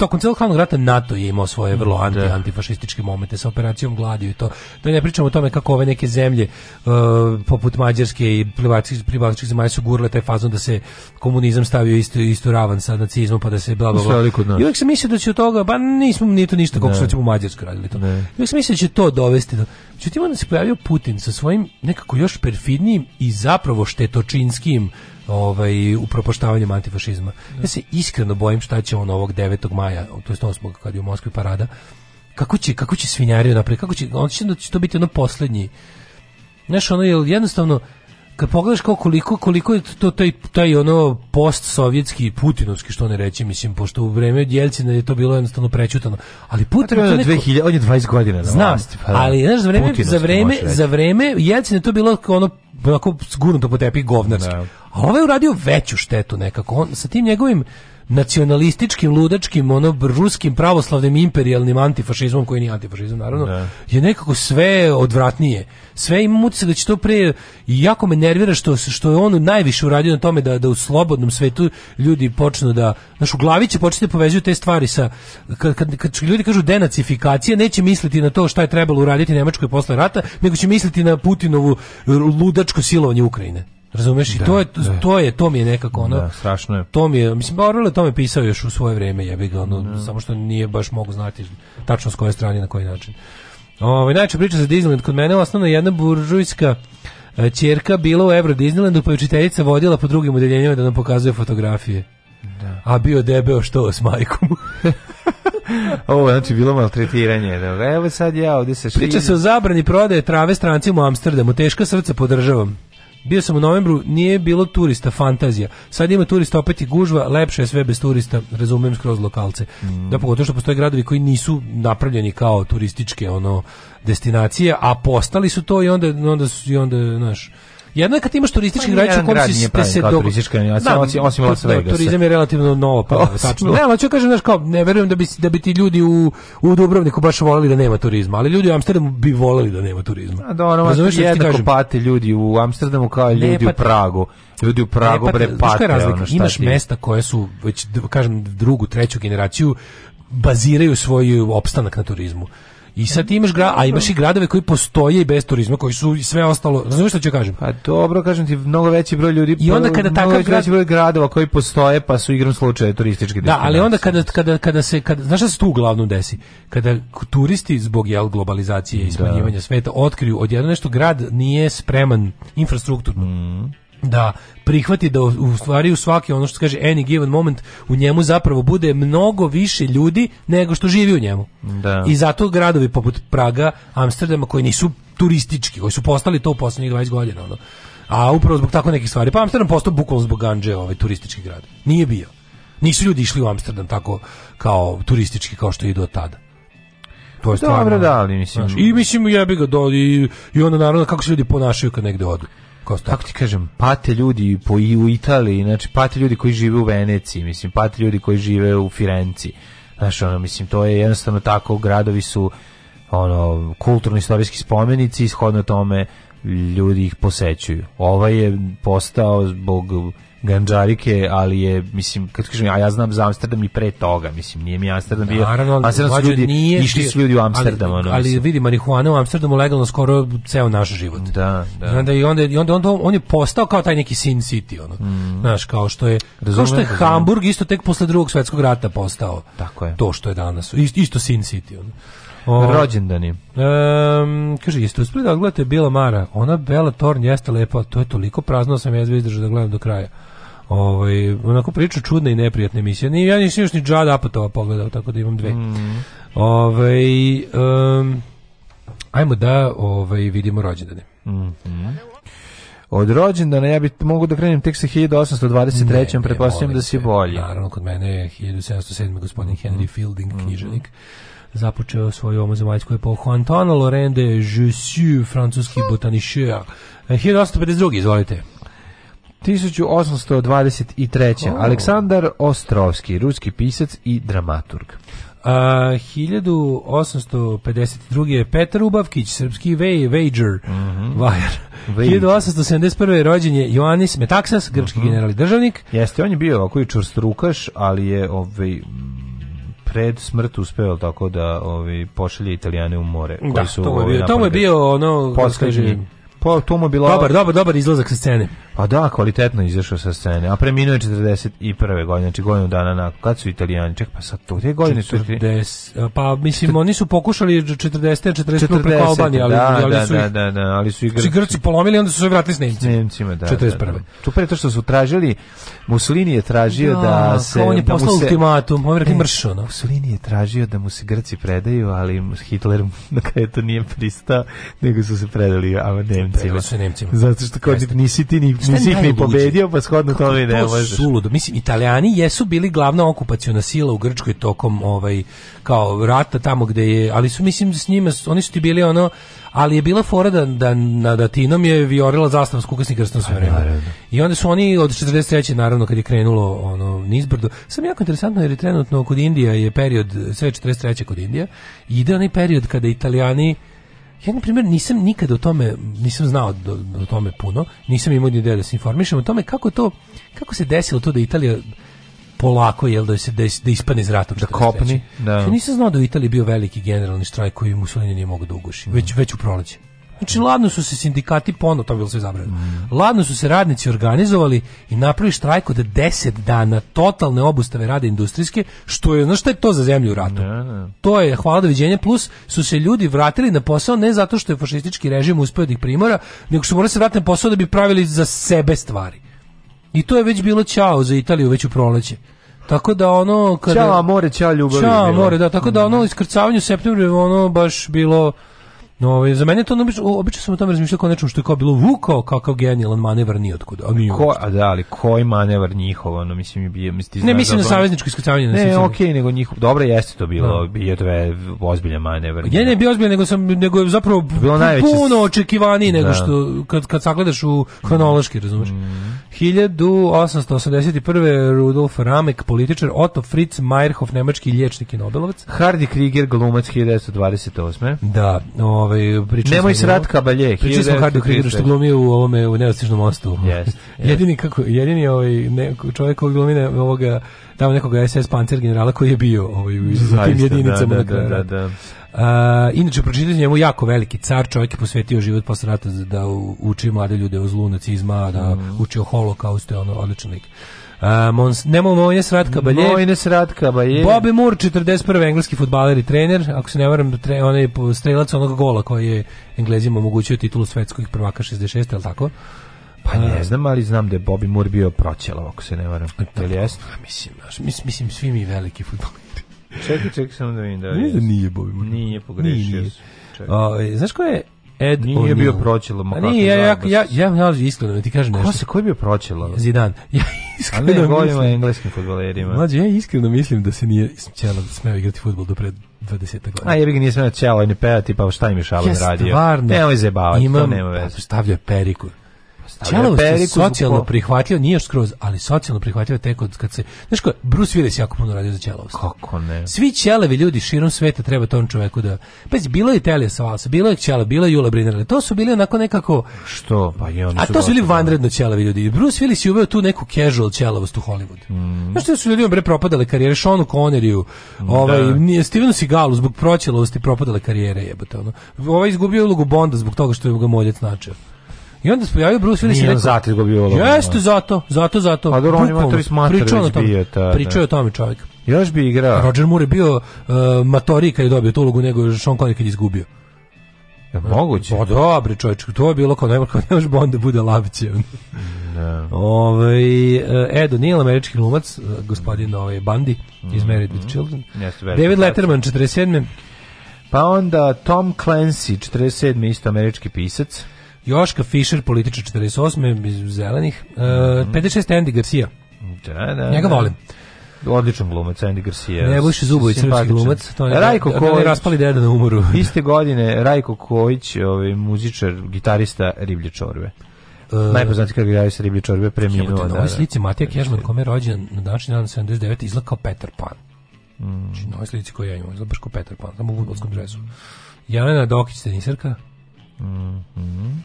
tokom celog hladnog rata NATO je imao svoje vrlo da. anti, antifašističke momente sa operacijom Gladio i to. Da ne pričamo o tome kako ove neke zemlje uh, poput Mađarske i pribaltičkih zemalja su gurle taj fazon da se komunizam stavio isto isto ravan sa nacizmom pa da se bla bla bla. I uvek sam mislio da će od toga, ba nismo ni to ništa kako što u Mađarskoj radili to. Ne. I uvek sam mislio da će to dovesti do... Međutim, onda se pojavio Putin sa svojim nekako još perfidnijim i zapravo štetočinskim ovaj upropaštavanjem antifašizma. Da. Ja se iskreno bojim šta će on ovog 9. maja, to jest 8. kad je u Moskvi parada. Kako će kako će svinjariju napraviti? Kako će on će, da to biti ono poslednji Znaš, ono je jednostavno kad pogledaš kao koliko koliko je to taj taj ono postsovjetski i putinovski što ne reći mislim pošto u vreme Jeljcina je to bilo jednostavno prećutano ali Putin je neko... 2000 on je 20 godina na vlasti pa da. ali znaš za vreme za vreme za vreme Jeljcina je to bilo kao ono onako gurnuto po tepi govnarski da. a ovaj je uradio veću štetu nekako on sa tim njegovim nacionalističkim, ludačkim, ono, ruskim, pravoslavnim, imperijalnim antifašizmom, koji nije antifašizam, naravno, da. je nekako sve odvratnije. Sve imam utisak da će to pre... jako me nervira što, što je on najviše uradio na tome da, da u slobodnom svetu ljudi počnu da... Znaš, u glavi će početi da povezuju te stvari sa... Kad, kad, kad ljudi kažu denacifikacija, neće misliti na to šta je trebalo uraditi Nemačkoj posle rata, nego će misliti na Putinovu ludačko silovanje Ukrajine. Razumeš? I da, to, je, da. to je, to mi je nekako ono... Da, strašno je. To mi je, mislim, Orwell je to mi pisao još u svoje vreme, jebi ga, ono, da. samo što nije baš mogu znati tačno s koje strane na koji način. Ovaj najče priča za Disneyland kod mene osnovna jedna buržujska e, ćerka bila u Euro Disneylandu pa je učiteljica vodila po drugim odeljenjima da nam pokazuje fotografije. Da. A bio debeo što s majkom. Ovo znači bilo malo tretiranje. Da. Evo sad ja ovde se širi. Priča se o zabrani prodaje trave strancima u Amsterdamu. Teška srca podržavam. Bio sam u novembru, nije bilo turista, fantazija. Sad ima turista opet i gužva, lepše je sve bez turista, razumem skroz lokalce. Mm. Da pogotovo što postoje gradovi koji nisu napravljeni kao turističke ono destinacije, a postali su to i onda onda su i onda, znaš, Jedno kad imaš turistički pa gradić u kom ste se do... turistička animacija, da, osim, Las Vegasa. Turizam je relativno novo, pa tačno. Ne, ali ću da kažem, znači kao, ne verujem da bi, da bi ti ljudi u, u Dubrovniku baš voleli da nema turizma, ali ljudi u Amsterdamu bi voleli da nema turizma. A dobro, Razumeš, jednako pate ljudi u Amsterdamu kao ljudi u Pragu. Ljudi u Pragu, bre, pate. Imaš mesta koje su, već, kažem, drugu, treću generaciju, baziraju svoj opstanak na turizmu. I sad ti imaš grad, a imaš i gradove koji postoje i bez turizma, koji su i sve ostalo. Razumeš šta ću kažem? Pa dobro, kažem ti, mnogo veći broj ljudi. I onda pa kada takav veći grad... broj gradova koji postoje, pa su igrom slučaja turistički Da, ali onda kada, kada, kada se kada, znaš šta se tu uglavnom desi? Kada turisti zbog jel globalizacije i da. smanjivanja sveta otkriju odjednom nešto grad nije spreman infrastrukturno. Mm da prihvati da u stvari u svaki ono što kaže any given moment u njemu zapravo bude mnogo više ljudi nego što živi u njemu. Da. I zato gradovi poput Praga, Amsterdama koji nisu turistički, koji su postali to u poslednjih 20 godina ono. A upravo zbog tako nekih stvari. Pa Amsterdam postao bukvalno zbog Ganđe, ovaj turistički grad. Nije bio. Nisu ljudi išli u Amsterdam tako kao turistički kao što idu od tada. To je stvarno. Dobro, da, ali mislim. Znaš, I mislim jebi ga do i, i onda naravno kako se ljudi ponašaju kad negde odu. Kosta. Kako ti kažem, pate ljudi po, i u Italiji, znači pate ljudi koji žive u Veneciji, mislim, pate ljudi koji žive u Firenci. Znaš, ono, mislim, to je jednostavno tako, gradovi su ono kulturno-istorijski spomenici, ishodno tome ljudi ih posećuju. Ova je postao zbog ganđarike, ali je, mislim, kad kažem, a ja znam za Amsterdam i pre toga, mislim, nije mi Amsterdam bio, Naravno, Amsterdam su ljudi, nije, išli su ljudi u Amsterdam, ali, ono, ali vidi, marihuana u Amsterdamu legalno skoro ceo naš život. Da, da. I onda, i onda, i onda, onda on je postao kao taj neki Sin City, ono, mm. znaš, kao što je, razumem, kao što je Hamburg isto tek posle drugog svetskog rata postao. Tako je. To što je danas, isto, isto Sin City, ono. O, Ehm, Um, kaže, jeste uspeli da odgledate Bila Mara? Ona Bela Torn jeste lepa, to je toliko prazno da sam jedva izdržao da gledam do kraja. Ovaj onako priča čudna i neprijatna emisije. Ni ja nisam još ni Džad Apatova pogledao, tako da imam dve. Mm. Ovaj um, ajmo da ovaj vidimo rođendane. Mm -hmm. Od rođendana ja bih mogu da krenem tek sa 1823. pretpostavljam da si bolji. Naravno, kod mene je 1707. gospodin Henry mm-hmm. Fielding, književnik. Mm -hmm započeo svoju omozemaljsku epohu. Antoine Laurent de Jussieu, francuski botanišija. E, 1852. Izvolite. 1823. Aleksandar Ostrovski, ruski pisac i dramaturg. E, uh, 1852. je Petar Ubavkić, srpski vej, vejđer, mm -hmm. vajar. Vejđer. 1871. rođen je Joannis Metaksas, grčki mm -hmm. general i državnik. Jeste, on je bio ovako i čvrstrukaš, ali je ovaj, pred smrt uspeo tako da ovi pošalje Italijane u more da, koji su to je bio, to je bio ono poslednji Pa to mu bilo Dobar, dobar, dobar izlazak sa scene. Pa da, kvalitetno izašao sa scene. A preminuo je 41. godine, znači godinu dana nakon. Kad su Italijani? Ček, pa sad to te godine 40, su... pa mislim, oni su pokušali 40. 40. preko Albanije, ali, da, ali, da, su da, ih, da, da, ali su igrali. Znači, su Grci polomili, onda su se vratili s Nemcima. Nemcima, da. 41. Da, da. Tu pre to što su tražili, Mussolini je tražio da, da se... on je da se, ultimatum, on je rekli mršo. No? Mussolini je tražio da mu se Grci predaju, ali Hitler na kraju to nije pristao, nego su se predali, a ne Nemcima. Su Nemcima. Zato što kao nisi ti ni, nisi ih ni pobedio, pa shodno tome ne možeš. Suludo. Mislim, Italijani jesu bili glavna okupaciona sila u Grčkoj tokom ovaj, kao rata tamo gde je, ali su mislim s njima, oni su ti bili ono, ali je bila fora da, da na datinom je viorila zastava s kukasnim krstom sve vreme. I onda su oni od 43. naravno kad je krenulo ono nizbrdo. Sam jako interesantno jer je trenutno kod Indija je period sve 43. kod Indija ide onaj period kada Italijani Ja, na primjer, nisam nikada o tome, nisam znao o tome puno, nisam imao ni ideja da se informišem o tome kako to, kako se desilo to da Italija polako jel da se da, da ispane iz rata da kopni da. Ja nisam znao da u Italiji bio veliki generalni štrajk koji Mussolini nije mogao da uguši mm. već već u proleće Znači, ladno su se sindikati ponovno, to bilo sve zabranjeno. Mm. Ladno su se radnici organizovali i napravili štrajk od 10 dana totalne obustave rada industrijske, što je, znaš šta je to za zemlju u ratu? Ne, da, ne. Da. To je hvala doviđenja, plus su se ljudi vratili na posao ne zato što je fašistički režim uspeo da ih primora, nego su morali se vratiti na posao da bi pravili za sebe stvari. I to je već bilo čao za Italiju već u proleće. Tako da ono kada Ćao more, ćao ljubavi. Ćao more, da, tako da ono mhm. iskrcavanje u septembru ono baš bilo No, ovaj, za mene to obično, obično sam o tome razmišljao kao nečemu što je kao bilo vukao kao kao genijalan manevar ni otkud. A, ko, a da, ali koji manevar njihov, ono mislim je bio, mislim Ne, mislim da na savezničko iskrcavanje Ne, ne okej, okay, nego njihov. Dobro jeste to bilo, no. Da. bio to je ozbiljan manevar. Ja ne bio ozbiljan, nego sam nego je zapravo bilo najveće puno očekivani nego da. što kad kad sagledaš u hronološki, razumeš. Mm. 1881. Rudolf Ramek, političar, Otto Fritz Meyerhoff, nemački lječnik i nobelovac. Hardy Krieger, glumac 1928. Da, ovaj ovaj pričali Nemoj srat kabalje. Pričali smo Hardu Krigeru što glumi u ovome u neostižnom mostu. Yes, yes. jedini kako jedini ovaj ne, čovjek koji glumi ne, ovoga tamo nekog SS pancer generala koji je bio ovaj u tim da, jedinicama da, da, da, da, da Uh, inače, pročitajte njemu jako veliki car, čovjek je posvetio život posle rata da uči mlade ljude o zlu nacizma, da mm. uči o holokaustu, ono, odličan lik. Uh, Mons, Nemo Mojnes Ratka Balje. Mojnes Ratka Balje. Bobby Moore, 41. engleski futbaler i trener. Ako se ne varam, tre, on je strelac onog gola koji je Englezima omogućio titulu svetskog prvaka 66, ali tako? Pa ne znam, ali znam da je Bobby Moore bio proćelov, ako se ne varam. Ili da. jeste? Mislim, mislim, mislim, svi mi veliki futboleri. čekaj, čekaj, samo da vidim da je. Nije da nije Bobby Moore. Nije, pogrešio. Nije, nije. O, e, znaš ko je Ed Nije O'Neal. bio pročelo, ma pa kako ja, ja, ja, ja, ja iskreno da ti kažem nešto. Ko se, ko je bio pročelo? Zidan. Ja iskreno A ne, govorimo engleskim futbolerima. Mlađe, ja iskreno mislim da se nije ćelo smeo igrati futbol do pred 20 godina. A jebi ga nije smeo ćelo, ni pevati, tipa šta im je Šaban ja, radio? Stvarno, Nemoj zebavati, to nema veze. Stavljao je periku. Ćelovost je socijalno zbog... prihvatljiva, nije još skroz, ali socijalno prihvatljiva tek od kad se... Znaš ko, Bruce Willis jako puno radio za ćelovost. Kako ne? Svi Čelevi ljudi širom sveta treba tom čoveku da... Pazi, bilo je Telija Savalsa, bilo je Ćela, bilo je Jula Brinarle, to su bili onako nekako... Što? Pa je, ono A to su bili vanredno ćelevi ljudi. Bruce Willis je uveo tu neku casual ćelavost u Hollywood. Mm. Znaš što su ljudima bre propadale karijere, Seanu Conneriju, da. ovaj, da. Stevenu Sigalu, zbog proćelosti propadale karijere, jebote, ono. Ovaj izgubio ulogu Bonda zbog toga što je ga moljac načeo. I onda se pojavio Bruce Willis i rekao... zato ga bio lovo. Jeste da. zato, zato, zato. A pa dobro, on ima tri smatere bio ta. Da. Pričao o tome čovjek. Još bi igrao. Roger Moore je bio uh, matori kad je dobio tu ulogu, nego Sean Connery kad je izgubio. Ja, moguće. Pa dobro, čovječ, to je bilo kao nema, kao nemaš Bond da bude laviće. No. Da. Ove, ovaj, Edo Neal, američki glumac, e, gospodin ove, ovaj, Bandi mm. iz mhm. Married mm. with Children. David Letterman, 47. Pa onda Tom Clancy, 47. isto američki pisac. Joška Fischer, političar 48. iz zelenih. Uh, e, mhm. 56. Andy Garcia. Da, da, da, Njega volim. Odličan glumac, Andy Garcia. Ne, Nebojša Zubović, srpski glumac. To je Rajko da, da Kojić. raspali deda na umoru. Iste godine Rajko Kojić, ovaj, muzičar, gitarista Riblje Čorve. Uh, e, Najpoznatiji kako igraju sa Riblje Čorve preminuo. Da, da, na ovoj slici Matija Kežman, kome je rođen na današnji dan 79, izgleda Peter Pan. Mm. Znači, na ovoj slici koju ja imam, izgleda baš kao Peter Pan, samo u futbolskom dresu. Jelena Dokić, tenisarka. Mhm.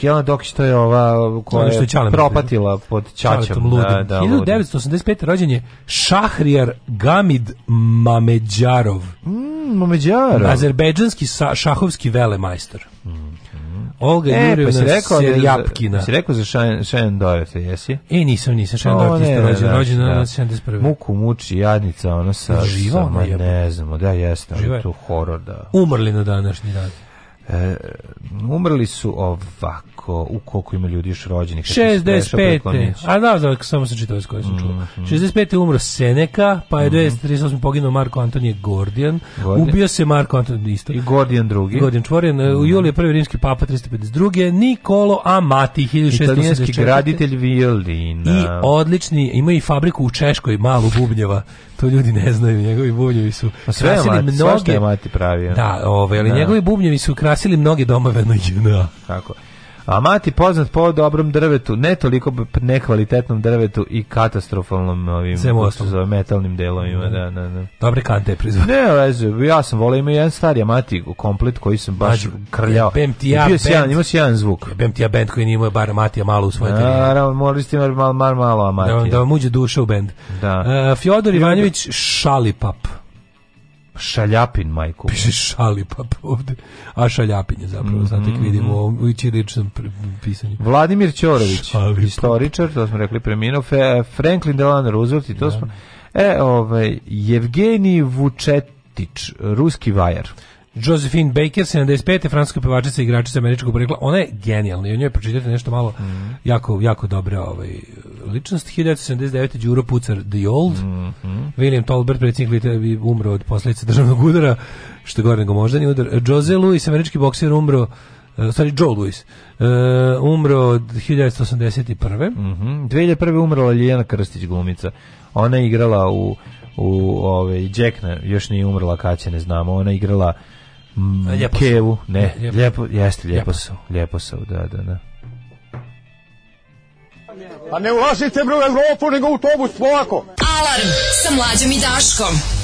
Jelena Dokić, to je ova koja je, što je propatila pod Čačom. Da, da, 1985. Da, da, rođen je Šahrijar Gamid Mameđarov. Mm, Mameđarov. Azerbejdžanski šahovski velemajstor. Mm. Olga e, pa Jurjevna pa rekao, Serjapkina. Pa da- si rekao za Šajan Dorothy, jesi? E, nisam, nisam. Šajan Dorothy je rođena, rođena na 71. Muku muči jadnica, ona sa... Živa ona je. Ne znamo, da, jeste. Živa je. Tu horor, da. Umrli na današnji dan. E, umrli su ovako, u koliko ima ljudi još rođenih? 65. A da, da, samo sam čitao s kojoj sam čuo. Mm -hmm. 65. umro Seneka, pa je mm -hmm. 238. poginuo Marko Antonije Gordijan. Ubio se Marko Antonije isto. I Gordijan drugi. Gordijan čvoren. Mm e, -hmm. U mhm. juli je prvi rimski papa 352. Nikolo Amati 1684. Italijanski graditelj violina. I odlični, ima i fabriku u Češkoj, malu bubnjeva. to ljudi ne znaju, njegovi bubnjevi su... Pa sve je Mati, mnoge... sve je Mati pravio. Da, ove, ovaj, ali da. njegovi bubnjevi su krasili ugasili mnogi domove na JNA. Tako. A mati poznat po dobrom drvetu, ne toliko nekvalitetnom drvetu i katastrofalnom ovim zove, metalnim delovima. Da, da, da. da. Dobre kante je prizvod. Ne, veze, ja sam volio imao jedan stari Amati komplet koji sam baš Mađu, krljao. Bem ti ja band. Imao si jedan zvuk. Bem band koji nije imao bar Amatija malo u svojoj karijeri. Da, naravno, morali ste imati malo, malo da, Amatija. Da, da vam uđe duša u band. Da. Uh, Fjodor Ivanović Šalipap. Šaljapin, majko. Piše šalipap pa ovde. A šaljapin je zapravo, mm -hmm. znate, vidimo u ovom čiličnom pisanju. Vladimir Ćorović, šalipap. historičar, to smo rekli preminuo, Franklin Delano Roosevelt i to ja. Da. smo... E, ovaj, Evgenij Vučetić, ruski vajar. Josephine Baker, 75. francuska pevačica i igračica američkog porekla. Ona je genijalna i o njoj pročitajte nešto malo mm. jako, jako dobre ovaj, ličnosti. 1979. Đuro Pucar, The Old. Mm -hmm. William Tolbert, predsjednik Litve, umro od posledica državnog udara, što gore nego moždani udar. Jose Lewis, američki bokser, umro Uh, sorry, Joe Louis, uh, eh, umro od 1981. Mm -hmm. 2001. umrla Ljena Krstić glumica. Ona je igrala u u ovaj Jack još nije umrla kad će ne znamo ona je igrala Mm, ljepo Kevu, ne, ljepo, ljepo jeste ljepo su, ljepo su, da, da, da. Pa ne ulazite bre u Evropu, nego u autobus, polako. Alarm sa mlađom i Daškom.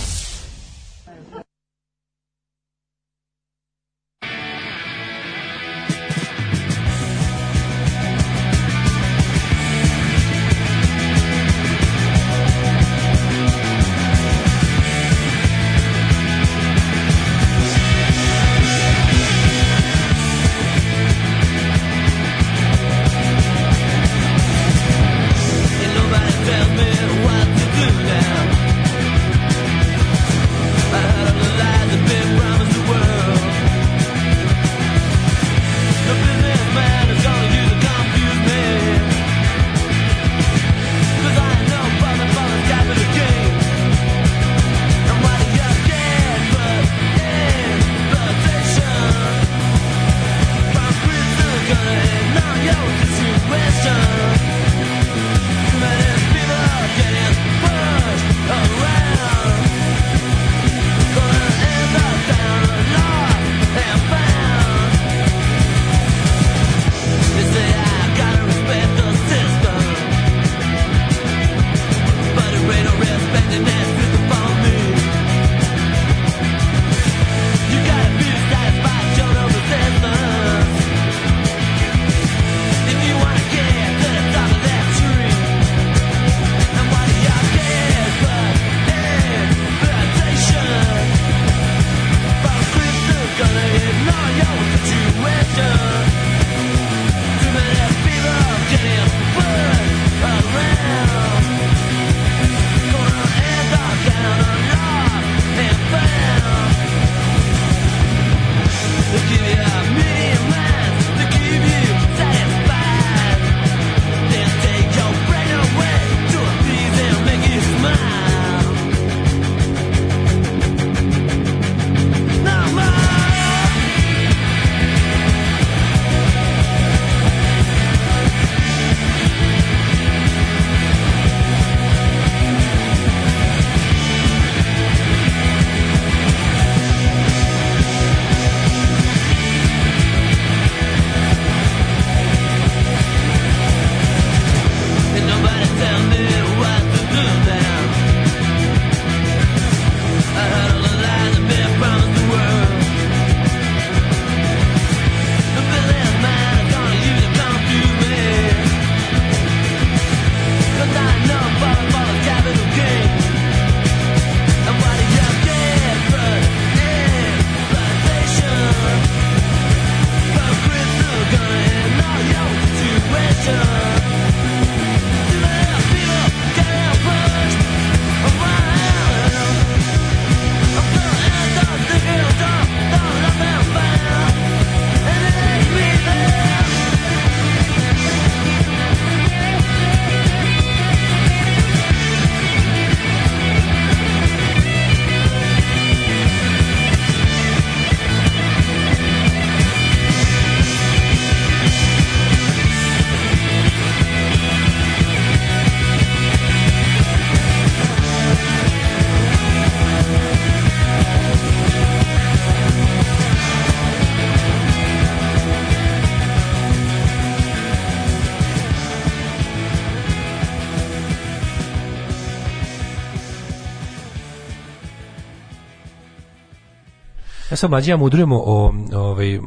sa mlađi ja mudrujemo o, ovaj,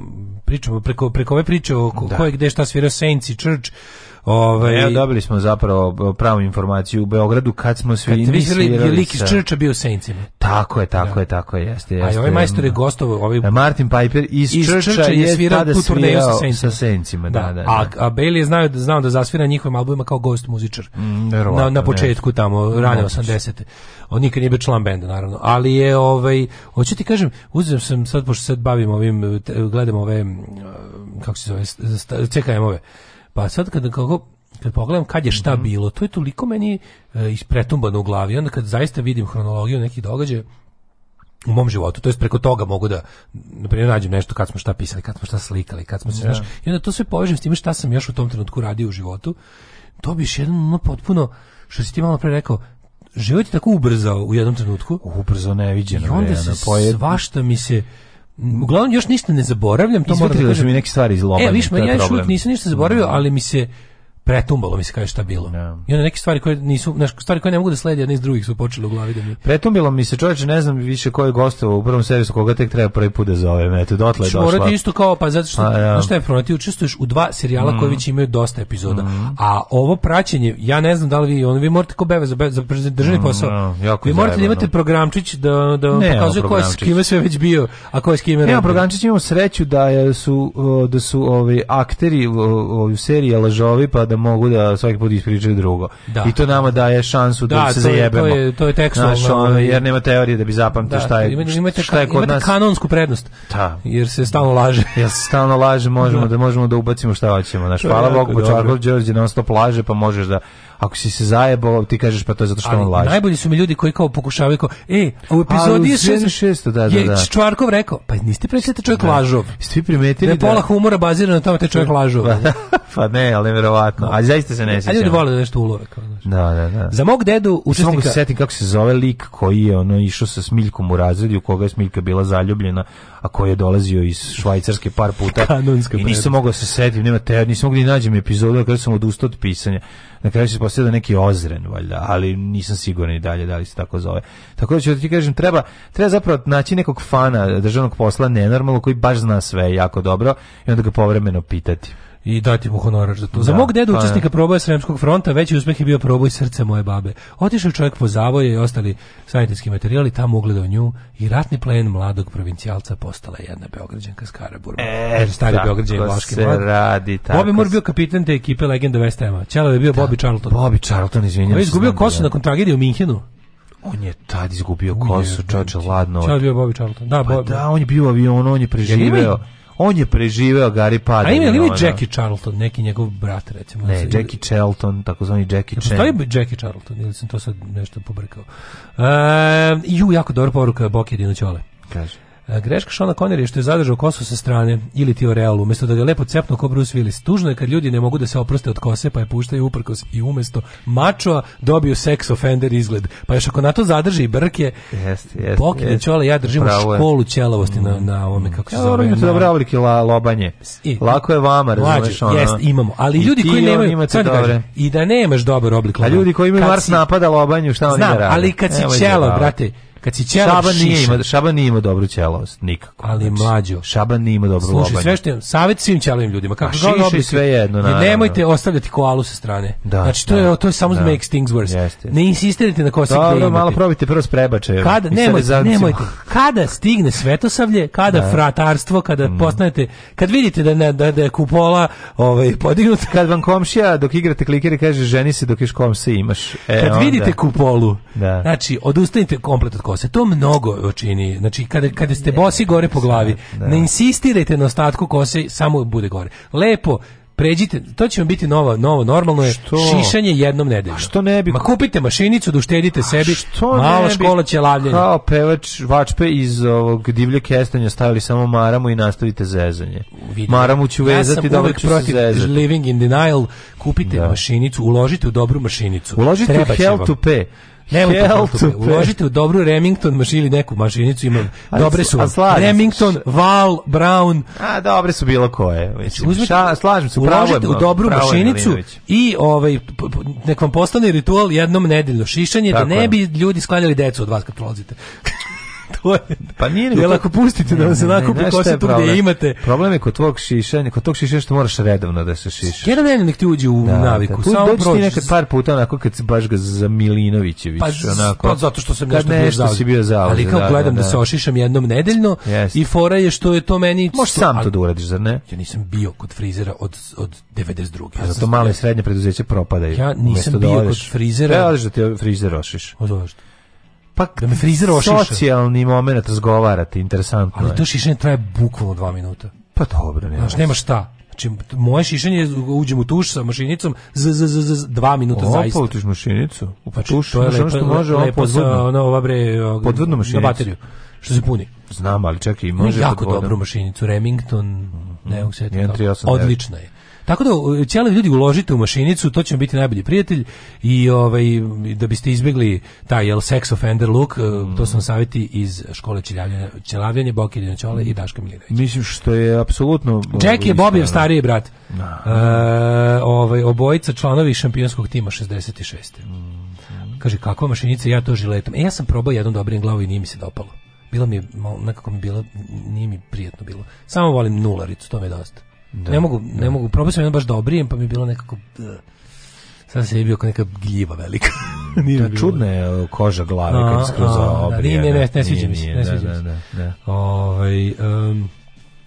pričamo preko, preko ove priče o da. koje gde šta svira Saints i Church, Ove, ovaj, Evo, dobili smo zapravo pravu informaciju u Beogradu kad smo svi kad svirali. Kad svirali, je lik bio u Tako je, tako da. je, tako je, jeste, jeste. A ovaj majstor je gostovo, ovaj e, Martin Piper iz, iz Črča, Črča je svirao tu turneju sa Sencima. Sa sencima da, da, da, A, da. a Bailey je znao, da, znao da zasvira njihovim albumima kao gost muzičar. Mm, na, na početku ne. tamo, rane 80. On nikad nije bio član benda, naravno. Ali je, ovaj, hoću ti kažem, uzem sam sad, pošto sad bavim ovim, gledam ove, kako se zove, CKM-ove. Pa sad kada kako kad pogledam kad je šta mm -hmm. bilo, to je toliko meni e, ispretumbano u glavi. Onda kad zaista vidim hronologiju nekih događaja, u mom životu, to jest preko toga mogu da na primjer nađem nešto kad smo šta pisali, kad smo šta slikali, kad smo se yeah. Da. i onda to sve povežem s tim šta sam još u tom trenutku radio u životu. to Dobiš jedan ono potpuno što si ti malo pre rekao, život je tako ubrzao u jednom trenutku, ubrzo neviđeno. I onda se pojed... svašta mi se Uglavnom još ništa ne zaboravljam, to moram da, da kažem. mi neke stvari iz E, viš, ja još uvijek nisam ništa zaboravio, da. ali mi se pretumbalo mi se kaže šta bilo. Yeah. Da. I onda neke stvari koje nisu, znaš, stvari koje ne mogu da slede, jedne iz drugih su počele u glavi da mi. Pretumbilo mi se, čoveče, ne znam više ko je gostovao u prvom servisu, koga tek treba prvi put da zovem, eto, dotle je došla. isto kao, pa zato što, a, ja. znaš šta je problem, ti učestvuješ u dva serijala mm. koji već imaju dosta epizoda, mm. a ovo praćenje, ja ne znam da li vi, on, vi morate ko beve za, za državni mm, posao, no, vi morate da imate programčić da, da ne pokazuje ko je s kime sve već bio, a ko je s kime ne. programčić imamo sreću da su, da su ovi ovaj, akteri u seriji lažovi, pa da mogu da svaki put ispričaju drugo. Da. I to nama daje šansu da, da se to je, zajebemo. To je, to je tekstualno. Znaš, jer nema teorije da bi zapamtio da, šta je, imate, imate, šta je kod imate nas. kanonsku prednost. Da. Jer se stalno laže. Ja se stalno laže, možemo da. da, možemo da ubacimo šta hoćemo. Naš, hvala Bogu, Čarkov Đorđe non stop laže, pa možeš da ako si se zajebao, ti kažeš pa to je zato što ali, on laže. Najbolji su mi ljudi koji kao pokušavaju kao, e, u epizodi je 600, da, da, je da. Čvarkov rekao, pa niste pričali da čovjek da. lažov. Svi primetili da... je da- pola humora bazirano na tome te čovjek pa lažov. Da, pa ne, ali verovatno. A zaista se ne sjećam. A ljudi vole da nešto ulove. Kao, da, da, da. Za mog dedu učesnika... Samo se setim kako se zove lik koji je ono išao sa Smiljkom u razredu, u koga je Smiljka bila zaljubljena, a koji je dolazio iz Švajcarske par puta. Kanonska I nisam mogao da se setim, nema te, nisam mogao ni nađem epizodu, kada sam odustao od pisanja. Na kraju se pretpostavljam da neki Ozren valjda, ali nisam siguran i dalje da li se tako zove. Tako da ću da ti kažem treba treba zapravo naći nekog fana državnog posla nenormalno koji baš zna sve jako dobro i onda ga povremeno pitati i dati mu honorar za to. Da, za mog dedu pa učesnika proboja Sremskog fronta veći uspeh je bio proboj srce moje babe. Otišao čovjek po zavoje i ostali sanitetski materijali, tamo ugledao nju i ratni plen mladog provincijalca postala jedna beograđanka Skara Burma. E, stari beograđanin Vlaški se mlad. radi, tako Bobby Moore bio kapitan te ekipe Legenda West Hama. Čelo je bio da, Bobby Charlton. Bobby Charlton, izvinjavam se. izgubio da kosu nakon tragedije u Minhenu. On je tad izgubio kosu, čoče, ladno. Čao bio Bobby Charlton. Da, pa Bobby. da, on je bio avion, on je preživeo on je preživeo Gary Pada. A ima li Jackie Charlton, neki njegov brat recimo? Ne, znači, Jackie Charlton, takozvani Jackie Chan. Postoji Jackie Charlton, ili sam to sad nešto pobrkao. E, ju, jako dobra poruka Boki Dinoćole. Kaže. Greška Šona Connery što je zadržao kosu sa strane ili ti o realu, umjesto da ga lepo cepno ko Bruce Willis. Tužno je kad ljudi ne mogu da se oproste od kose pa je puštaju uprkos i umjesto mačoa dobiju sex offender izgled. Pa još ako na to zadrži brke, jest, jest, pokine jest. čole, ja držim školu ćelavosti na, mm. na ovome kako se ja, zove. Ja, dobre oblike la, lobanje. I, Lako je vama, razumiješ ono. Jest, imamo. Ali I ljudi koji nemaju, sad da dobre. I da nemaš dobar oblik lobanje. A ljudi koji imaju Mars napada lobanju, šta oni da rade? ali kad si ćelo, brate, kad si ćelav Šaban nije ima Šaban nije ima dobru ćelavost nikako. Ali znači, mlađo. Šaban nije ima dobru lobanje. Slušaj, sve što je, svim ćelavim ljudima kako god oblik sve jedno na. Nemojte ostavljati koalu sa strane. Da, znači to da, je to je samo da. makes things worse. Jest, jest. Ne insistirajte na kosik. Dobro, malo probajte prvo sprebače prebačajem. Kada nemojte, nemojte. Kada stigne Svetosavlje, kada da. fratarstvo, kada mm. postanete, kad vidite da ne, da da je kupola ovaj podignuta, kad vam komšija dok igrate klikere kaže ženi se dok još komšija imaš. E, kad vidite kupolu. Da. Znači odustanite kompletno kose. To mnogo čini. Znači, kada, kada ste bosi gore po glavi, ne insistirajte na ostatku kose, samo bude gore. Lepo, pređite, to će vam biti novo, novo normalno je što? šišanje jednom nedeljom. A što ne bi? Ma kupite mašinicu da uštedite sebi, što malo ne škola će lavljenje. Kao pevač vačpe iz ovog divlje kestanja stavili samo maramu i nastavite zezanje. Vidim. Maramu ću vezati, ja da ću protiv se zezati. living in denial, kupite da. mašinicu, uložite u dobru mašinicu. Uložite Treba u hell to pay. Nemojte to. Uložite u dobru Remington mašinu ili neku mašinicu, ima dobre su. Remington, Val, Brown. A dobre su bilo koje. Znači, uzmite, slažem se, uložite u dobru mašinicu i ovaj nek vam postane ritual jednom nedeljno šišanje da ne bi ljudi skladali decu od vas kad prolazite to je. Pa nije nego. Jel ako pustite da vam se nakupi kosa tu gde imate. Problem je kod tvog šišanja, kod tog šišanja što moraš redovno da se šišaš. Jedan dan nek ti uđe u da, naviku. Da, Samo prođi ti nekad par puta onako kad baš ga za Milinovićević pa, onako. Pa zato što sam nešto, nešto si bio za. Ali kako da, da, gledam da, da, se ošišam jednom nedeljno i fora je što je to meni Možeš sam to da uradiš, zar ne? Ja nisam bio kod frizera od od 92. A zato male i srednje preduzeće propadaju. Ja nisam da bio kod frizera. Ja, e, da ti frizer ošiš. Pa zašto? pa da me frizer ošiša. Socijalni moment razgovarate, interesantno Ali to šišanje traje bukvalno dva minuta. Pa dobro, ne. Znaš, nema šta. Znači, moje šišanje, uđem u tuš sa mašinicom, z, z, z, z, dva minuta Opa, zaista. Opalutiš mašinicu? U znači, tuš, to je lepo, što može lepo sa, ono, ova bre, podvodnu mašinicu. Na bateriju, što se puni. Znam, ali čekaj, može... Da jako dobru mašinicu, Remington, mm -hmm. ne mogu se Odlična je. Tako da ćeli ljudi uložite u mašinicu, to će vam biti najbolji prijatelj i ovaj da biste izbegli taj jel sex offender look, mm. to su saveti iz škole ćelavljanja, ćelavljanje Bokiljina Ćole mm. i Daška Milinović. Mislim što je apsolutno Jack je ovaj, Bobijev stariji brat. No. Da. E, ovaj obojica članovi šampionskog tima 66. Mm. Kaže kakva mašinica, ja to žiletom. E ja sam probao jednom dobrim glavu i nije mi se dopalo. Bilo mi je, nekako mi bilo, nije mi prijetno bilo. Samo volim nularicu, to mi je dosta. Da, ne mogu, da. ne mogu, probao sam jedno baš dobrijem, pa mi je bilo nekako... Da, Sad se je bio kao neka gljiva velika. Mm, nije da, čudna je koža glave a, kad skroz obrijena. Da, nije, ne, ne sviđa mi se. Ne da, sviđa da, da, ovaj,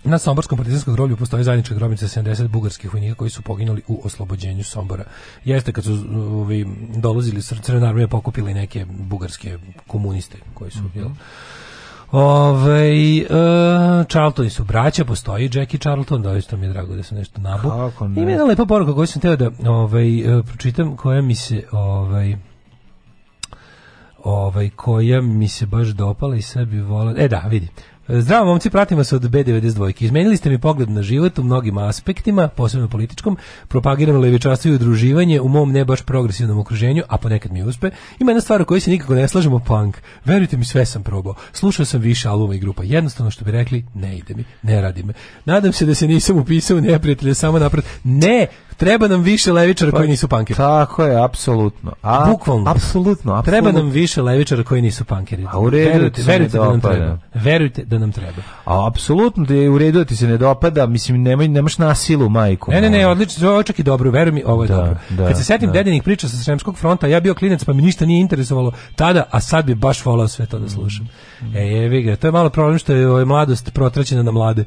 na Somborskom partizanskom groblju postoji zajednička grobnica 70 bugarskih vojnika koji su poginuli u oslobođenju Sombora. Jeste kad su ovi, ovaj, dolazili, Crvena je pokupili neke bugarske komuniste koji su, mm -hmm. jel, mhm. Ove, ovaj, uh, Charlton su braća, postoji Jackie Charlton, doista mi je drago da sam nešto nabu. Kako ne? Ima jedna lepa poruka koju sam teo da ovaj, uh, pročitam, koja mi se ovaj, ovaj, koja mi se baš dopala i sebi vola. E da, vidi. Zdravo, momci, pratim vas od B92. Izmenili ste mi pogled na život u mnogim aspektima, posebno političkom. Propagiram levičarstvo i udruživanje u mom ne baš progresivnom okruženju, a ponekad mi uspe. Ima jedna stvar u kojoj se nikako ne slažemo, punk. Verujte mi, sve sam probao. Slušao sam više albuma i grupa. Jednostavno što bi rekli, ne ide mi, ne radi me. Nadam se da se nisam upisao u neprijatelje, samo napred. Ne, Treba nam više levičara pa, koji nisu pankeri. Tako je, apsolutno. A, Bukvalno. Apsolutno, Treba nam više levičara koji nisu pankeri. A u redu da verujte, ti verujte da nam treba. Verujte da nam treba. A apsolutno da je u redu da ti se ne dopada, mislim nemoj nemaš nasilu majko. Ne, ne, ne, odlično, ovo čak i dobro, veruj mi, ovo je da, dobro. Da, Kad se setim da. dedenih priča sa Sremskog fronta, ja bio klinac pa mi ništa nije interesovalo tada, a sad bi baš volao sve to da slušam. Mm. E, jevi ga, to je malo problem što je ovaj, mladost protraćena na mlade.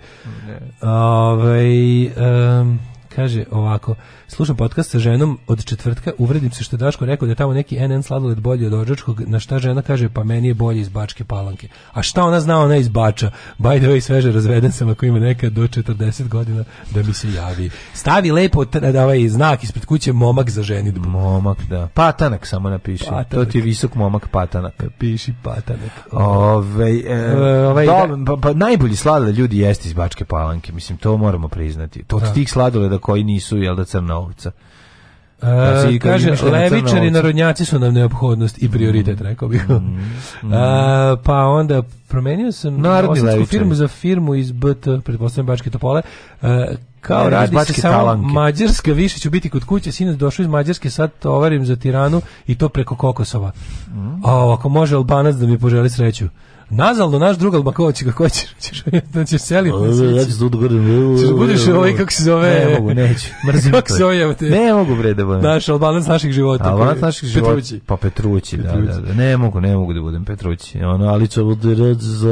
Ne. Ove, ovaj, um, Kaže ovako, Slušam podcast sa ženom od četvrtka, uvredim se što je Daško rekao da je tamo neki NN sladoled bolji od Odžačkog, na šta žena kaže, pa meni je bolje iz Bačke palanke. A šta ona zna, ona iz Bača. By the way, sveže razveden sam ako ima neka do 40 godina da mi se javi. Stavi lepo da ovaj znak ispred kuće momak za ženidbu. Momak, da. Patanak samo napiši. Patanak. To ti je visok momak patanak. Piši patanak. Ove, ovaj, e, e, ovaj, do, da, da. pa, pa, najbolji sladoled ljudi jeste iz Bačke palanke, mislim, to moramo priznati. To od da. tih sladoleda koji nisu, jel da crno crna ovca. Znači, kaže, levičari narodnjaci su nam neophodnost i prioritet, rekao bih. Mm, mm. A, pa onda promenio sam Narodni firmu za firmu iz BT, pretpostavljam Bačke Topole. A, e, kao ne, radi se samo Mađarska, više ću biti kod kuće, sinac došao iz Mađarske, sad tovarim za Tiranu i to preko Kokosova. Mm. A, ako može Albanac da mi poželi sreću. Nazalno naš drug Albakovac kako hoćeš, hoćeš da ćeš seli. Da, da, ja ću tu grdem. Ćeš da budeš ovaj kako se zove. Ne mogu, neću. Mrzim kako se zove. Ne mogu bre da budem. Naš Albanac naših života. Albanac pa naših života. Petrući. Pa Petrući, da, da, da. Ne mogu, ne mogu da budem Petrući. Ono ali će bude red za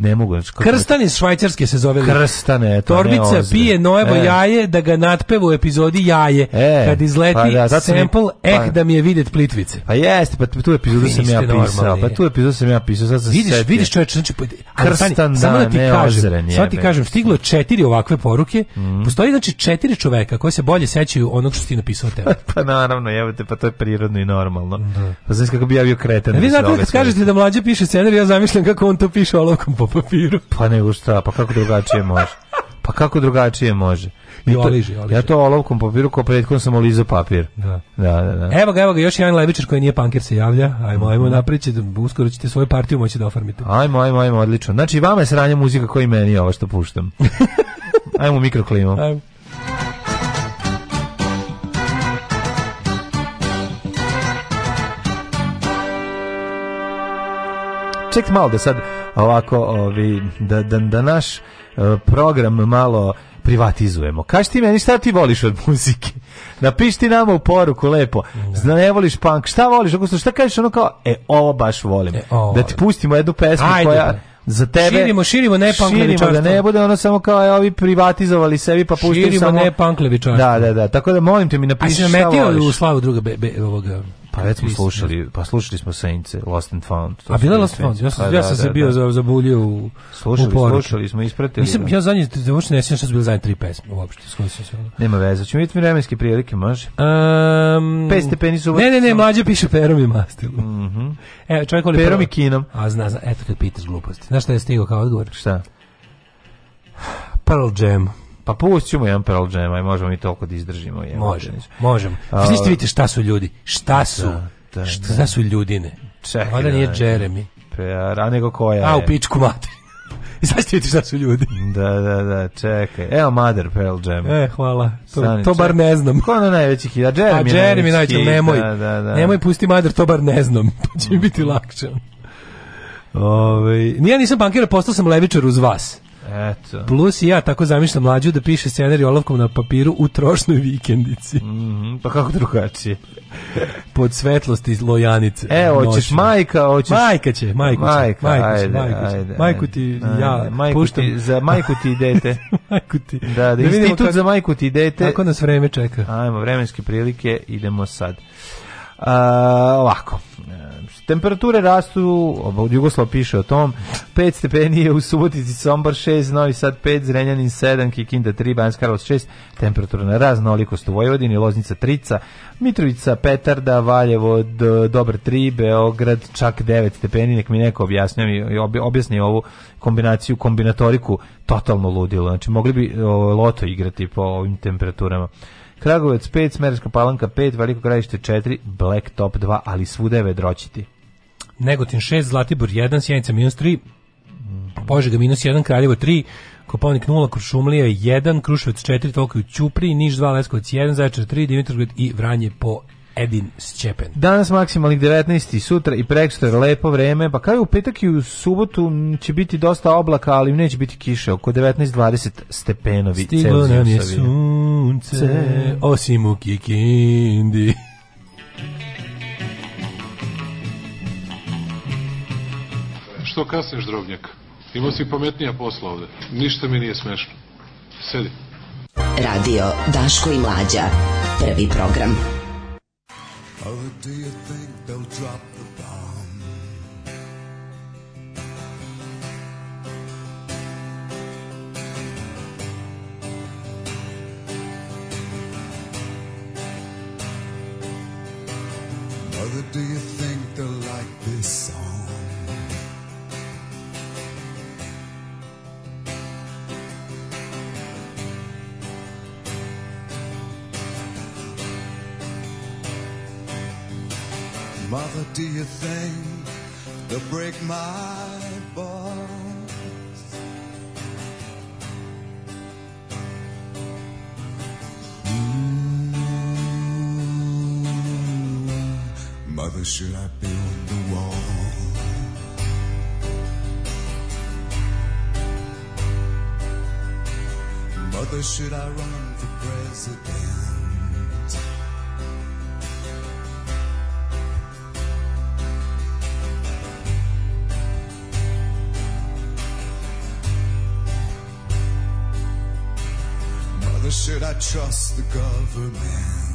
ne mogu. Krstan iz švajcarske se zove. Krstane, to Torbica pije Noevo e. jaje da ga natpevu u epizodi jaje. E, Kad izleti pa sample eh pa- da mi je videt plitvice. Pa jeste, pa tu epizodu sam ja pisao. Pa tu epizodu sam ja pisao za vidiš, sebe. Vidiš čoveče, znači, krstan samo da, da ti kažem, samo da ti kažem, stiglo je četiri ovakve poruke, mm. postoji znači četiri čoveka koji se bolje sećaju onog što ti napisao tebe. pa naravno, evo pa to je prirodno i normalno. Da. Pa znaš kako bi ja bio kreten. Da vi znate da kažete da mlađe piše scenarij, ja zamišljam kako on to piše olovkom po papiru. Pa nego šta, pa kako drugačije može. Pa kako drugačije može? I to, oliži, oliži. Ja to olovkom papiru, ko prethodno sam olizao papir. Da. Da, da, da. Evo ga, evo ga, još jedan levičar koji nije panker se javlja. Ajmo, ajmo, mhm. naprići, da- uskoro ćete svoju partiju moći da ofarmite. Ajmo, ajmo, ajmo, odlično. Znači, vama je sranja muzika koji meni ovo što puštam. ajmo mikroklimom. Ajmo. Ček malo da sad ovako ovi, da, da, da naš E, program malo privatizujemo. Kaži ti meni šta ti voliš od muzike? Napiši ti nama u poruku lepo. Da. Zna, ne voliš punk. Šta voliš? Ako šta kažeš ono kao, e, ovo baš volim. E, ovo. Da ti pustimo jednu pesmu Ajde, koja... za tebe širimo širimo ne panklevičarstvo širimo da ne bude ono samo kao e, ovi privatizovali sebi pa puštaju samo širimo ne panklevičarstvo da da da tako da molim te mi napiši šta voliš u slavu druga be, be, ovoga Pa već smo slušali, pa slušali smo Saints, Lost and Found. To A bila Lost and Found, ja sam, pa, ja da, sam da, se da, bio da. zabuljio u Slušali, u slušali smo, ispratili. Nisam, ja zadnji, da uopšte ne sjećam što su bile zadnje tri pesme, uopšte, s kojim sam se... Nema veze, ćemo vidjeti vremenske prilike, može? Um, Pet stepeni su... Ne, ne, ne, mlađe piše perom i mastilu. Mm -hmm. Evo, čovjek voli perom i kinom. A, zna, zna, eto kad pitaš gluposti. Znaš šta je stigao kao odgovor? Šta? Pearl Jam. Pa pusćemo jedan Pearl Jam, aj možemo i toliko da izdržimo. Je, možemo, možemo. A, Vi ste vidite šta su ljudi, šta da, su, da, da, šta da. su ljudine. Čekaj. Mada nije da, da. Jeremy. Pe, a nego koja A, u pičku mater. I sad ćete šta su ljudi. Da, da, da, čekaj. Evo Mother Pearl Jam. E, hvala. To, Stani, to bar ne znam. Ko na najveći hit? A pa Jeremy, A Jeremy najveći Nemoj, da, da, da. nemoj pusti Mother, to bar ne znam. Pa će mi biti lakše. Ove, ovaj, ja nisam bankira, postao sam levičar uz vas. Eto. Plus ja tako zamišljam mlađu da piše scenarij olovkom na papiru u trošnoj vikendici. Mm, pa kako drugačije? Pod svetlosti iz Lojanice. E, hoćeš majka, hoćeš... Majka će, majka, majka, će, majku ajde, će, majka ajde, će. majku ti ajde, ja majku puštam. Ti, za majku ti idete. majku ti. Da, da, da institut kako, za majku ti idete. Kako nas vreme čeka. Ajmo, vremenske prilike, idemo sad. Uh, ovako, e, temperature rastu, Jugoslav piše o tom, 5 stepeni u Subotici, Sombor 6, Novi Sad 5, Zrenjanin 7, Kikinda 3, Banjska Karlovac 6, temperatura na raznolikost u Vojvodini, Loznica 3, Mitrovica, Petarda, Valjevo, Dobar 3, Beograd čak 9 stepeni, nek mi neko objasni, objasni ovu kombinaciju, kombinatoriku, totalno ludilo, znači mogli bi loto igrati po ovim temperaturama. Kragujevac 5, Smerska palanka 5, Veliko krajište 4, Black Top 2, ali svuda je Negotin 6, Zlatibor 1, Sjenica minus 3, Požega minus 1, Kraljevo 3, Kopovnik 0, Kuršumlija 1, Kruševac 4, toliko u Ćupri, Niš 2, Leskovac 1, Zaječar 3, Dimitrovgrad i Vranje po Edin Sćepen. Danas maksimalnih 19 i sutra i prekstor lepo vreme, pa kao u petak i u subotu će biti dosta oblaka, ali neće biti kiše, oko 19-20 stepenovi. Stiglo nam je sunce, osim u Kikindi. Što kasniš, drobnjak? Imao si pametnija posla ovde. Ništa mi nije smešno. Sedi. Radio Daško i Mlađa. Prvi program. Or do you think they'll drop the bomb? Mother, do you you think they'll break my bones? Ooh, mm, mother, should I build the wall? Mother, should I run for president? Or should I trust the government?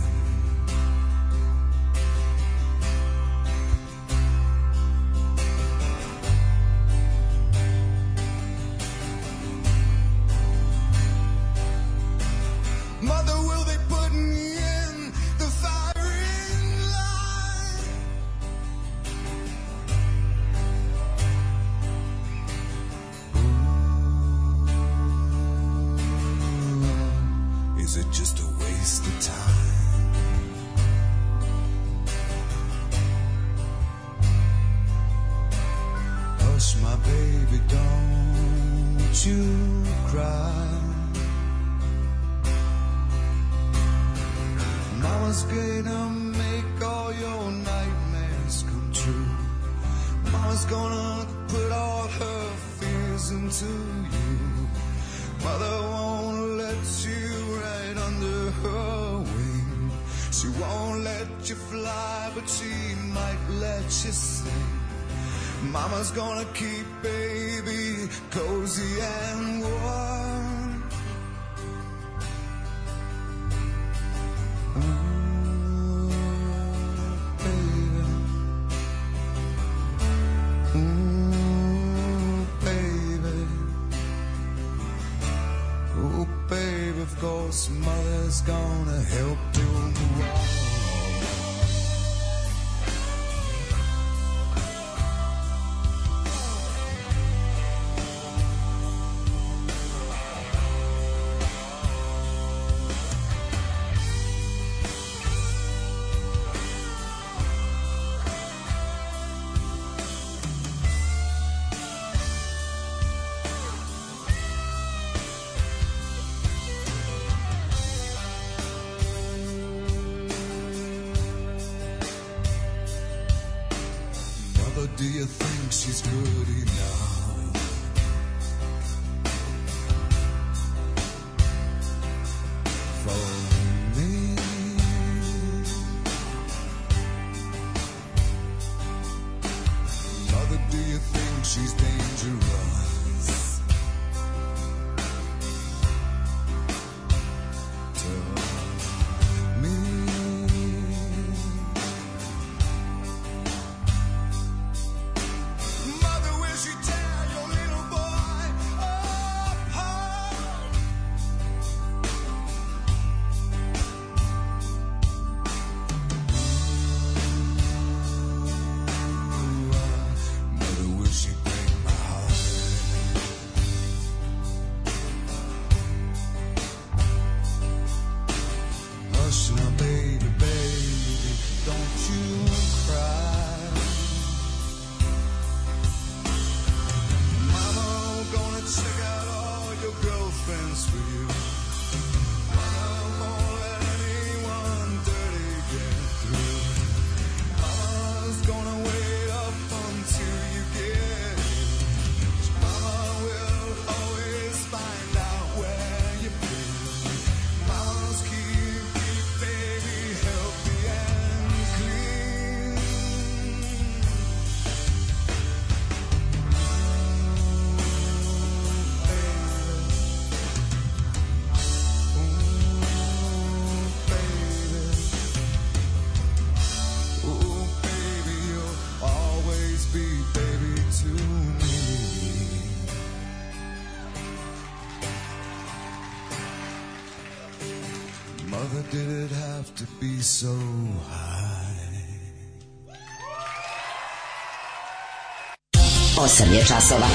8 je časova.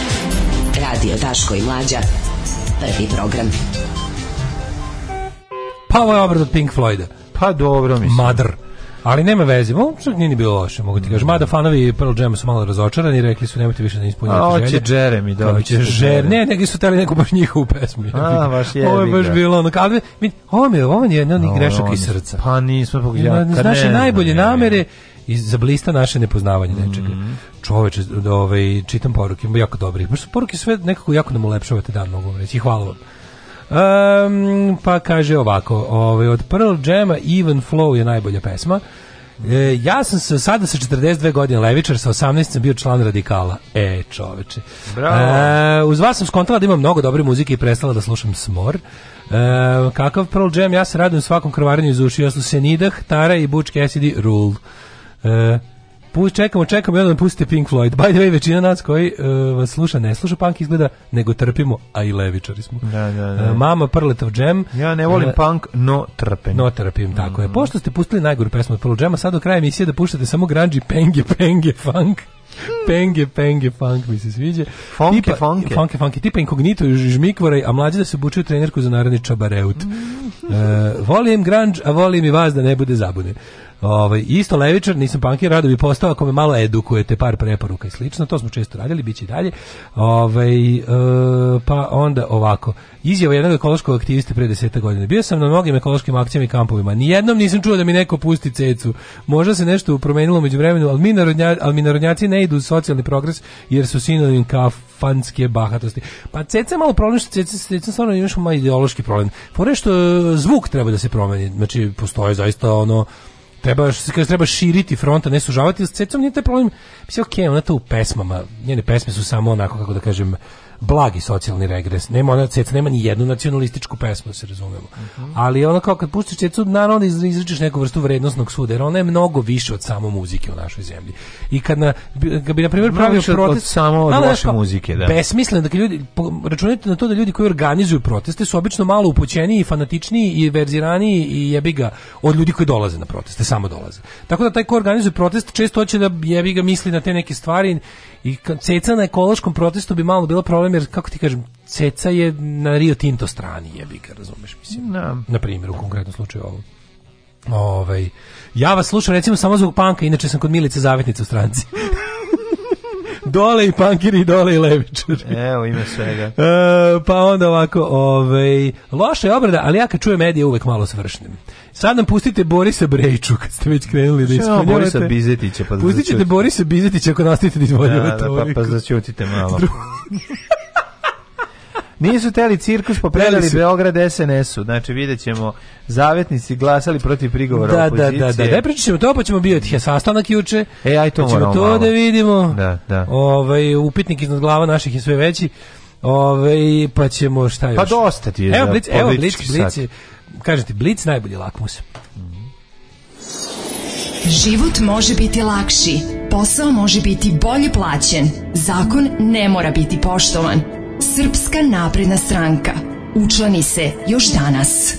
Radio Daško i Mlađa. Prvi program. Pa ovo je obrad od Pink Floyda. Pa dobro mislim. Madr. Ali nema veze, možda nije ni bilo loše, mogu ti kažem. Mada fanovi Pearl Jam su malo razočarani, rekli su nemojte više da ispunjavate želje. A hoće Jeremy, da hoće Jeremy. Ne, neki su teli neku baš njihovu pesmu. A, baš je. Ovo je baš bilo ono, ali mi, ovo mi je, ovo je jedna od grešaka iz srca. Pa nismo pogledali. Naše najbolje namere, i zablista naše nepoznavanje mm -hmm. Čoveče, ovaj, čitam poruke, jako dobri. Baš poruke sve nekako jako nam ulepšavate dan, mogu vam reći. hvala vam. Um, pa kaže ovako, ovaj, od Pearl Jama Even Flow je najbolja pesma. E, ja sam se sada sa 42 godine levičar, sa 18 sam bio član radikala. E, čoveče. Bravo. E, uz vas sam skontala da imam mnogo dobre muzike i prestala da slušam smor. E, kakav Pearl Jam, ja se radujem svakom krvarenju iz uši, ja su Senidah, Tara i Butch Cassidy, Rule. E, pust, čekamo, čekamo i onda pustite Pink Floyd. By the way, većina nas koji e, vas sluša, ne sluša punk izgleda, nego trpimo, a i levičari smo. Da, da, da. E, mama of Jam. Ja ne volim e, punk, no trpim. No trpim, tako mm. je. Pošto ste pustili najgoru pesmu od Pearl Jama, sad do kraja emisije da puštate samo grunge penge, penge, funk. Penge, penge, funk mi se sviđa. Funke, tipa, funke. Funke, funke. Tipa inkognito i žmikvoraj, a mlađi da se obučuju trenerku za narodni čabareut. Mm. E, volim grunge, a volim i vas da ne bude zabune. Ovaj isto levičar, nisam pankir, rado bih postao ako me malo edukujete par preporuka i slično. To smo često radili, biće i dalje. Ovaj e, pa onda ovako. Izjava jednog ekološkog aktiviste pre 10 godina. Bio sam na mnogim ekološkim akcijama i kampovima. Nijednom nisam čuo da mi neko pusti cecu. Možda se nešto promenilo međuvremenu, al mi, narodnja, al mi narodnjaci ne idu u socijalni progres jer su sinonim kafanske bahatosti. Pa ceca malo problem što ceca, ceca stvarno imaš malo ideološki problem. Fore što e, zvuk treba da se promeni. Znači, postoje zaista ono treba, se kaže treba širiti fronta, ne sužavati, s cecom nije taj problem. Mislim, ok, ona to u pesmama, njene pesme su samo onako, kako da kažem, blagi socijalni regres. Nema ona ceca, nema ni jednu nacionalističku pesmu, da se razumemo. Uh mhm. -huh. Ali ona kao kad pustiš cecu, naravno da izričeš neku vrstu vrednostnog suda, jer ona je mnogo više od samo muzike u našoj zemlji. I kad, na, kad bi, na primjer, pravio protest... Od, samo od naša naša muzike, da. Besmisleno, da ljudi, računajte na to da ljudi koji organizuju proteste su obično malo upućeniji, fanatičniji i verziraniji i jebiga od ljudi koji dolaze na proteste, samo dolaze. Tako da taj ko organizuje protest često hoće da jebiga misli na te neke stvari I ceca na ekološkom protestu bi malo bilo problem, jer kako ti kažem, ceca je na Rio Tinto strani jebiga, razumeš, mislim. No. Da. Na primjer, u konkretnom slučaju ovo. Ovaj, ja vas slušam recimo samo zbog panka, inače sam kod Milice Zavetnice u stranci. dole i pankiri, i dole i levičari. Evo, ima svega. E, pa onda ovako, ovaj, loša je obrada, ali ja kad čujem medije uvek malo svršnem. Sad nam pustite Borisa Brejču, kad ste već krenuli da ispoljavate. Borisa Bizetića. Pa da Pustit ćete Borisa Bizetića ako nastavite da izvoljavate. Da, da, pa, pa začutite malo. Nisu teli cirkus, pa predali Beograd SNS-u. Znači, vidjet ćemo, zavetnici glasali protiv prigovora da, da, da opozicije. Da, da, da, da, pričat ćemo to, pa ćemo biti sastanak juče. E, aj to pa ćemo to malo. da vidimo. Da, da. Ovaj, upitnik iznad glava naših je sve veći. Ove, ovaj, pa ćemo šta pa još? Pa dosta ti je. Evo, blic, evo, blic, blic, kažete, blic najbolji lakmus. Život može biti lakši, posao može biti bolje plaćen, zakon ne mora biti poštovan. Srpska napredna stranka. Učlani se još danas.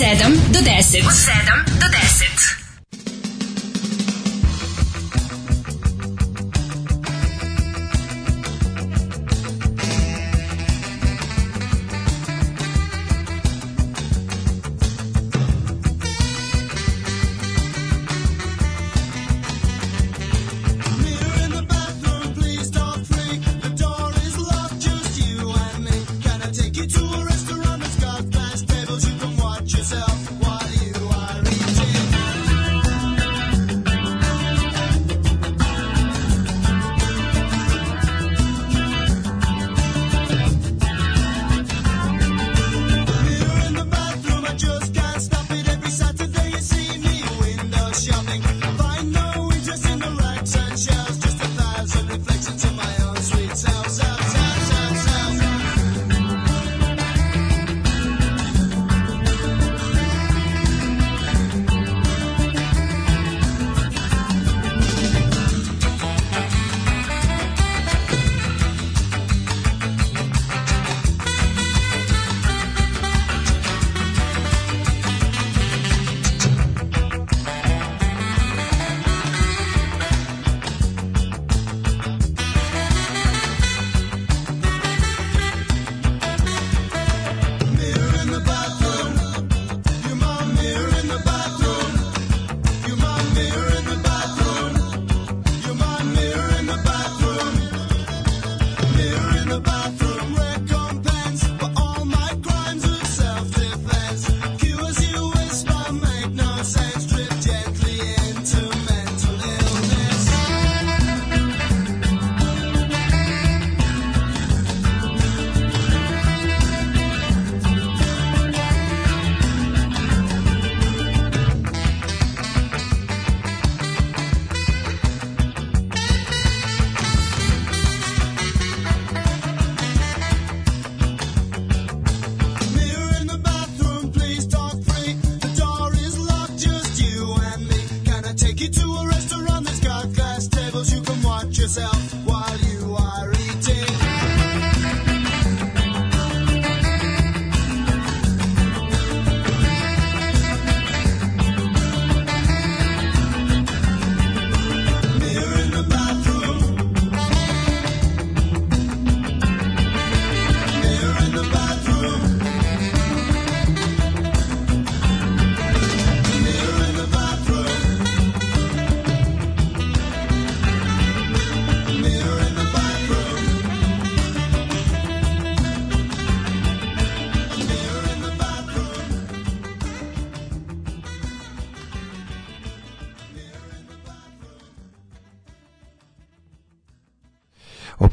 7 do 10. 7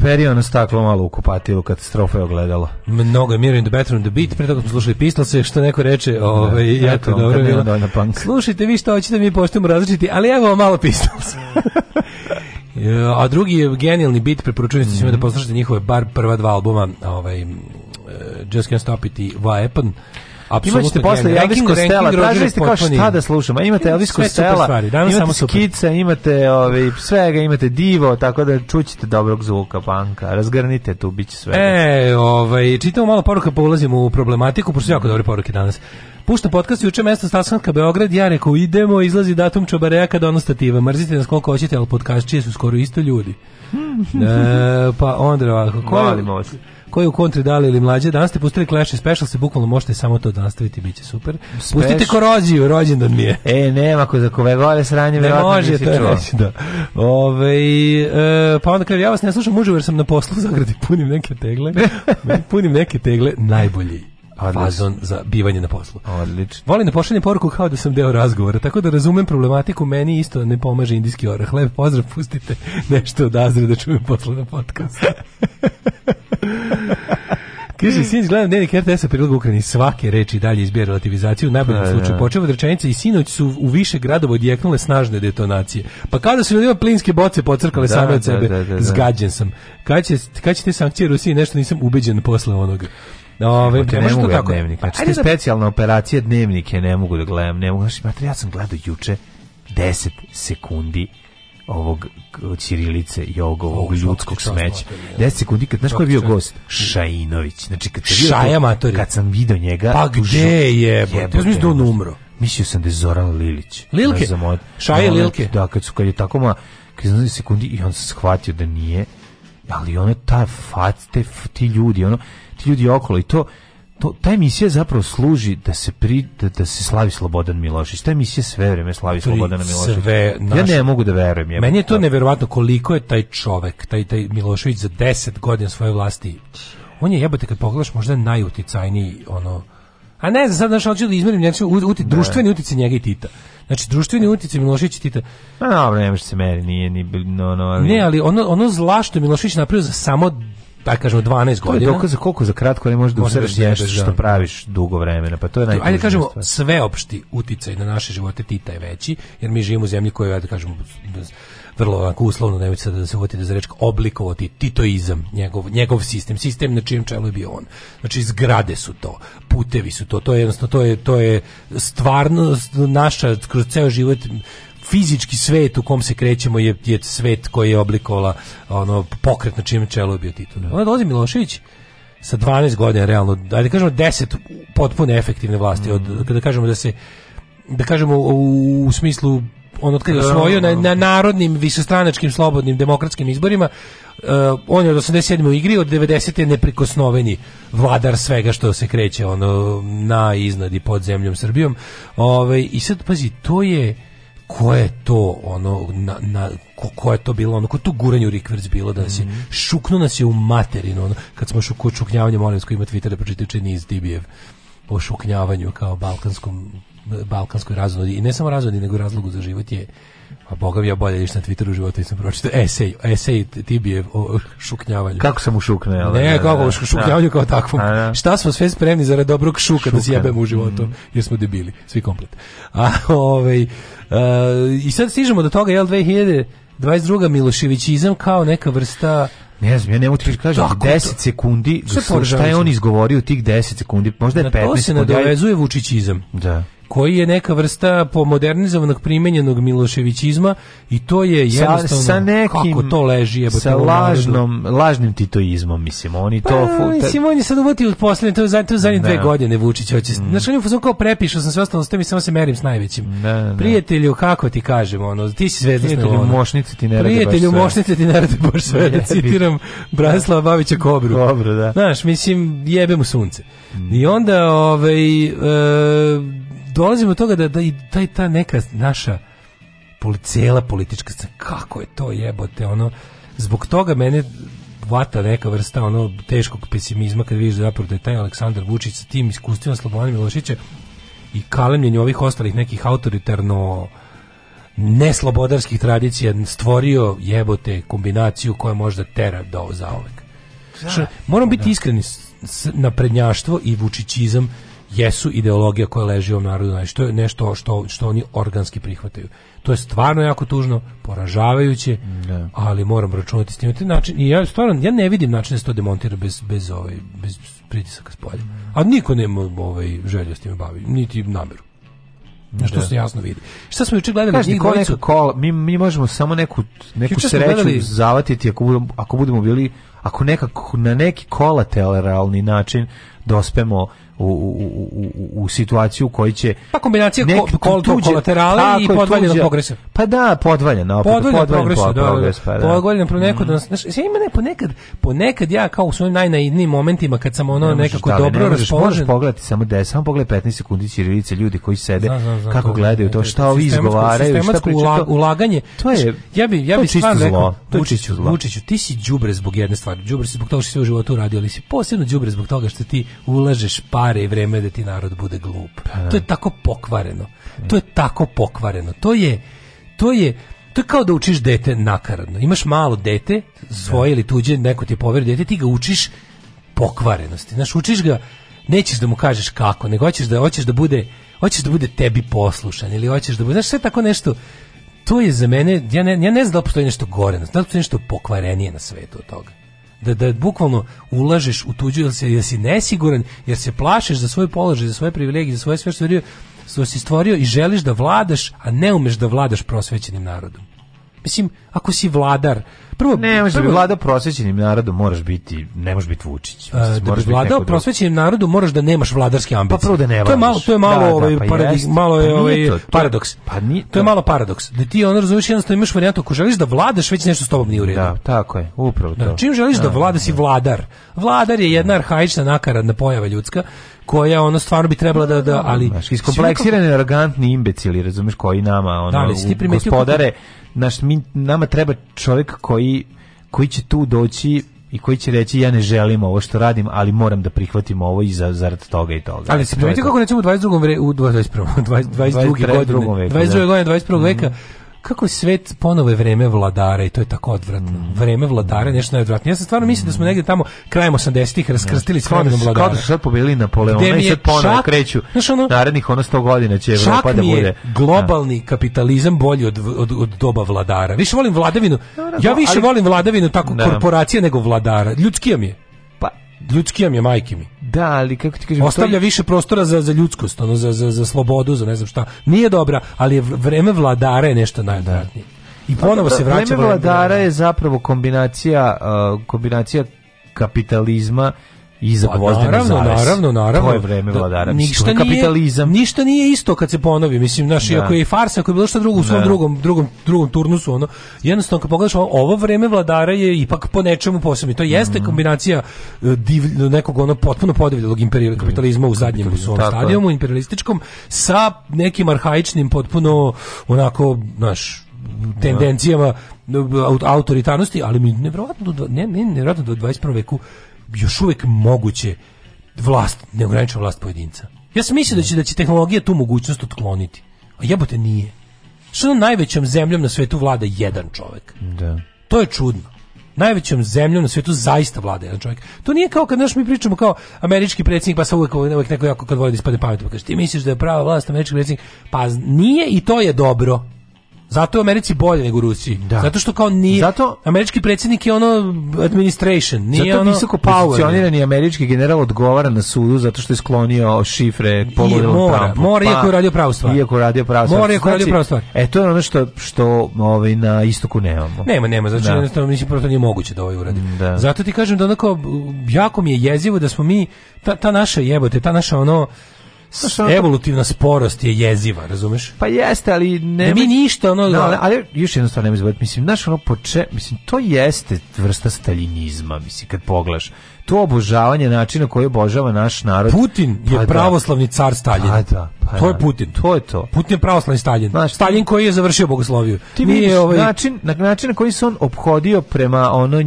Peri ono staklo malo u kupatilu katastrofa je ogledalo. Mnogo je Mirror in the Bedroom, the Beat, pre toga smo slušali Pistolse, što neko reče, da, ovaj, ja to dobro bilo. Slušajte vi što hoćete, mi poštujemo različiti, ali evo malo malo Pistolse. A drugi je genijalni beat, preporučujem mm -hmm. da mhm. poslušate njihove bar prva dva albuma, ovaj, e, Just Can't Stop It i Vaepan. Imate posle Elvis Costello, tražili ste kao šta da slušamo. Imate Elvis Costello, imate Skica, imate ovaj, svega, imate Divo, tako da čućete dobrog zvuka panka. Razgrnite tu, bit će E, ovaj, čitamo malo poruka, pa ulazimo u problematiku, pošto jako dobre poruke danas. Pušta podcast juče mesto sastanka Beograd, ja rekao idemo, izlazi datum čobareja kad ono stativa. Mrzite nas koliko hoćete, ali podkaščije su skoro isto ljudi. Hmm e, pa onda ovako, ko Volim ovo koji u kontri dali ili mlađe. Danas ste pustili Clash Special, se bukvalno možete samo to nastaviti, bit će super. Speš... Pustite koroziju, rođendan mi je. E, nema ko za kove gore sranje, ne može to reći, da. Ove, e, pa onda kaže, ja vas ne slušam mužu jer sam na poslu u zagradi, punim neke tegle, punim neke tegle, najbolji. Da. fazon za bivanje na poslu. Odlično. Volim da pošaljem poruku kao da sam deo razgovora, tako da razumem problematiku, meni isto ne pomaže indijski orah. Lep pozdrav, pustite nešto od Azre da čujem posle na podcast. Kaže, sinoć gledam dnevnik RTS-a prilog Ukrajini, svake reči dalje izbira relativizaciju, u najboljem pa, da, slučaju počeva od rečenice i sinoć su u više gradova odjeknule snažne detonacije. Pa kada su ljudima plinske boce pocrkale da, same od da, sebe, da, da, da, zgađen sam. Kad će, kad će te sankcije Rusije, nešto nisam ubeđen posle onoga. Da, ove, ne, ne mogu tako. dnevnik. Znači, pa, te da... specijalne operacije dnevnike ne mogu da gledam. Ne mogu. Znači, mater, ja sam gledao juče 10 sekundi ovog Ćirilice Jogovog oh, ljudskog smeća. 10 sekundi kad znaš ko je bio gost? Šajinović. Znači kad sam Šaja matori. Kad sam video njega, pa gde je? Ja mislim da on umro. Mislio sam da je Zoran Lilić. Lilke. Znači, Šaje Lilke. Da, kad su kad je tako ma kad sekundi i on se shvatio da nije ali ono ta fac, te, ti ljudi, ono, ti ljudi okolo i to, to, ta emisija zapravo služi da se pri, da, da se slavi Slobodan Milošić. Ta emisija sve vreme slavi pri Slobodana Milošića. Ja ne mogu da verujem. Je Meni je to neverovatno koliko je taj čovek, taj, taj Milošević za 10 godina svoje vlasti. On je jebote kad pogledaš možda najuticajniji ono A ne, za sad naš hoću da izmerim njegov znači, da. društveni uticaj njega i Tita. Znači, društveni utjecaj Milošić i Tita. Ma pa dobro, ne se meri, nije ni... No, no, ali... Ne, ali ono, ono zla što Milošić napravio za samo pa kažemo 12 godina. To je za koliko za kratko ne možeš da usereš nešto što da. praviš dugo vremena, pa to je najteže. Ajde kažemo stvar. sveopšti uticaj na naše živote Tita je veći, jer mi živimo u zemlji koja je da kažemo vrlo onako uslovno, nemojte sad da se uvatite da za reč, oblikovati titoizam, njegov, njegov sistem, sistem na čijem čelu je bio on. Znači, zgrade su to, putevi su to, to je jednostavno, to je, to je stvarnost naša, kroz ceo život, fizički svet u kom se krećemo je, je svet koji je oblikovala ono, pokret na čijem čelu je bio Tito. Onda dolazi Milošević, sa 12 godina realno, ajde da kažemo 10 potpuno efektivne vlasti, od, mm. kada kažemo da se da kažemo u, u smislu on otkad da, je osvojio na, da. na narodnim, višestranačkim, slobodnim, demokratskim izborima, uh, on je od 87. u igri, od 90. neprikosnoveni vladar svega što se kreće ono, na, iznad i pod zemljom Srbijom. Ove, ovaj, I sad, pazi, to je ko je to ono na, na ko, ko, je to bilo ono ko to guranje u rikverc bilo da se mm -hmm. šuknu nas je u materinu ono kad smo šuku čuknjavanje sko ima Twitter da pročitajte niz Dibijev o šuknjavanju kao balkanskom balkanskoj razvodi i ne samo razvodi nego razlogu za život je a pa boga mi ja bolje ništa na Twitteru u životu nisam pročitao. Esej, esej Tibijev o šuknjavanju. Kako sam mu šukne? Ne, ne, kako o šuknjavanju kao takvom. Da. Šta smo sve spremni zarad dobrog šuka Šuken. da zjebemo jebemo u životu, mm. jer smo debili, svi komplet. A, ovaj, uh, I sad stižemo do toga, jel, 2022. Miloševićizam kao neka vrsta ne znam, ja ne mogu ti kažem, 10 sekundi, šta je on izgovorio tih 10 sekundi, možda je 15 sekundi. Na to se nadovezuje vučićizam. Da koji je neka vrsta pomodernizovanog primenjenog Miloševićizma i to je jednostavno sa, sa nekim, kako to leži jebote sa lažnom lažnim titoizmom mislim oni to pa, futa... mislim oni sad uvati od poslednje to zadnje to zadnje dve da. godine Vučić hoće mm. znači on fuzon kao prepišao sam sve ostalo s mi samo se merim s najvećim da, da. prijatelju kako ti kažem ono ti si zvezda prijatelju ono. mošnice ti ne radi prijatelju mošnice ti ne radi baš sve da citiram Branislava da. Bavića Kobru dobro da znaš mislim jebemo sunce mm. i onda ovaj e, dolazimo do toga da, da i taj, ta neka naša cijela politička scena, kako je to jebote, ono, zbog toga mene vata neka vrsta ono teškog pesimizma kad vidiš zapravo da je taj Aleksandar Vučić sa tim iskustvima Slobodana Milošića i kalemljenju ovih ostalih nekih autoritarno neslobodarskih tradicija stvorio jebote kombinaciju koja možda tera do zaovek. Da. Moram da. biti iskreni, naprednjaštvo i vučićizam jesu ideologija koja leži u narodu, znači to je nešto što, što oni organski prihvataju. To je stvarno jako tužno, poražavajuće, ne. Da. ali moram računati s tim. način, I ja stvarno, ja ne vidim način da se to demontira bez, bez, ovaj, bez pritisaka spolja. A niko nema ovaj, želje s time bavi, niti nameru. Na što da. se jasno vidi. Šta smo juče gledali? Kaži, niko neka kol, mi, mi možemo samo neku, neku sreću gledali... zavatiti ako budemo, ako budemo bili, ako nekako, na neki kolateralni način dospemo u, u, u, u situaciju koji će pa kombinacija kol, tuđe, kolaterale tako, i podvaljena progresa pa da podvaljena opet podvaljena progresa pa da, da, da, progres, pa da. podvaljena pro nekad mm. Da znaš, ja ima ne, ponekad ponekad ja kao u svojim najnaidnijim momentima kad sam ono ne nekako da, dobro ne možeš, raspoložen možeš pogledati samo da samo pogledaj 15 sekundi ćirilice ljudi koji sede zna, zna, zna, kako to, gledaju to e, šta ovi izgovaraju šta pričaju ulaganje to je ja bih ja bih stvarno rekao Vučiću Vučiću ti si đubre zbog jedne stvari đubre si zbog toga što si sve u životu radio ali si posebno đubre zbog toga što ti ulažeš pa pare i vreme da ti narod bude glup. Pa, da. to je tako pokvareno. To je tako pokvareno. To je, to je, to je kao da učiš dete nakaradno. Imaš malo dete, svoje da. ili tuđe, neko ti je poverio dete, ti ga učiš pokvarenosti. Znaš, učiš ga, nećeš da mu kažeš kako, nego hoćeš da, hoćeš da bude hoćeš da bude tebi poslušan ili hoćeš da bude, znaš, sve tako nešto to je za mene, ja ne, ja ne znam da postoji nešto gore, da postoji nešto pokvarenije na svetu od toga da, da bukvalno ulažeš u tuđu, jer si, jer nesiguran, jer se plašiš za svoj položaj, za svoje privilegije, za svoje sve što si stvorio i želiš da vladaš, a ne umeš da vladaš prosvećenim narodom mislim, ako si vladar, Prvo, ne, možeš prvo, da bi vladao prosvećenim narodom, moraš biti, ne možeš biti Vučić. A, e, da bi vladao prosvećenim narodu, moraš da nemaš vladarske pa ambicije. Pa prvo da ne To je malo, to je malo da, da ovaj, da, pa paradig, malo pa je pa ovaj to, paradoks. Pa ni, to, to je pa malo paradoks. Da ti ono razumiješ jednostavno imaš varijantu ako želiš da vladaš, već nešto s tobom nije u redu. Da, tako je, upravo da, to. Da, čim želiš da, da vlada da, si vladar. Vladar je jedna arhaična nakaradna pojava ljudska koja ono stvarno bi trebala da da ali iskompleksirani arrogantni imbecili razumeš koji nama ono da, li, si ti naš, mi, nama treba čovjek koji, koji će tu doći i koji će reći ja ne želim ovo što radim, ali moram da prihvatim ovo i za, zarad toga i toga. Ali se primijete kako nećemo u 22. u 21. 22. godine, 22. Da. godine 21. veka mhm kako svet ponovo je vreme vladara i to je tako odvratno. Mm. Vreme vladara je nešto najodvratnije. Ja sam stvarno mislim da smo mhm. negde tamo krajem 80-ih raskrstili s vremenom vladara. Kao da su sad pobedili Napoleona i sad ponovo kreću znaš ono, narednih ono 100 godina će Evropa da bude. globalni ja. Da. kapitalizam bolji od, od, od, doba vladara. Više volim vladavinu. ja više ali, volim vladavinu tako no. Da. korporacije nego vladara. Ljudskija mi je ljudski je majke mi. Da, ali kako ti kažem, ostavlja je... više prostora za za ljudskost, ono za, za, za slobodu, za ne znam šta. Nije dobra, ali je vreme vladara je nešto najodvratnije. I pa ponovo se vraća vreme vladara je zapravo kombinacija uh, kombinacija kapitalizma i za pa Gvozdena naravno, Naravno, naravno, To je vreme da, vladara. Ništa nije, kapitalizam. Ništa nije isto kad se ponovi. Mislim, naš, da. ako je i farsa, ako je bilo što drugo u svom da. drugom, drugom, drugom turnusu, ono, jednostavno, kad pogledaš ovo, ovo vreme vladara je ipak po nečemu posebno. I to jeste mm kombinacija e, divlj, nekog ono potpuno podivljalog imperial, mhm. kapitalizma u zadnjem u svom stadijumu, imperialističkom, sa nekim arhaičnim, potpuno onako, naš, tendencijama e, autoritarnosti, ali mi nevjerojatno do, ne, ne, nevjerojatno do 21. veku još uvek moguće vlast, neograničena vlast pojedinca. Ja sam mislio da će, da će tehnologija tu mogućnost otkloniti. A jebote nije. Što na najvećom zemljom na svetu vlada jedan čovjek. Da. To je čudno najvećom zemljom na svetu zaista vlada jedan čovjek. To nije kao kad naš mi pričamo kao američki predsjednik, pa se uvijek, uvijek neko jako kad voli da ispade pamet, pa kaže ti misliš da je prava vlast američki predsjednik? Pa nije i to je dobro. Zato je u Americi bolje nego u Rusiji. Da. Zato što kao nije Zato američki predsjednik je ono administration, nije zato ono visoko pozicionirani američki general odgovara na sudu zato što je sklonio šifre pogodilo mora, Trumpu. Mora, pa, iako je pa, radio pravu stvar. Iako je radio pravu stvar. Mora, iako je radio znači, pravu stvar. E to je ono što što ovaj na istoku nemamo. Nema, nema, znači da. jednostavno mislim prosto nije moguće da ovo ovaj uradi. Da. Zato ti kažem da onako jako mi je jezivo da smo mi ta, ta naša jebote, ta naša ono evolutivna sporost je jeziva, razumeš? Pa jeste, ali ne... Da mi ništa, ono... No, ali, ali još jednostavno nemoj zbaviti, mislim, znaš, ono, poče, mislim, to jeste vrsta stalinizma, mislim, kad poglaš to obožavanje načina koji obožava naš narod. Putin pa je pa pravoslavni car pa Stalin. Da, pa da, pa to je Putin. To je to. Putin je pravoslavni Stalin. Znaš, Stalin koji je završio bogosloviju. Ti Nije vidiš ovaj... način, na način na koji se on obhodio prema ono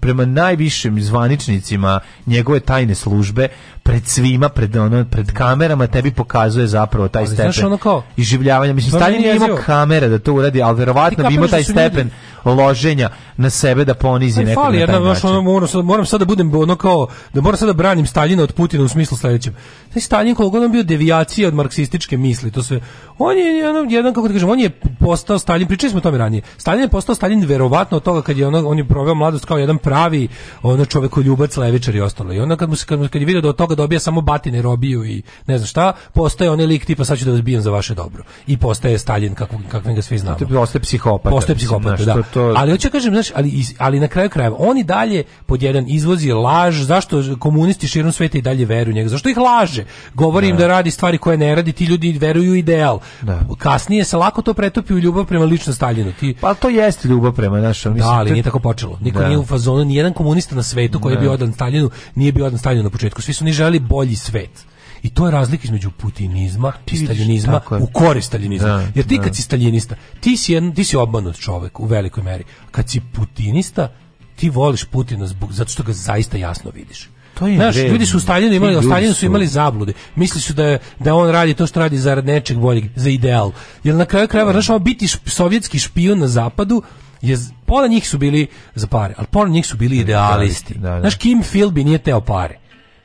prema najvišim zvaničnicima njegove tajne službe, pred svima, pred ono, pred kamerama tebi pokazuje zapravo taj ali, stepen. Znaš, ono kao, Iživljavanja, mislim Stalin nije imao kamere da to uradi, ali verovatno bi imao da taj stepen ljudi... loženja na sebe da ponizi ali, nekog fali, na taj način. moram, sad, moram sad da budem ono kao, da moram sad da branim Staljina od Putina u smislu sledećem. Taj Stalin koliko on bio devijacija od marksističke misli, to sve. On je ono, jedan, kako da kažem, on je postao Stalin, pričali smo o tome ranije. Stalin je postao Stalin verovatno od toga kad je ono, on je proveo mladost kao jedan pravi ono čovekoljubac, levičar i ostalo. I onda kad mu se, kad, kad je video da od toga toga dobija samo batine, robiju i ne znam šta, postaje onaj lik tipa sad ću da vas bijem za vaše dobro. I postaje Stalin kakvog kakvim ga svi znamo. To postaje psihopata. Postaje psihopata, da. To... Ali hoće da kažem, znaš, ali, ali na kraju krajeva oni dalje pod jedan izvozi laž, zašto komunisti širom sveta i dalje veruju njega? Zašto ih laže? Govori im da. da radi stvari koje ne radi, ti ljudi veruju ideal. Da. Kasnije se lako to pretopi u ljubav prema lično Stalinu. Ti Pa to jeste ljubav prema našom, mislim. Da, ali nije tako počelo. Niko da. nije u fazonu, ni jedan komunista na svetu koji je da. bio odan Staljinu, nije bio odan Staljinu na početku. Svi su niže želi bolji svet. I to je razlika između putinizma i staljinizma u korist staljinizma. Da, Jer ti da. kad si staljinista, ti si, jedan, ti si obmanut čovek u velikoj meri. Kad si putinista, ti voliš Putina zbog, zato što ga zaista jasno vidiš. To je Znaš, ljudi su u Staljinu imali, Staljinu su imali zablude. Misli su da, da on radi to što radi zarad nečeg boljeg, za ideal. Jer na kraju krajeva, znaš, biti sovjetski špijun na zapadu, je pola njih su bili za pare, ali pola njih su bili idealisti. Da, da. Znaš, Kim Philby nije teo pare.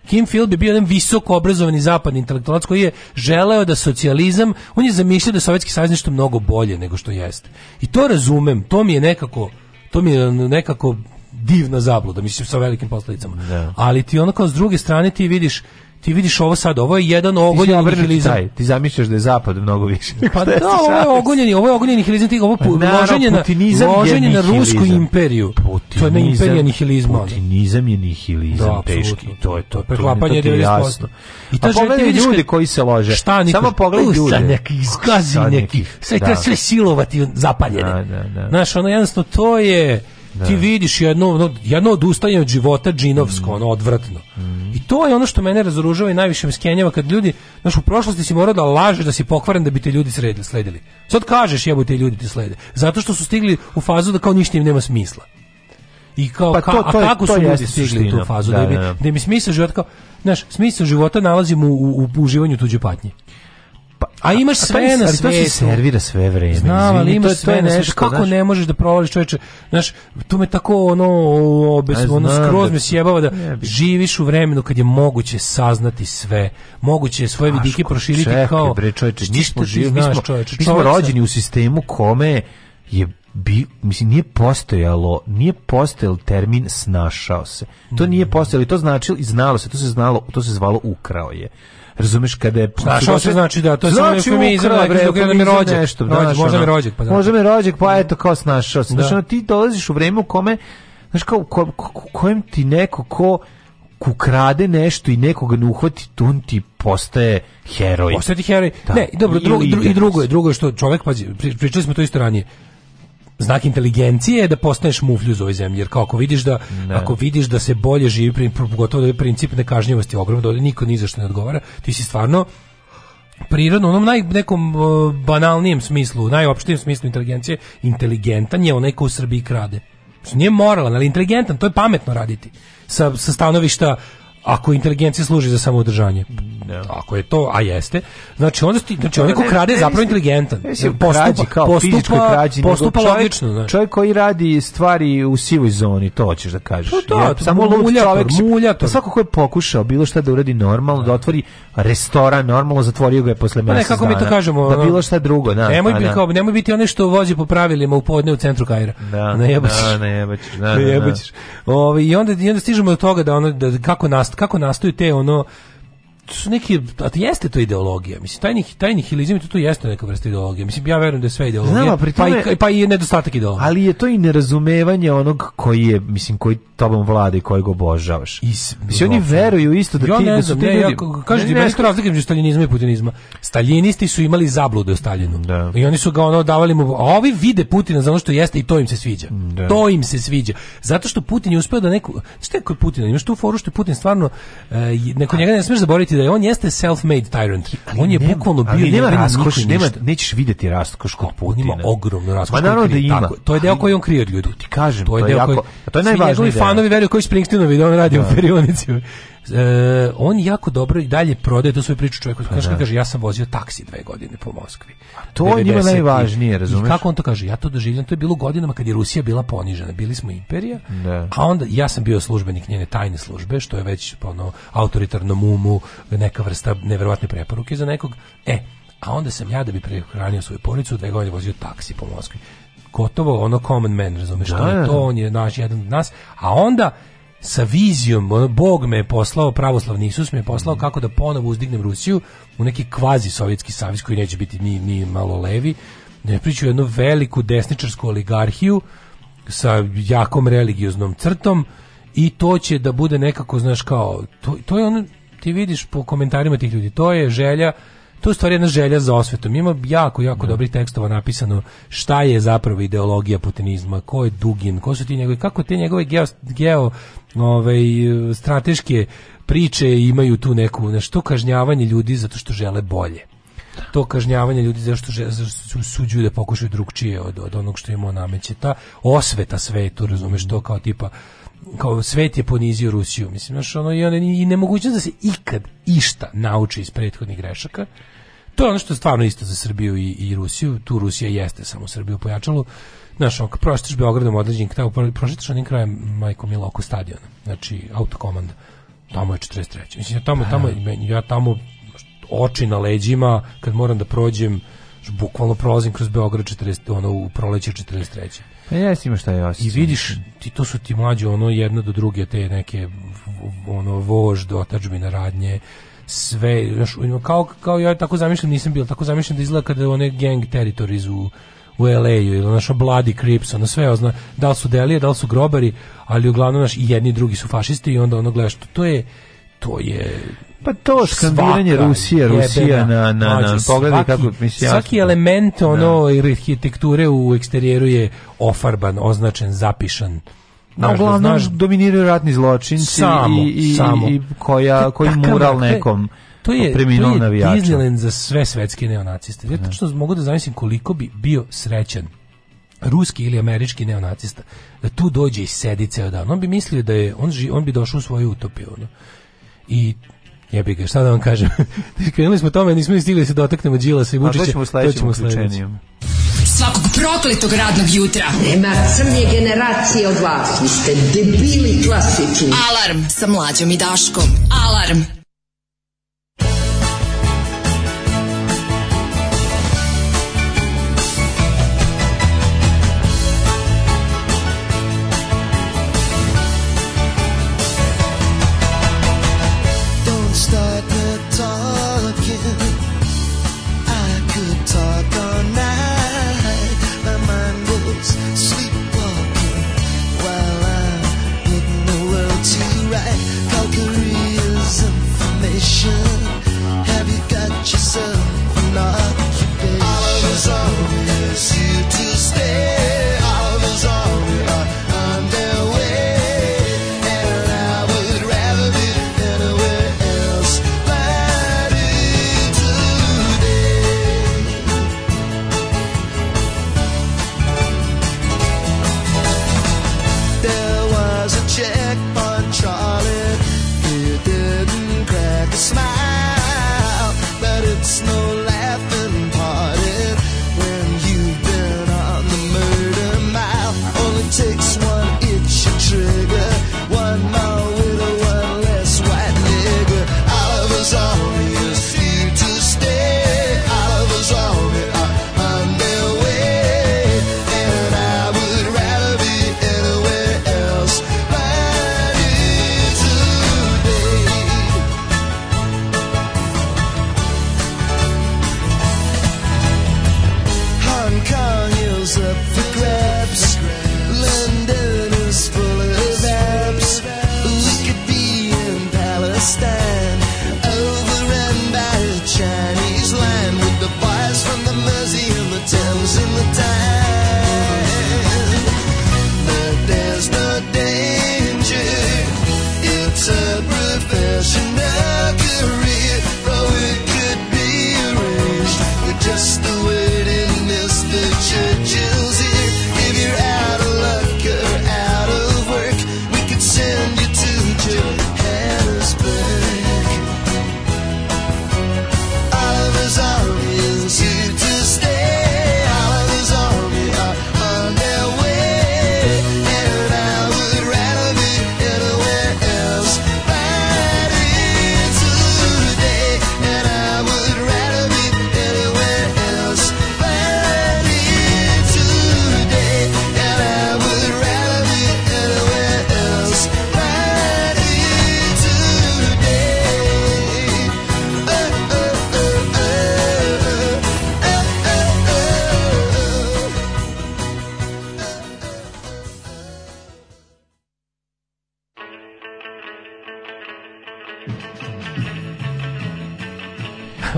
Kim Field bi bio jedan visoko obrazovani zapadni intelektualac koji je želeo da socijalizam, on je zamišljao da Sovjetski savez nešto mnogo bolje nego što jeste. I to razumem, to mi je nekako to mi je nekako divna zabluda, mislim sa velikim posledicama. Da. Ali ti onako kao s druge strane ti vidiš ti vidiš ovo sad, ovo je jedan ogoljeni hilizam. Ti, ti zamišljaš da je zapad mnogo više. Pa da, ovo je ogoljeni, ovo je ogoljeni hilizam, ovo je Naravno, loženje, na, loženje na rusku imperiju. Putinizam, to je na imperija nihilizma. Putinizam je nihilizam da, teški, to je to. Preklapanje to, je jasno. I to A pogledaj ljude koji se lože. Šta nikog, Samo pogledaj ljudi. Usta nekih, izgazi nekih. Sve da. treba sve silovati zapaljene. Da, da, da, Znaš, ono jednostavno, to je Da. Ti vidiš jedno, ono, jedno odustajanje od života džinovsko, mm. ono, odvratno. Mm. I to je ono što mene razoružava i najviše me skenjava kad ljudi, znaš, u prošlosti si morao da lažeš da si pokvaren da bi te ljudi sredili, sledili. Sad kažeš jebote ljudi ti slede. Zato što su stigli u fazu da kao ništa im nema smisla. I kao, pa to, ka, a kako to, to su ljudi stigli suština. u tu fazu? Da, da, da. da, da mi smisao života, kao, znaš, smisao života nalazimo u, u, u uživanju tuđe patnje. Pa, a imaš sve na svetu. Ali to se servira sve vreme. Znam, ali imaš sve na svetu. Kako ne možeš da provališ čoveče? Znaš, to me tako ono, obes, ono skroz da me sjebava da živiš u vremenu kad je moguće saznati sve. Moguće je svoje vidike proširiti čekaj, kao... bre, čoveče, mi smo živi, mi smo, čoveče, mi smo rođeni u sistemu kome je bi, mislim, nije postojalo, nije postojal termin snašao se. To mm. nije postojalo i to značilo i znalo se, to se znalo, to se zvalo ukrao je. Razumeš kada je Znaš, se znači da to je znači samo eufemizam, da bre, da mi rođak, nešto, da, znači, možda mi rođak, pa znači. Možda mi rođak, pa eto kao snašao se. Znači, ti dolaziš u vreme u kome znaš kao ko, ko, kojem ti neko ko ukrade nešto i nekoga ne uhvati, on ti postaje heroj. Postaje ti heroj. Da. Ne, dobro, drugo, i drugo je, drugo je što čovjek, pazi, pričali smo to isto ranije, znak inteligencije je da postaneš mufljuz u ovoj zemlji, jer kako vidiš da ne. Da. ako vidiš da se bolje živi, pogotovo da je princip nekažnjivosti ogromno, da ovdje niko ni za što ne odgovara, ti si stvarno prirodno, onom naj, nekom uh, banalnijem smislu, najopštijem smislu inteligencije, inteligentan je onaj ko u Srbiji krade. Nije moralan, ali inteligentan, to je pametno raditi. Sa, sa stanovišta Ako inteligencija služi za samoodržanje. No. Da. Ako je to, a jeste. Znači onda sti, znači onaj ko krade zapravo inteligentan. Postupak krađi, kao postupa, krađi, postupa logično, znači. Čovek koji radi stvari u sivoj zoni, to hoćeš da kažeš. No pa da, to, ja, samo muljator, čovjek, muljator. Pa svako ko je pokušao bilo šta da uradi normalno, da otvori restoran normalno, zatvorio ga je posle mjesec dana. Pa ne, kako mi to kažemo? Da bilo šta drugo, da. Nemoj, a, bi, da. kao, nemoj biti onaj što vozi po pravilima u podne u centru Kaira. Da, ne jebaćeš. Da, ne jebaćeš. Da, da, da. Ovaj, I onda, i onda stižemo do toga da, ono, da kako nas nast, kako nastaju te ono to su neki, a to jeste to ideologija. Mislim taj nihilizam taj nihilizam to, to jeste neka vrsta ideologije. Mislim ja verujem da je sve ideologija. Znamo, pri tome, pa i pa i nedostatak ideologije. Ali je to i nerazumevanje onog koji je, mislim koji tobom vlada i kojeg obožavaš. I mislim oni veruju isto da ja ti da ne da su ti ljudi. Ja, ti meni razlika između staljinizma i putinizma. Staljinisti su imali zablude o Staljinu. Da. I oni su ga ono davali mu, a ovi vide Putina za ono što jeste i to im se sviđa. Mm, da. To im se sviđa. Zato što Putin je uspeo da neku, šta je kod Putina, imaš tu foru što Putin stvarno e, neko njega ne smeš zaboraviti da on jeste self-made tyrant. Ali on je nema, bukvalno bio ali nema raskoš, nema, nećeš videti raskoš kod Putina. On ima ogromnu raskoš. Ma naravno da ima. Tako, to je deo koji on krije od ljudi. Ti kažem, to je, to je jako, koji, to je najvažnije. njegovi fanovi veruju koji Springsteenovi da on radi da. u perionici. E, on jako dobro i dalje prodaje tu svoju priču čovjeku. Pa da. Kaže, kaže, ja sam vozio taksi dve godine po Moskvi. A to 90. njima najvažnije, razumeš? I kako on to kaže? Ja to doživljam, to je bilo godinama kad je Rusija bila ponižena. Bili smo imperija, da. a onda ja sam bio službenik njene tajne službe, što je već ono, autoritarnom umu neka vrsta neverovatne preporuke za nekog. E, a onda sam ja da bi prehranio svoju porodicu, dve godine vozio taksi po Moskvi gotovo ono common man, razumeš, da, to, je da. to, on je naš, jedan od nas, a onda sa vizijom, Bog me je poslao, pravoslavni Isus me je poslao mm. kako da ponovo uzdignem Rusiju u neki kvazi sovjetski savez koji neće biti ni, ni malo levi, ne priču jednu veliku desničarsku oligarhiju sa jakom religioznom crtom i to će da bude nekako, znaš, kao, to, to je ono, ti vidiš po komentarima tih ljudi, to je želja to je stvar jedna želja za osvetom. Ima jako, jako ne. Da. dobrih tekstova napisano šta je zapravo ideologija putinizma, ko je Dugin, ko su ti njegovi, kako te njegove geo, geo ovaj, strateške priče imaju tu neku, znaš, to kažnjavanje ljudi zato što žele bolje. To kažnjavanje ljudi zašto su suđuju da pokušaju drugčije od, od onog što im on nameće. Ta osveta svetu, razumeš, to kao tipa kao svet je ponizio Rusiju, mislim, znači ono, i, ono, i nemogućnost da se ikad išta nauči iz prethodnih grešaka, to je ono što je stvarno isto za Srbiju i, i Rusiju, tu Rusija jeste samo Srbiju pojačalo, znaš, ako prošetaš Beogradom određenim krajem, prošetaš onim krajem, majko Milo oko stadiona, znači, autokomanda, tamo je 43. Mislim, ja tamo, da. tamo, ja tamo oči na leđima, kad moram da prođem, bukvalno prolazim kroz Beograd 40, ono, u proleće 43. Pa ja sam šta je osjećaj. I vidiš, ti, to su ti mlađi, ono, jedno do druge, te neke, ono, vožd, otačbina radnje, sve, znaš, kao, kao ja tako zamišljam, nisam bio, tako zamišljam da izgleda kada one gang territories u u LA-u ili našo Bloody Crips, ono sve ozna, da li su delije, da li su grobari, ali uglavnom naš i jedni i drugi su fašisti i onda ono gledaš, to, to je to je pa to skandiranje Rusije, Rusija na na na pogledaj kako mislim svaki element da. ono arhitekture u eksterijeru je ofarban, označen, zapišan. Na uglavnom dominiraju ratni zločinci samo, i, i, samo. i koja koji mural nekom to je, to je za sve svetske neonaciste. Ja da. tačno mogu da zamislim koliko bi bio srećan ruski ili američki neonacista da tu dođe i sedi ceo dan. On bi mislio da je, on, ži, on bi došao u svoju utopiju. No? I jebi ga, šta da vam kažem? Krenuli smo tome, nismo ni stigli da se dotaknemo Đilasa i Vučića. A to ćemo u sledećem uključenju. Svakog prokletog radnog jutra. Nema crnje generacije od vas. Vi ste debili klasici. Alarm sa mlađom i Daškom. Alarm.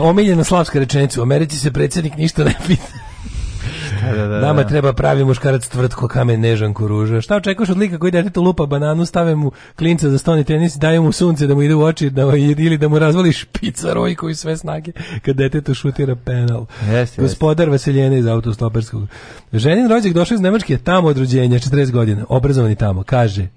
Omiljena slavska rečenica, u Americi se predsjednik ništa ne pita. Da, da, da. Nama da. treba pravi muškarac tvrd ko kamen nežan ko ruža. Šta očekuješ od lika koji detetu lupa bananu, stave mu klinca za stoni tenis, daje mu sunce da mu ide u oči da, ili da mu razvali špica rojku i sve snage kad detetu šutira penal. Yes, Gospodar yes. Vaseljene iz autostoperskog. Ženin rođak došao iz Nemačke tamo od rođenja, 40 godina, obrazovani tamo, kaže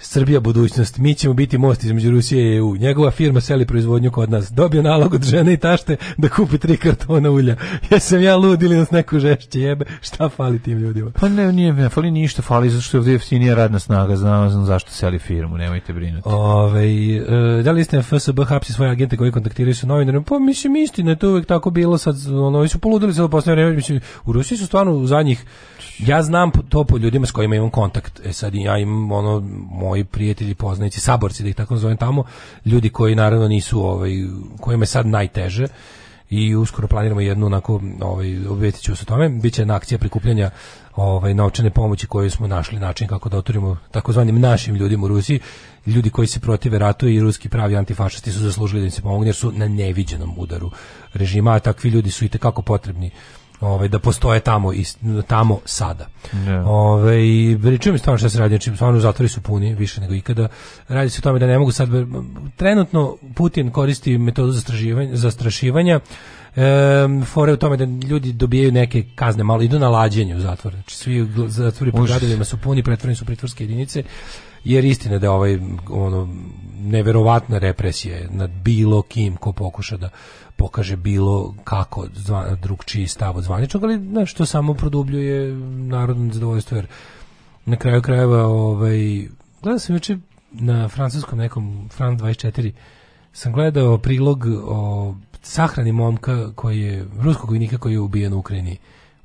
Srbija budućnost, mi ćemo biti most između Rusije i EU. Njegova firma seli proizvodnju kod nas. Dobio nalog od žene i tašte da kupi tri kartona ulja. Jesam ja lud ili nas neko žešće jebe? Šta fali tim ljudima? Pa ne, nije, ne fali ništa, fali zašto je ovdje jeftinija radna snaga. Znam, znam zašto seli firmu, nemojte brinuti. Ove, e, da li ste FSB hapsi svoje agente koji kontaktiraju sa novinarima? Pa mislim, istina je to uvek tako bilo. Sad, ono, su poludili se u poslednje vreme. Mislim, u Rusiji su stvarno u zadnjih Ja znam to po ljudima s kojima imam kontakt. E sad ja imam ono moji prijatelji, poznanici, saborci da ih tako nazovem tamo, ljudi koji naravno nisu ovaj kojima je sad najteže i uskoro planiramo jednu onako ovaj obvetit se tome biće na akcija prikupljanja ovaj novčane pomoći koju smo našli način kako da otvorimo takozvanim našim ljudima u Rusiji ljudi koji se protive ratu i ruski pravi antifašisti su zaslužili da im se pomogne jer su na neviđenom udaru režima a takvi ljudi su i te kako potrebni ovaj da postoje tamo i tamo sada. Yeah. Da. Ovaj pričam što šta se radi, znači stvarno zatvori su puni više nego ikada. Radi se o tome da ne mogu sad trenutno Putin koristi metodu zastrašivanja, zastrašivanja Um, fore u tome da ljudi dobijaju neke kazne, malo idu na lađenje u zatvor. Znači, svi zatvori po gradovima su puni, pretvoreni su pritvorske jedinice, jer istina da ovaj ono neverovatna represija nad bilo kim ko pokuša da pokaže bilo kako drugčiji stav od zvaničnog, ali nešto samo produbljuje narodno zadovoljstvo, jer na kraju krajeva, ovaj, gledao sam juče na francuskom nekom, Fran 24, sam gledao prilog o sahrani momka koji je, ruskog vojnika koji je ubijen u Ukrajini.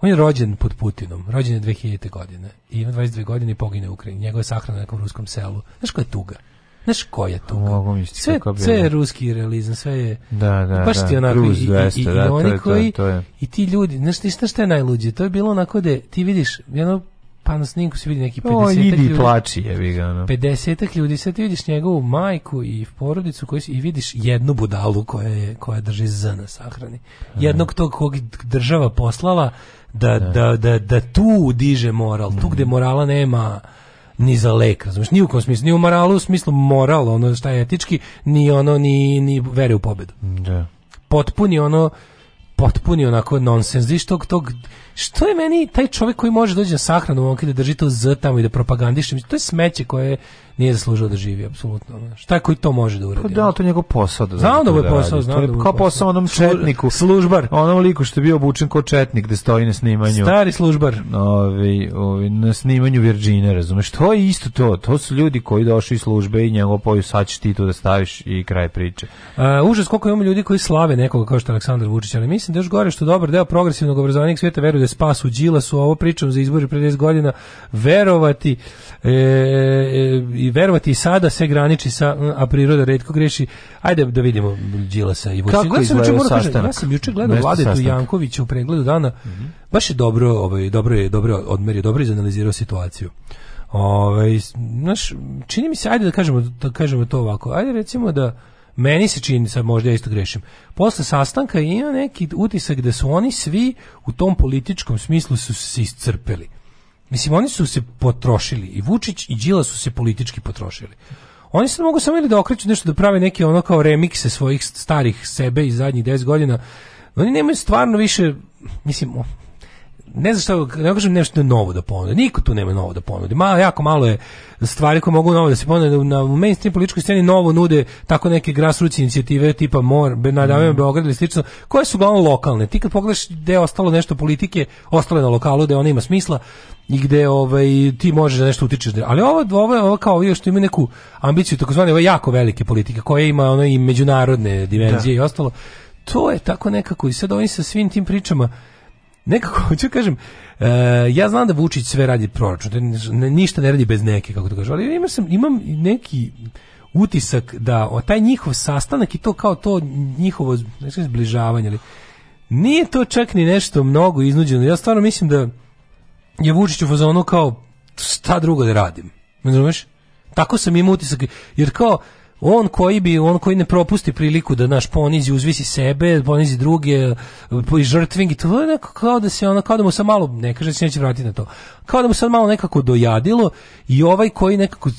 On je rođen pod Putinom, rođen je 2000. godine i ima 22 godine i pogine u Ukrajini. Njegove sahrane na nekom ruskom selu. Znaš koja je tuga? Znaš ko je to? Mogu misliti sve, kako bi... Sve je ruski realizam, sve je... Da, da, pa baš da. Ti onako, Cruz, i, i, i, da, i oni to je, koji... To, to je. I ti ljudi, znaš ti šta, šta je najluđe? To je bilo onako da ti vidiš, jedno pa na snimku se vidi neki 50 ljudi. o, idi ljudi. plači je ga, no. 50 ljudi, sad ti vidiš njegovu majku i porodicu koji i vidiš jednu budalu koja je koja drži za na sahrani. Jednog tog kog država poslala da, da, da, da, da tu diže moral, tu gde morala nema ni za lek, razumeš, ni u kom smislu, ni u moralu, u smislu moral, ono šta je etički, ni ono, ni, ni vere u pobedu. Da. Potpuni ono, potpuni onako nonsens, viš tog, tog Što je meni taj čovjek koji može doći na sahranu, on kada drži to Z tamo i da propagandiše, to je smeće koje nije zaslužio da živi, apsolutno. Šta koji to može da uradi? Pa da, to je njegov posao. Da znam da, da, da mu je posao, znam da je Kao posao onom četniku. Službar. Onom liku što je bio obučen kao četnik da stoji na snimanju. Stari službar. Ovi, ovi, na snimanju Virgine, razumeš? To je isto to. To su ljudi koji došli iz službe i njegov poju sad ti to da staviš i kraj priče. Uh, užas koliko imamo ljudi koji slave nekoga kao što je Aleksandar Vučić, ali mislim da još gore što dobar deo progresivnog obrazovanih svijeta veruju da predstavlja spas u Đilasu, ovo pričam za izbori pre 10 godina, verovati e, e, i verovati i sada se graniči sa, a priroda redko greši. Ajde da vidimo Đilasa i Vučića. Kako sam juče sastanak? Ja sam juče gledao Vlade tu Jankovića u pregledu dana. Mm -hmm. Baš je dobro, ovaj, dobro je, dobro odmer, odmerio, dobro izanalizirao situaciju. Ovaj, znaš, čini mi se, ajde da kažemo, da kažemo to ovako. Ajde recimo da Meni se čini, sad možda ja isto grešim, posle sastanka ima neki utisak da su oni svi u tom političkom smislu su se iscrpeli. Mislim, oni su se potrošili. I Vučić i Đila su se politički potrošili. Oni se mogu samo ili da okreću nešto, da prave neke ono kao remikse svojih starih sebe iz zadnjih 10 godina. Oni nemaju stvarno više, mislim, ne znam šta, ne kažem nešto novo da ponudi. Niko tu nema novo da ponudi. Ma, jako malo je stvari koje mogu novo da se ponude na mainstream političkoj sceni novo nude tako neke grassroots inicijative tipa Mor, Benadavim mhm. mm. Beograd ili slično, koje su uglavnom lokalne. Ti kad pogledaš gde je ostalo nešto politike, ostalo je na lokalu gde ona ima smisla i gde ovaj ti možeš da nešto utičeš. Ali ovo ovo, ovo kao ovo što ima neku ambiciju takozvane ove jako velike politike koja ima ono i međunarodne da. dimenzije da. i ostalo. To je tako nekako i sad oni sa svim tim pričama nekako hoću da kažem uh, ja znam da Vučić sve radi proračun da ništa ne radi bez neke kako to da kažu ali imam, sam, imam neki utisak da o, taj njihov sastanak i to kao to njihovo ne zbližavanje ali nije to čak ni nešto mnogo iznuđeno ja stvarno mislim da je Vučić u fazonu kao šta drugo da radim razumeš tako sam imao utisak jer kao on koji bi on koji ne propusti priliku da naš ponizi uzvisi sebe ponizi druge žrtvingi to je kao da se ona kao da mu sa malo ne kaže da se neće vratiti na to kao da mu sad malo nekako dojadilo i ovaj koji nekako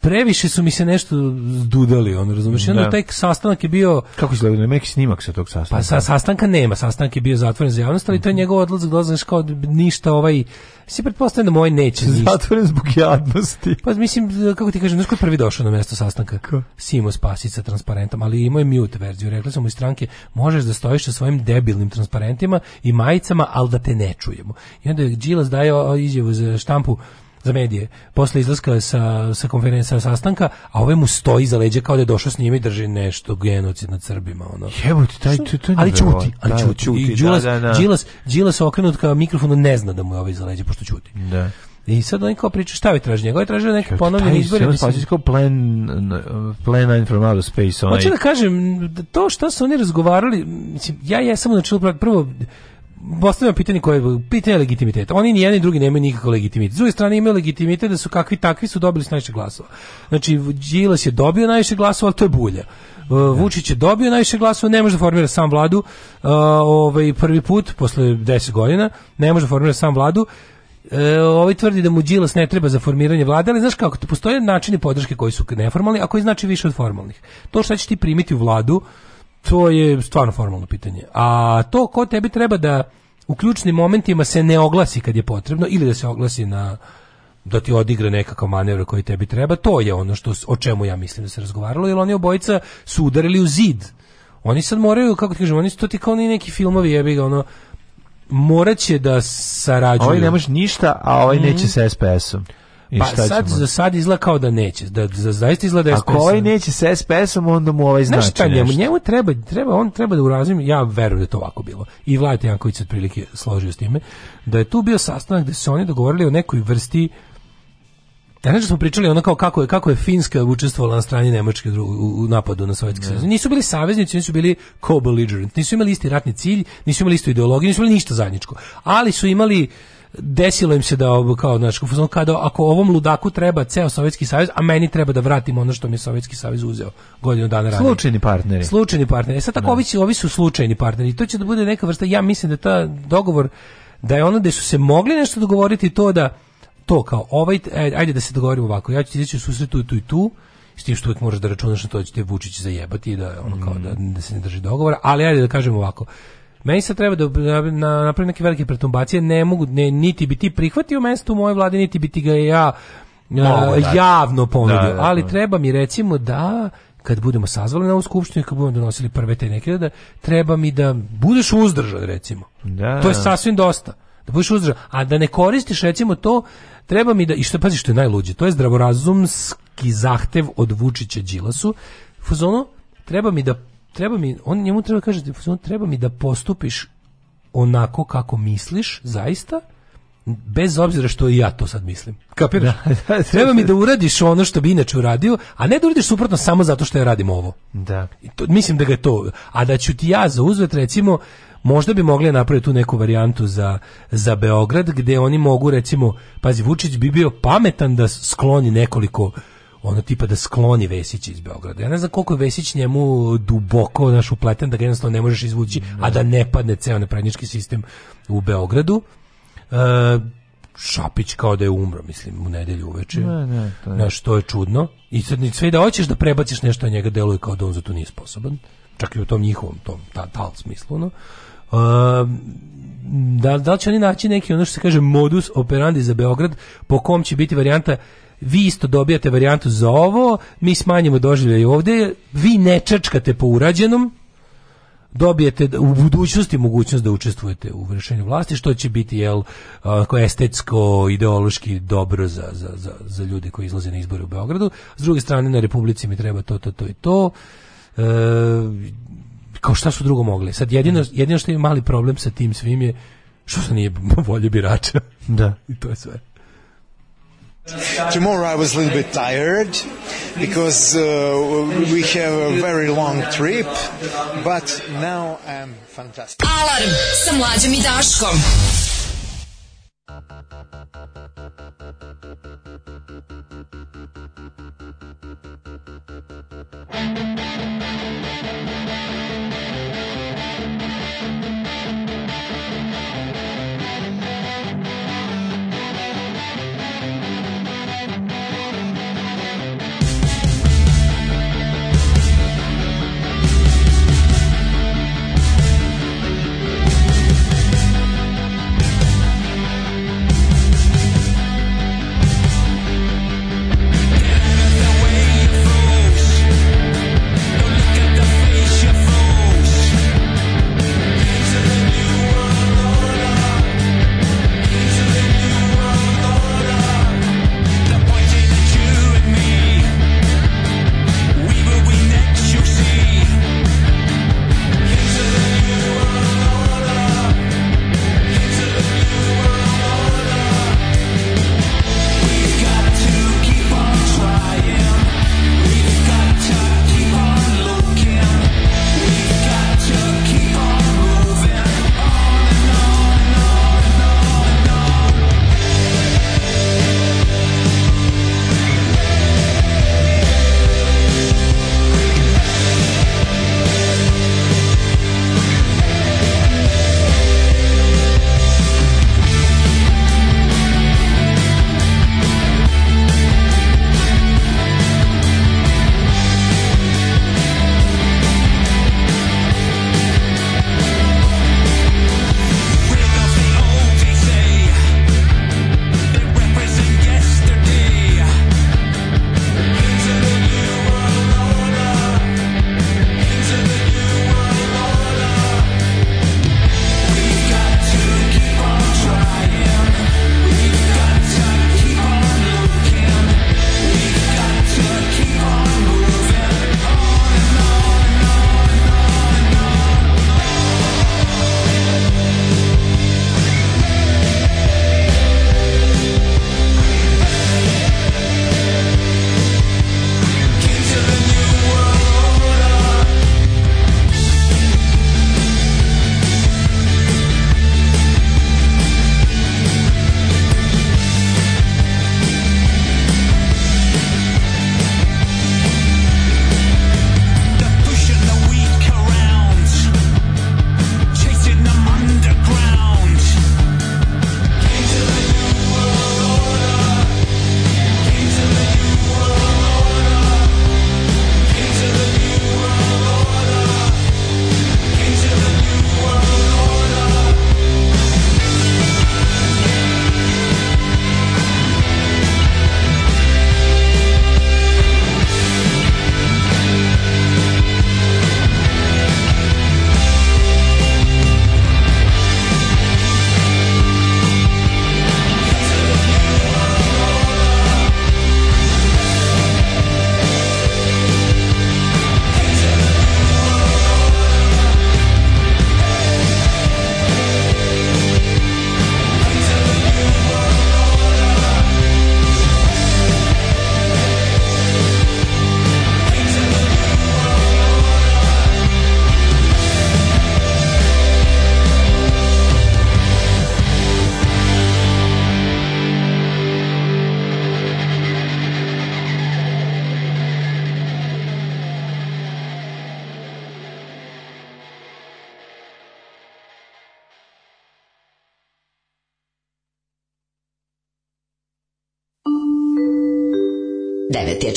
previše su mi se nešto dudali, on razumeš, onda da. taj sastanak je bio kako izgleda, nema neki snimak sa tog sastanka. Pa sa, sastanka nema, sastanak je bio zatvoren za javnost, ali to je mhm. njegov odlazak, dolaziš kao ništa ovaj se pretpostavljam da moj ovaj neće ništa. Zatvoren zbog jadnosti. Pa mislim, kako ti kažem, znaš ko je prvi došao na mesto sastanka? Ko? Simo Spasić sa transparentom, ali imao je mute verziju. sam mu iz stranke, možeš da stojiš sa svojim debilnim transparentima i majicama, ali da te ne čujemo. I onda Đilas daje izjavu izjavu za e, štampu za medije posle izlaska sa, sa konferencija sastanka, a ovaj mu stoji za leđa kao da je došao s njima i drži nešto genocid nad Srbima. Ono. Jebote, taj, to, to Ali čuti, ali da, čuti. čuti. I da, Đilas, da, da, Đilas, Đilas okrenut kao mikrofonu ne zna da mu je ovaj za leđa, pošto čuti. Da. I sad oni kao pričaju šta vi traži njega, je tražio neki ponovljeni izbor. mislim... kao plan, plan nine from outer space. Onaj... Hoću da kažem, to što su oni razgovarali, mislim, ja jesam ja na čelu prvo, postavljamo pitanje koje pitanje legitimiteta. Oni ni jedni drugi nemaju nikakav legitimitet. S druge strane imaju legitimitet da su kakvi takvi su dobili najviše glasova. Znači Đilas je dobio najviše glasova, ali to je bulja. Da. Vučić je dobio najviše glasova, ne može da formira sam vladu. ovaj prvi put posle 10 godina ne može da formira sam vladu. E, ovaj tvrdi da mu Đilas ne treba za formiranje vlade, ali znaš kako, postoje načini podrške koji su neformalni, a koji znači više od formalnih. To što će ti primiti u vladu, to je stvarno formalno pitanje. A to ko tebi treba da u ključnim momentima se ne oglasi kad je potrebno ili da se oglasi na da ti odigra nekakav manevr koji tebi treba, to je ono što o čemu ja mislim da se razgovaralo, jer oni obojica su udarili u zid. Oni sad moraju, kako ti kažem, oni su to ti kao oni neki filmovi, jebi ga, ono, morat će da sarađuju. Ovaj ne može ništa, a ovaj mm. neće sa SPS-om. I pa sad, za sad izgleda kao da neće, da, za, zaista izgleda Ako SPS ovaj neće sa SPS-om, onda mu ovaj znači Znaš šta njemu, njemu treba, treba, on treba da urazim, ja verujem da to ovako bilo. I Vlad Janković se otprilike složio s time, da je tu bio sastanak gde se oni dogovorili o nekoj vrsti ja znači smo pričali ono kao kako je kako je Finska učestvovala na strani Nemačke u, napadu na Sovjetski da. savez. Nisu bili saveznici, nisu bili co-belligerent, nisu imali isti ratni cilj, nisu imali istu ideologiju, nisu imali ništa zajedničko. Ali su imali desilo im se da kao znači kada ako ovom ludaku treba ceo Sovjetski savez, a meni treba da vratim ono što mi je Sovjetski savez uzeo godinu dana ranije. Slučajni partneri. Slučajni partneri. E sad tako no. Da. ovi, su, slučajni partneri. to će da bude neka vrsta ja mislim da ta dogovor da je ono da su se mogli nešto dogovoriti to da to kao ovaj e, ajde da se dogovorimo ovako. Ja ću ti reći u susret tu i tu i s tim što uvijek možeš da računaš na to da će te Vučić zajebati da ono kao mm. da, da se ne drži dogovora, ali ajde da kažemo ovako Meni se treba da, da na, napravim neke velike pretumbacije, ne mogu, ne, niti bi ti prihvatio mesto u mojoj vladi, niti bi ti ga ja Mogu, da. javno da, ponudio, da, da, ali treba mi recimo da kad budemo sazvali na ovu skupštinu kad budemo donosili prve te neke da treba mi da budeš uzdržan recimo. Da. To je sasvim dosta. Da budeš uzdržan, a da ne koristiš recimo to, treba mi da i što pazi što je najluđe, to je zdravorazumski zahtev od Vučića Đilasu. Fuzono treba mi da treba mi, on njemu treba kaže, treba mi da postupiš onako kako misliš, zaista, bez obzira što ja to sad mislim. Kapiraš? Da, da, da, Treba mi da. da uradiš ono što bi inače uradio, a ne da uradiš suprotno samo zato što ja radim ovo. Da. I to, mislim da ga je to. A da ću ti ja za uzvet, recimo, možda bi mogli napraviti tu neku varijantu za, za Beograd, gde oni mogu, recimo, pazi, Vučić bi bio pametan da skloni nekoliko ono tipa da skloni Vesić iz Beograda. Ja ne znam koliko je Vesić njemu duboko naš upleten da ga jednostavno ne možeš izvući, ne. Da. a da ne padne ceo naprednjački sistem u Beogradu. E, Šapić kao da je umro, mislim, u nedelju uveče. Ne, ne, to je. Znaš, to je čudno. I sad sve da hoćeš da prebaciš nešto na njega, deluje kao da on za to nije sposoban. Čak i u tom njihovom, tom, ta, tal smislu, no. Uh, e, da, da li će oni naći neki ono što se kaže modus operandi za Beograd po kom će biti varijanta vi isto dobijate varijantu za ovo, mi smanjimo doživljaj ovde, vi ne čačkate po urađenom, dobijete u budućnosti mogućnost da učestvujete u vršenju vlasti, što će biti jel, ako estetsko, ideološki dobro za, za, za, za ljude koji izlaze na izbore u Beogradu. S druge strane, na Republici mi treba to, to, to i to. E, kao šta su drugo mogli? Sad jedino, mm. jedino što je mali problem sa tim svim je što se nije volje birača. Da. I to je sve. Tomorrow I was a little bit tired because uh, we have a very long trip, but now I'm fantastic. Alarm sa mlađom i Daškom.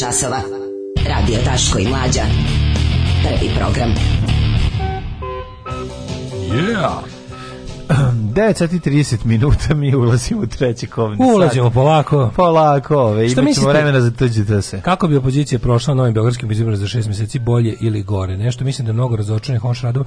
časova. Radio Taško i Mlađa. Prvi program. Yeah! 9.30 minuta mi ulazimo u treći kovni sat. Ulazimo polako. Polako, ove, imat ćemo vremena za tuđe da se. Kako bi opozicija prošla na novim beogradskim izborima za šest meseci bolje ili gore? Nešto mislim da je mnogo razočanih on radom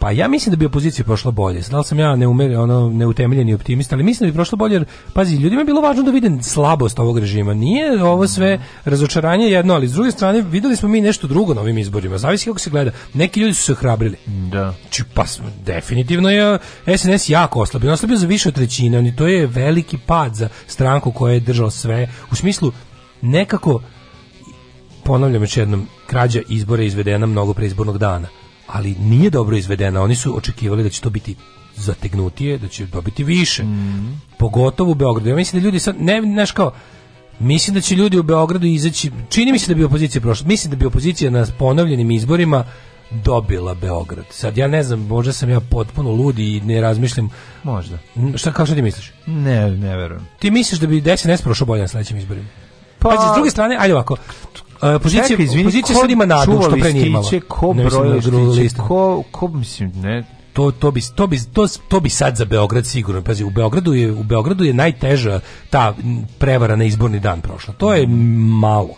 Pa ja mislim da bi opozicija prošla bolje. Da sam ja neumer, ono, neutemeljeni optimista, ali mislim da bi prošlo bolje jer, pazi, ljudima je bilo važno da vide slabost ovog režima. Nije ovo sve razočaranje jedno, ali s druge strane videli smo mi nešto drugo na ovim izborima. Zavisi kako se gleda. Neki ljudi su se hrabrili. Da. Či, znači, pa, definitivno je SNS jako oslabio. Oslabio za više od trećine. Oni, to je veliki pad za stranku koja je držala sve. U smislu, nekako, ponavljam još jednom, krađa izbora izvedena mnogo pre izbornog dana ali nije dobro izvedena. Oni su očekivali da će to biti zategnutije, da će dobiti više. Mm. Pogotovo u Beogradu. Ja mislim da ljudi sad, ne, znaš kao, mislim da će ljudi u Beogradu izaći, čini mi se da bi opozicija prošla, mislim da bi opozicija na ponovljenim izborima dobila Beograd. Sad ja ne znam, možda sam ja potpuno lud i ne razmišljam. Možda. Šta, kao što ti misliš? Ne, ne verujem. Ti misliš da bi SNS prošao bolje na sledećim izborima? Pa, Pazi, s druge strane, ajde ovako, E, pozicija, Čekaj, izvini, pozicija sad ima nadu, što pre nije imala. Ko broje da list? ko, ko, mislim, ne, to to bi to bi to, to bi sad za Beograd sigurno pazi u Beogradu je u Beogradu je najteža ta prevara na izborni dan prošla to je malo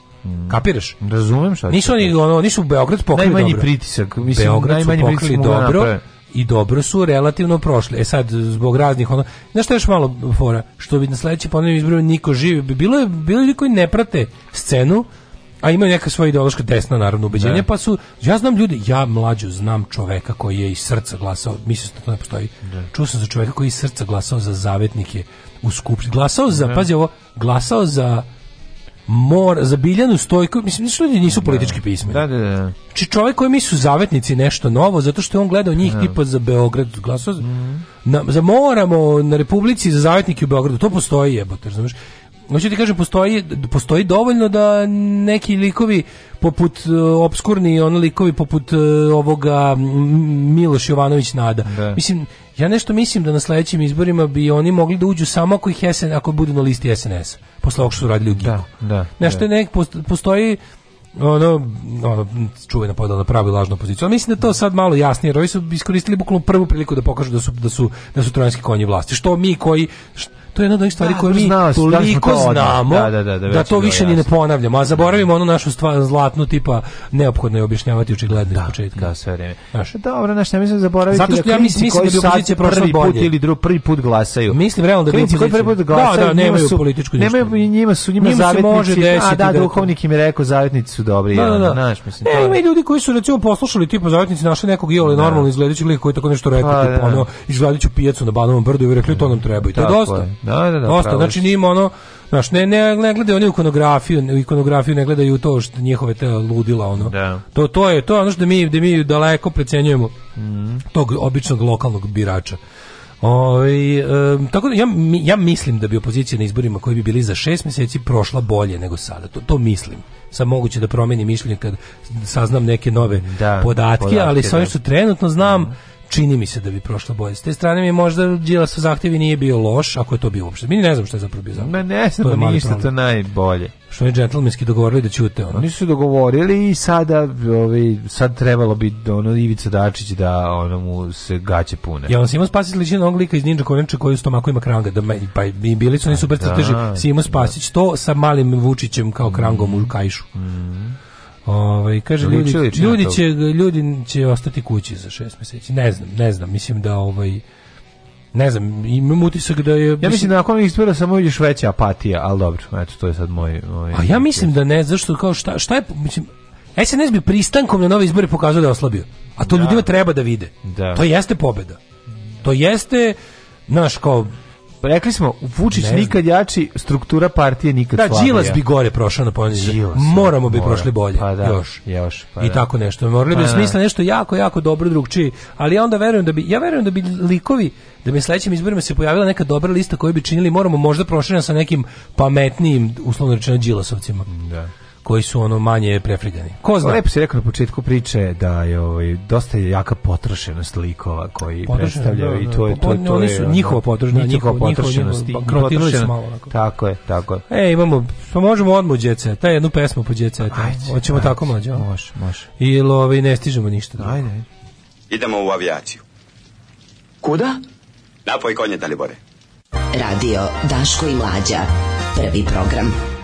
Kapiraš? Razumem šta. Nisu oni ono, nisu u Beograd pokrili najmanji dobro. pritisak, mislim Beograd najmanji su pokrili da dobro i dobro su relativno prošli. E sad zbog raznih ono, znaš šta je još malo fora, što bi na sledeći ponovnim izborima niko živi, bilo je bilo ljudi koji ne prate scenu, A imaju neka svoja ideološka desna naravno ubeđenja, pa su ja znam ljudi, ja mlađu znam čoveka koji je iz srca glasao, mislim da to ne postoji. Ne. Čuo sam za čoveka koji je iz srca glasao za zavetnike u skupštini, glasao za, ne. pazi ovo, glasao za mor za Biljanu Stojković, mislim nisu ljudi nisu politički pismeni. Da, da, da. Či znači, čovjek koji mi su zavetnici nešto novo zato što je on gledao njih da. tipa za Beograd glasao za, mm. na, za moramo na Republici za zavetnike u Beogradu. To postoji jebote, razumeš? hoću ti kažem, postoji, postoji dovoljno da neki likovi poput uh, obskurni, ono likovi poput uh, ovoga Miloš Jovanović Nada. Da. Mislim, ja nešto mislim da na sledećim izborima bi oni mogli da uđu samo ako ih SN, ako budu na listi SNS. Posle ovog što su radili u Giku. Da, da, nešto da. nek, postoji ono, ono čuvena podala pravu i lažnu opoziciju. Ali mislim da to sad malo jasnije, jer su iskoristili bukvalno prvu priliku da pokažu da su, da su, da su trojanski konji vlasti. Što mi koji, to je jedna od onih stvari pa, koje mi znala, toliko to znamo da, da, da, da, da to više ni ne ponavljamo, a zaboravimo onu našu stvar, zlatnu tipa neophodno je objašnjavati očigledno da, iz početka. Da, sve vreme. Znaš, dobro, znaš, ne mislim da zaboraviti Zato da što da ja mislim, mislim da bi opozicija prošla prvi put ili drug, prvi put glasaju. Mislim realno da bi opozicija. prvi put glasaju, da, da, nemaju su, političku ništa. Nemaju njima su njima, njima zavetnici. A da, duhovnik im je rekao zavetnici su dobri, da, da, znaš, mislim. Ne, ima ljudi koji su recimo poslušali tipa zavetnici našli nekog iole normalno izgledajućeg lika koji tako nešto rekao, pa, tipa ono izgledajuću pijacu na Banovom brdu i rekli to nam treba i to je dosta. Da, da, da. Osta, znači njima ono, znaš, ne, ne, ne gledaju oni ikonografiju, ikonografiju ne gledaju to što njihove te ludila, ono. Da. To, to je, to je ono što mi, da mi daleko precenjujemo mm. tog običnog lokalnog birača. Oj, ovaj, e, tako da ja, ja mislim da bi opozicija na izborima koji bi bili za šest meseci prošla bolje nego sada. To, to mislim. Sad moguće da promijenim mišljenje kad saznam neke nove da, podatke, podatke, ali sa onim da. što trenutno znam, mm čini mi se da bi prošlo bolje. S te strane mi možda Đilasov zahtevi nije bio loš, ako je to bio uopšte. Mi ne znam što je zapravo bio zahtjev. Ma ne znam, to je ništa problem. to najbolje. Što je džentlmenski dogovorili da ćute ono. Nisu dogovorili i sada ovaj, sad trebalo bi da, ono Ivica Dačić da ono mu se gaće pune. Ja on Simo Spasić liči na oglika iz Ninja Korenča koji u stomaku ima kranga. Da, pa i bili su oni pa super crteži. Da, Simo da. Spasić to sa malim Vučićem kao krangom u mm. kajšu. Mm. Ovaj kaže ljudi, ljudi će ljudi će ostati kući za šest meseci. Ne znam, ne znam, mislim da ovaj ne znam, imam utisak da je... Ja mislim, da nakon izbora samo vidiš veća apatija, ali dobro, eto, to je sad moj... moj A ja mislim da ne, zašto, kao šta, šta je, mislim, SNS bi pristankom na nove izbore pokazao da je oslabio. A to da. ljudima treba da vide. Da. To jeste pobeda. To jeste, naš kao, Pa rekli smo, Vučić nikad jači, struktura partije nikad da, slabija. Da, Đilas bi gore prošao na ponzi. Moramo bi mora. prošli bolje. Pa da, još. još pa I da. tako nešto. Morali pa bi da da. smisla nešto jako, jako dobro drugčiji. Ali ja onda verujem da bi, ja verujem da bi likovi da bi sledećim izborima se pojavila neka dobra lista koju bi činili moramo možda proširena sa nekim pametnijim, uslovno rečeno, Đilasovcima. Da koji su ono manje prefrigani. Ko zna? Lepo si rekao na početku priče da je ovaj, dosta jaka potrošenost likova koji Potrošeno, predstavljaju da, da, i to je... To, da. to oni su da, njihova potrošenost, njihova potrošenost. Krotilili malo. Onako. Tako je, tako je. E, imamo, pa možemo odmah u djece, taj jednu pesmu po djece. Hoćemo ajde, tako mlađe. Može, može. Ili ovaj, ne stižemo ništa. Ajde, ajde. Idemo u avijaciju. Kuda? Napoj konje, Dalibore. Radio Daško i Mlađa. Prvi program.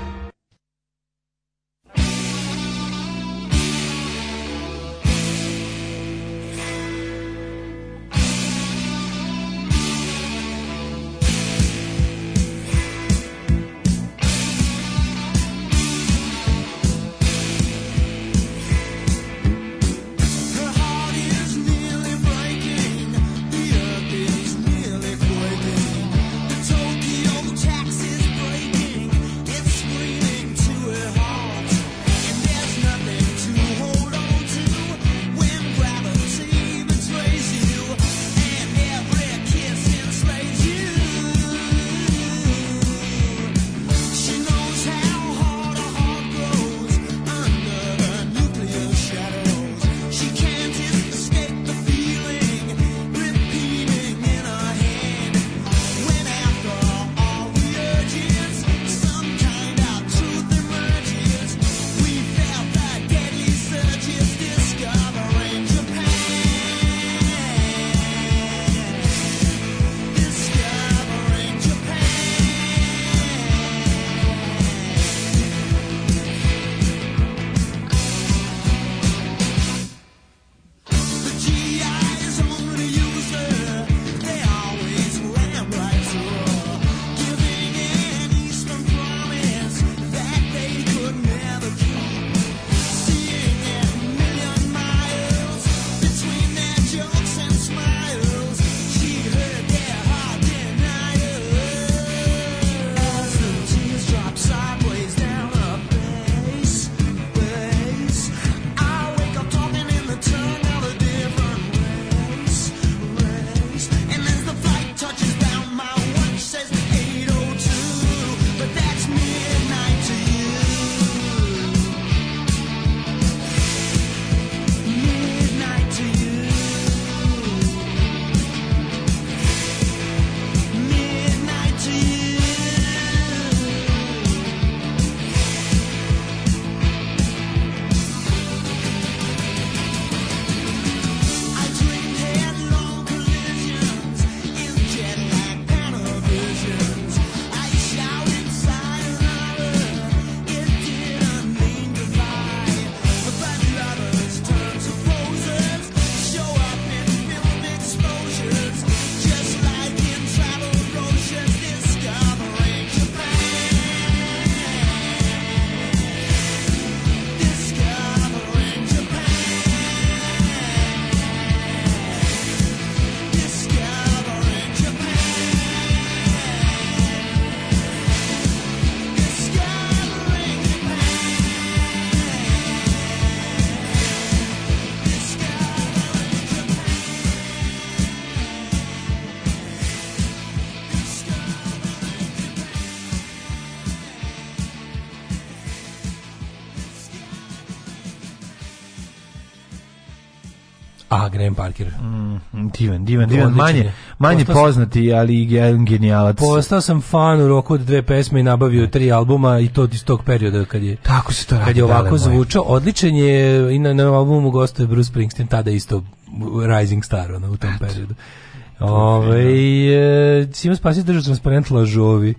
Graham Parker. Mm, divan, divan, divan. Manje, manje poznati, ali genijalac. Postao sam fan u roku od dve pesme i nabavio da. tri albuma i to iz tog perioda kad je tako se to radi. Kad je ovako zvučao, odličan je i na, na albumu gostuje Bruce Springsteen tada isto rising star ono, u tom periodu. Ove, ovaj, da. e, Simo Spasić drža transparent lažovi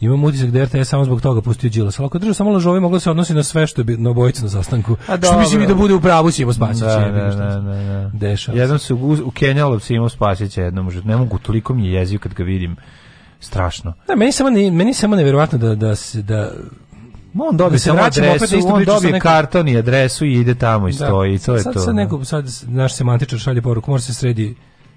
imam utisak da RTS samo zbog toga pustio Đilas. Ali ako držao samo lažove, moglo se odnosi na sve što je na obojicu na sastanku. A što mislim i da bude u pravu Simo Spasića. Da, da, da, da, da, Dešava Jednom se u, u Kenjalov Simo Spasića jednom. Ne mogu, toliko mi je jezio kad ga vidim. Strašno. Da, meni samo, ne, meni samo nevjerovatno da, da, se, da on dobije da se samo adresu, on dobije neko... karton i adresu i ide tamo i da. stoji, da. i to je to. Sad, neko, sad naš semantičar šalje poruku, mora se srediti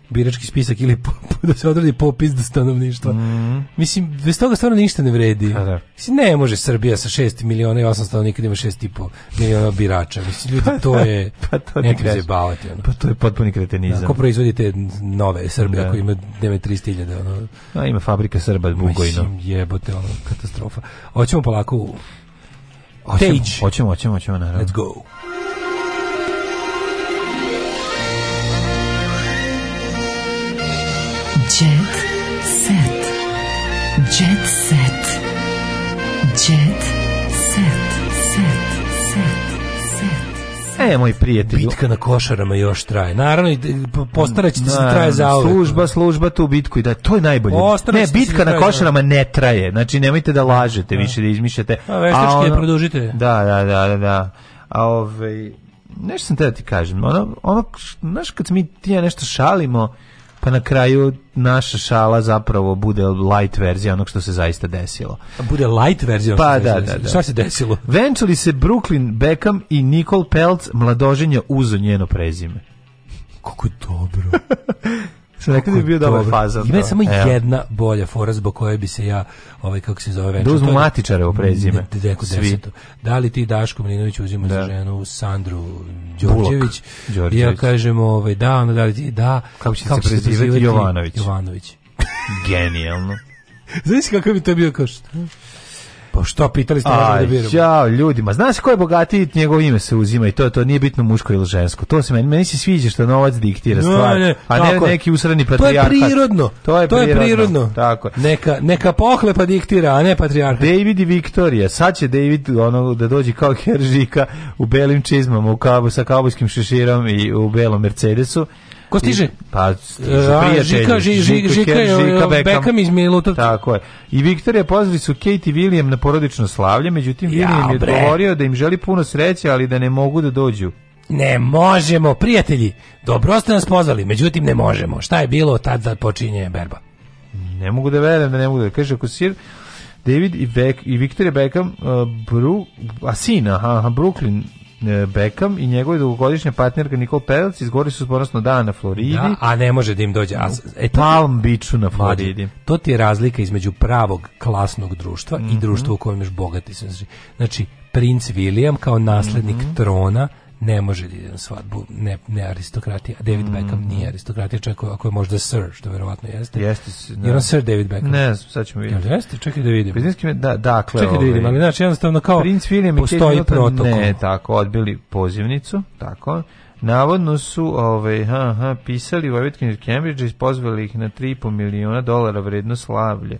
birački spisak ili po, da se odredi popis do stanovništva. Mm. Mislim, bez toga stvarno ništa ne vredi. A, pa da. Mislim, ne može Srbija sa 6 miliona i 800 nikad da ima 6,5 miliona birača. Mislim, ljudi, pa to da, je... pa to ne treba zjebavati. Ono. Pa to je potpuni kretenizam. Ako da, proizvodite nove Srbije, da. ako ima 9.300.000. Ono. A ima fabrika Srba, Bugojno. Mislim, jebote, ono, katastrofa. Hoćemo polako... Hoćemo, hoćemo, hoćemo, hoćemo, naravno. Let's go. Jet set. Jet set. Jet set. Set. Set. set. E, moj prijatelj. Bitka na košarama još traje. Naravno, postarat ćete se traje za uvijek. Služba, služba tu bitku i da, to je najbolje. ne, bitka na košarama ne traje. Znači, nemojte da lažete da. više, da izmišljate. Pa, A veštački ono, je produžite. Da, da, da, da, da. A ove, ovaj, nešto sam te da ti kažem. Ono, ono, znaš, kad mi ti ja nešto šalimo, pa na kraju naša šala zapravo bude light verzija onog što se zaista desilo. A bude light verzija pa, što da, se da, da. Šta se desilo? Venčali se Brooklyn Beckham i Nicole Peltz, mladoženja uzo njeno prezime. Kako dobro. Sam rekao da je bio dobar faza. Ima je da. samo Evo. jedna bolja fora zbog koje bi se ja, ovaj, kako se zove, venčao. Da uzmu matičare u prezime. Ne, Svi. Da li ti Daško Milinović uzima da. za ženu Sandru Đorđević? Bulok. Ja kažem, ovaj, da, onda da li ti, da. Kako će kako se prezivati Jovanović? Jovanović. Genijalno. Znaš kako bi to bio kao što? lepo. Pa što pitali ste da biramo? Ćao ljudima. Znaš ko je bogatiji, njegovo ime se uzima i to to nije bitno muško ili žensko. To se meni meni se sviđa što novac diktira stvar, no, ne, a ne neki usrani patrijarh. To je prirodno. To je, to prirodno. je prirodno. Tako Neka neka pohlepa diktira, a ne patrijarh. David i Viktorija. Sad će David ono da dođe kao heržika u belim čizmama, u kabu sa kaubojskim šeširom i u belom Mercedesu. Ko stiže? Pa stiže prijatelji. Žika, ži, žika, žika, žika e, Beckham. Beckham iz Milutovca. Tako je. I je pozvali su Kate i William na porodično slavlje, međutim ja, William je odgovorio da im želi puno sreće, ali da ne mogu da dođu. Ne možemo, prijatelji. Dobro ste nas pozvali, međutim ne možemo. Šta je bilo tad da počinje berba? Ne mogu da verujem da ne mogu da kaže ako sir David i, Beck, i Victor Beckham uh, Bru, a sin, aha, Brooklyn E, Beckham i njegov dugogodišnja partnerka Nikol Pelc izgori su ponosno da na Floridi. Da, a ne može da im dođe. A, e, to, Palm Beachu na Floridi. to ti je razlika između pravog klasnog društva mm -hmm. i mhm. društva u kojem još bogati. Znači, princ William kao naslednik mm -hmm. trona ne može da ide na svadbu, ne, ne aristokratija. David mm. Beckham nije aristokratija, čak ako je možda Sir, što verovatno jeste. Jeste. Ne. Je on da. Sir David Beckham? Ne, sad ćemo vidjeti. Jel jeste? Čekaj da vidim. Me, da, dakle. Čekaj da ovaj, vidim, ali znači jednostavno kao Prince William postoji protokol. Ne, tako, odbili pozivnicu, tako. Navodno su ove, ovaj, ha, ha, pisali Vojvodkin iz Cambridge i pozvali ih na 3,5 miliona dolara vredno slavlje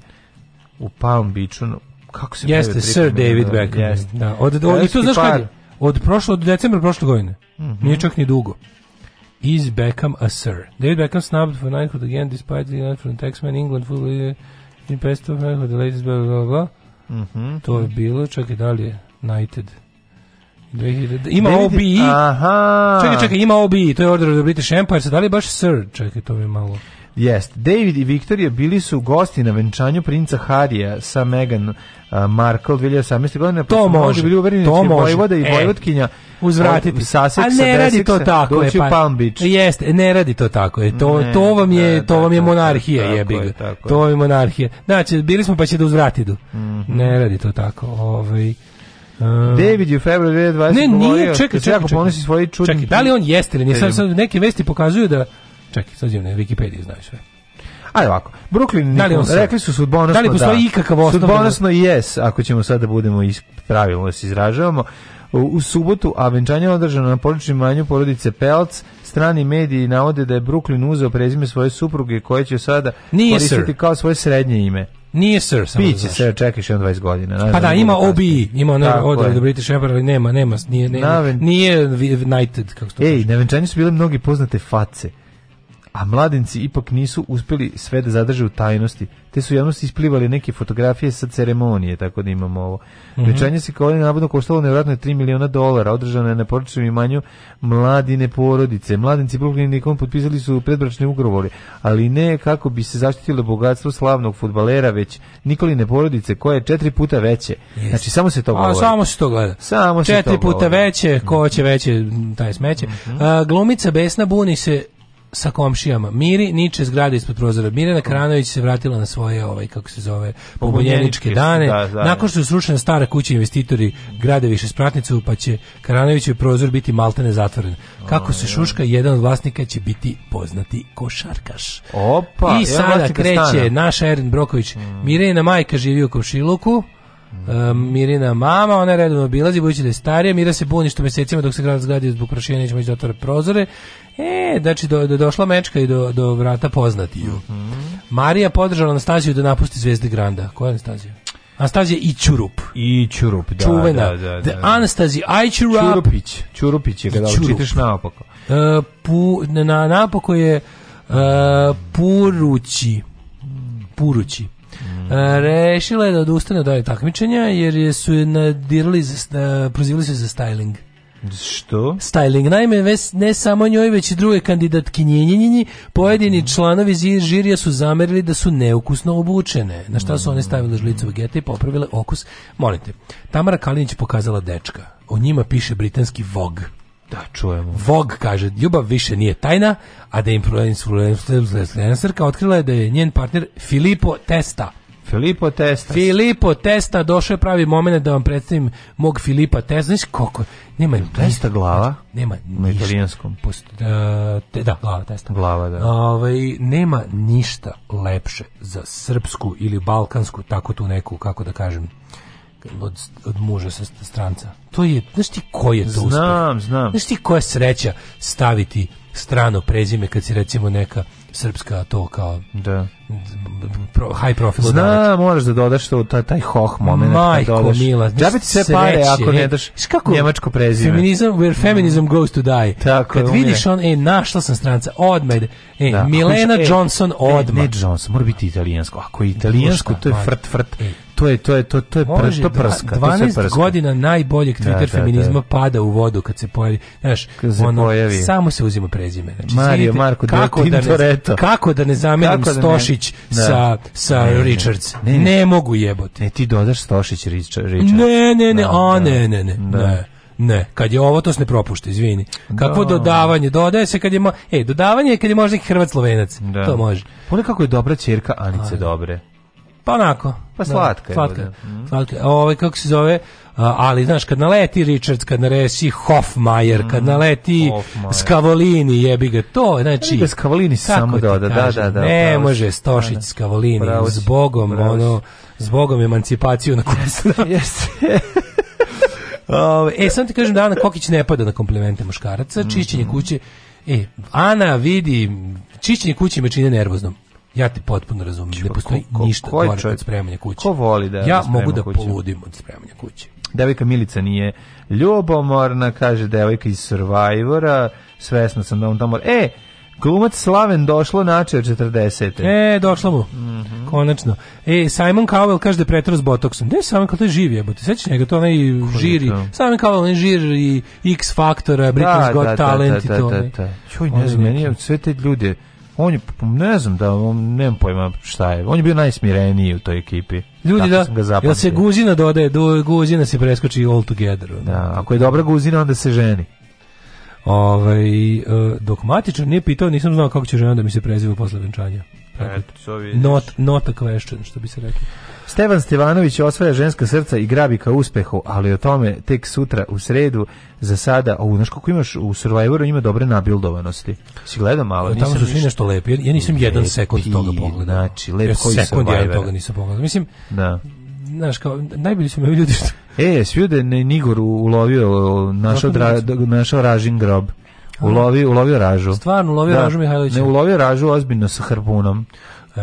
u Palm Beachu. Kako se Jeste, Sir David Beckham. Jeste. Da, od, od, I tu znaš kada Od prošlo od decembra prošle godine. Mm -hmm. Nije čak ni dugo. Is Beckham a sir? David Beckham snubbed for knighthood again despite the United from Texman, England, full in best of the latest, blah, blah, blah. Mm -hmm. To je bilo, čak i dalje, knighted. 2000, da, ima David, OBE. Aha. Čekaj, čekaj, ima OBE, to je Order of the British Empire, sad da li baš sir? Čekaj, to mi malo... Jest. David i Victoria bili su gosti na venčanju princa Harija sa Meghan uh, Markle 2018. godine. To može. može bili uvereni da to može. Vojvoda i e, Vojvodkinja uzvratiti. Ovaj, Saseksa, A ne radi to tako. Doći je, pa, Palm Jeste, ne radi to tako. Je. To, ne, to vam je, ne, da, to vam je da, monarhija tako jebiga. Je, to je monarhija. Znači, bili smo pa će da uzvrati du. Mm -hmm. Ne radi to tako. Ovaj... E. David je u februaru 2020. Ne, nije, čekaj, čekaj, čekaj. čekaj, čekaj, čekaj, čekaj, čekaj, čekaj, čekaj, čekaj, čekaj, čekaj, čekaj, čekaj, čekaj, čekaj, čekaj, čekaj, čekaj, čekaj, Čekaj, sad je na Wikipediji znaju sve. Ajde ovako. Brooklyn da li on rekli su sudbonosno da. Da li postoji da, ikakav osnov? Sudbonosno jes, ako ćemo sada da budemo pravilno da se izražavamo. U, u subotu, a venčanje održano na poličnim manju porodice Pelc, strani mediji navode da je Brooklyn uzeo prezime svoje supruge koje će sada Nije, koristiti sir. kao svoje srednje ime. Nije sir, samo Biće pa da se, čekaj, 20 godina. Naravno, pa da, ima OBI, e, ima onaj odred do British Empire, ali nema, nema, nije, nema, Naven... nije United, kako se to Ej, na venčanju su bile mnogi poznate face a mladenci ipak nisu uspeli sve da zadrže u tajnosti, te su javnosti isplivali neke fotografije sa ceremonije, tako da imamo ovo. Mm -hmm. se kao je navodno koštalo nevratno 3 miliona dolara, održano je na porodičnom imanju mladine porodice. Mladenci Brooklyn Nikon potpisali su predbračne ugovore, ali ne kako bi se zaštitilo bogatstvo slavnog futbalera, već Nikoline porodice koje je četiri puta veće. Yes. Znači, samo se to govori. A, samo se to gleda. Samo četiri se to puta govori. veće, ko će veće, taj smeće. Mm -hmm. a, glumica Besna buni se sa komšijama. Miri niče zgrade ispod prozora. Mirena Kranović se vratila na svoje ovaj kako se zove pobunjeničke dane. Da, da, Nakon što su srušena stara kuća investitori grade više spratnicu pa će Kranovićev prozor biti maltene zatvoren. Kako se šuška jedan od vlasnika će biti poznati košarkaš. Opa, I sada kreće stana. naš Erin Broković. Mm. Mirena majka živi u komšiluku. Uh, Mirina mama, ona redovno bilazi, budući da je starija, Mira se buni što mesecima dok se grad zgradi zbog prošenja neće moći da otvore prozore. E, znači, do, do, došla mečka i do, do vrata poznatiju. ju. Mm -hmm. Marija podržala Anastaziju da napusti Zvezde Granda. Koja je Anastazija? Anastazija Ičurup. Ičurup, da, Čuvena. da, da, da. The Anastazija Ičurup. Čurupić, Čurupić je kada da, čitaš naopako. Uh, pu, na, napako je uh, Purući. Purući. E, rešila je da odustane od ove takmičenja jer su je nadirali, za, e, prozivali su za styling. Što? Styling. Naime, ves, ne samo njoj, već i druge kandidatkinjenjenjenji, pojedini mhm. članovi žirija su zamerili da su neukusno obučene. Na šta su one mhm. stavile žlicu vegeta i popravile okus. Molite, Tamara Kalinić pokazala dečka. O njima piše britanski Vogue. Da, čujemo. Vogue kaže, ljubav više nije tajna, a da influencerka otkrila je da je njen partner Filippo Testa, Filipo Testa. Filipo Testa, došao je pravi moment da vam predstavim mog Filipa Testa. Znaš koliko? Nema Testa glava. Znači, nema ništa. Na italijanskom. Post, da, te, da, glava Testa. Glava, da. Ove, ovaj, nema ništa lepše za srpsku ili balkansku, tako tu neku, kako da kažem, od, od muža sa stranca. To je, znaš ti ko je to znam, uspeh? Znam, znam. Znaš ti koja sreća staviti strano prezime kad si recimo neka srpska to kao da pro, high profile Zna, danak. moraš da dodaš to, taj, taj hoh moment. Da majko, dodaš. mila. Džabe ti sve pare ako ne daš kako, njemačko prezime. Feminism, where feminism mm. goes to die. Tako, Kad vidiš on, e, našla sam stranca, odmah ide. E, da, Milena e, Johnson e, odmah. E, ne Johnson, mora biti italijansko. Ako je italijansko, to je frt, frt. E, to je to je to to je prsto prska, 12 prska. godina najboljeg da, Twitter da, feminizma da, pada u vodu kad se pojavi, znaš, se ono, pojavi. samo se uzima prezime. Znači, Mario, Marko, kako da, ne, kako da ne zamenim da Stošić Stošić da. sa, sa ne, Richards. Ne, ne, ne mogu jebote. Ne, ti dodaš Stošić Richards. Ne, ne, ne, da, a da. ne, ne, ne. Da. ne. Ne, kad je ovo to se ne propušta, izvini. Kakvo da. dodavanje? Dodaje se kad je mo... e, dodavanje je kad je možda neki Hrvat Slovenac. Da. To može. Pogledaj kako je dobra ćerka Anice Aj. dobre. Pa onako. Pa slatka da, slatka, je. Mm. Slatka. Ovaj kako se zove? ali znaš kad naleti Richards, kad naresi Hofmeier, kad naleti Hofmeier. Scavolini, jebi ga to, znači ne, Scavolini samo da, da, da, da, Ne bravo, može Stošić da, Scavolini, bravo, s Bogom, bravo. ono s Bogom emancipaciju na kosu. Jeste. e, sam ti kažem da Ana Kokić ne pada na komplimente muškaraca, čišćenje kuće. E, Ana vidi, čišćenje kuće me čini nervoznom. Ja te potpuno razumijem, ne postoji ko, ko, ništa gore od spremanja kuće. Ko voli da Ja mogu da kuću. poludim od spremanja kuće. Devojka Milica nije ljubomorna, kaže devojka iz Survivora, svesna sam da on tamo... E, Glumac Slaven došlo nače od 40. E, došlo mu. Mm -hmm. Konačno. E, Simon Cowell kaže da pretro s botoksom. Gde je Simon Cowell? To je živ jebote. Sećaš njega? To onaj žiri. Simon Cowell onaj žir i X Faktora, Britain's da, Got da, da Talent da, da, i to. Da, da, da. Joj, ne znam, meni sve te ljude on je, ne znam da, on, nemam pojma šta je, on je bio najsmireniji u toj ekipi. Ljudi Tako da, jel ja se guzina dodaje, do, guzina se preskoči all together. Da, ako je dobra guzina, onda se ženi. Ovaj e, dok Matičar nije pitao, nisam znao kako će žena da mi se preziva posle venčanja. Not, not a question, što bi se rekli. Stevan Stevanović osvaja ženska srca i grabi ka uspehu, ali o tome tek sutra u sredu. Za sada, o, znaš kako imaš u Survivoru ima dobre nabildovanosti. Si gleda malo, nisam Tamo su svi nešto lepi. Ja nisam lepi, jedan sekund toga pogledao. Znači, lep ja koji sekund jedan toga nisam pogledao. Mislim, da. Znaš, kao, najbolji su me ljudi što... E, svi ne da Nigor ulovio, našao, dra, našao Ražin grob. Ulovio, ulovio ražu. Stvarno, ulovio da, ražu Mihajlovića. Ne, ulovio ražu ozbiljno sa harpunom.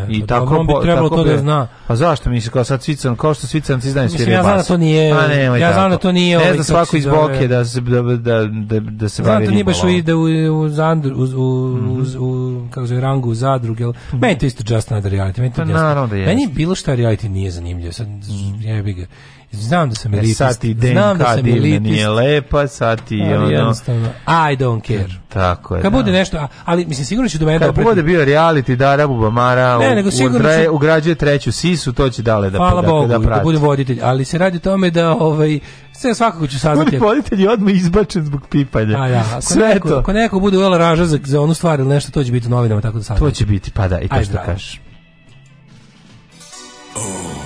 Da, I tako pa on bi trebalo tako to da zna. Pa zašto mi se kao sad svican, kao što svicanci znaju sviraju bas. Ja znam da to nije. A pa ne, ja znam da to nije. Ne ovaj zna svako iz Boke da se da da da, da-, da se bavi. Znam da to nije baš u ide u u Zandru u mhm. u u kako zove rangu zadrug, jel? Mhm. Meni to isto just another reality. Meni to. Pa je. Meni bilo šta reality nije zanimljivo. Sad mhm. ja bih ga Znam da sam e, elitist. Sad ti DNK znam da sam elitist, nije lepa, sati ti ono... Jednostavno, I don't care. Tako je, Kad da. bude nešto, ali mislim, sigurno će do da mene Kad dobrati. bude bio reality, da, Rabu Bamara, ne, nego sigurno će... ugrađuje treću sisu, to će dale da, Hvala da, da Bogu, da, da bude voditelj, ali se radi o tome da ovaj, sve svakako ću saznati. Ovaj voditelj je odmah izbačen zbog pipanja. A, pa ja, ako sve neko, to. Ako neko bude uvela raža za, za onu stvar ili nešto, to će biti u novinama, tako da saznam. To će biti, pa da, i to Ajde, što kažeš. Oh.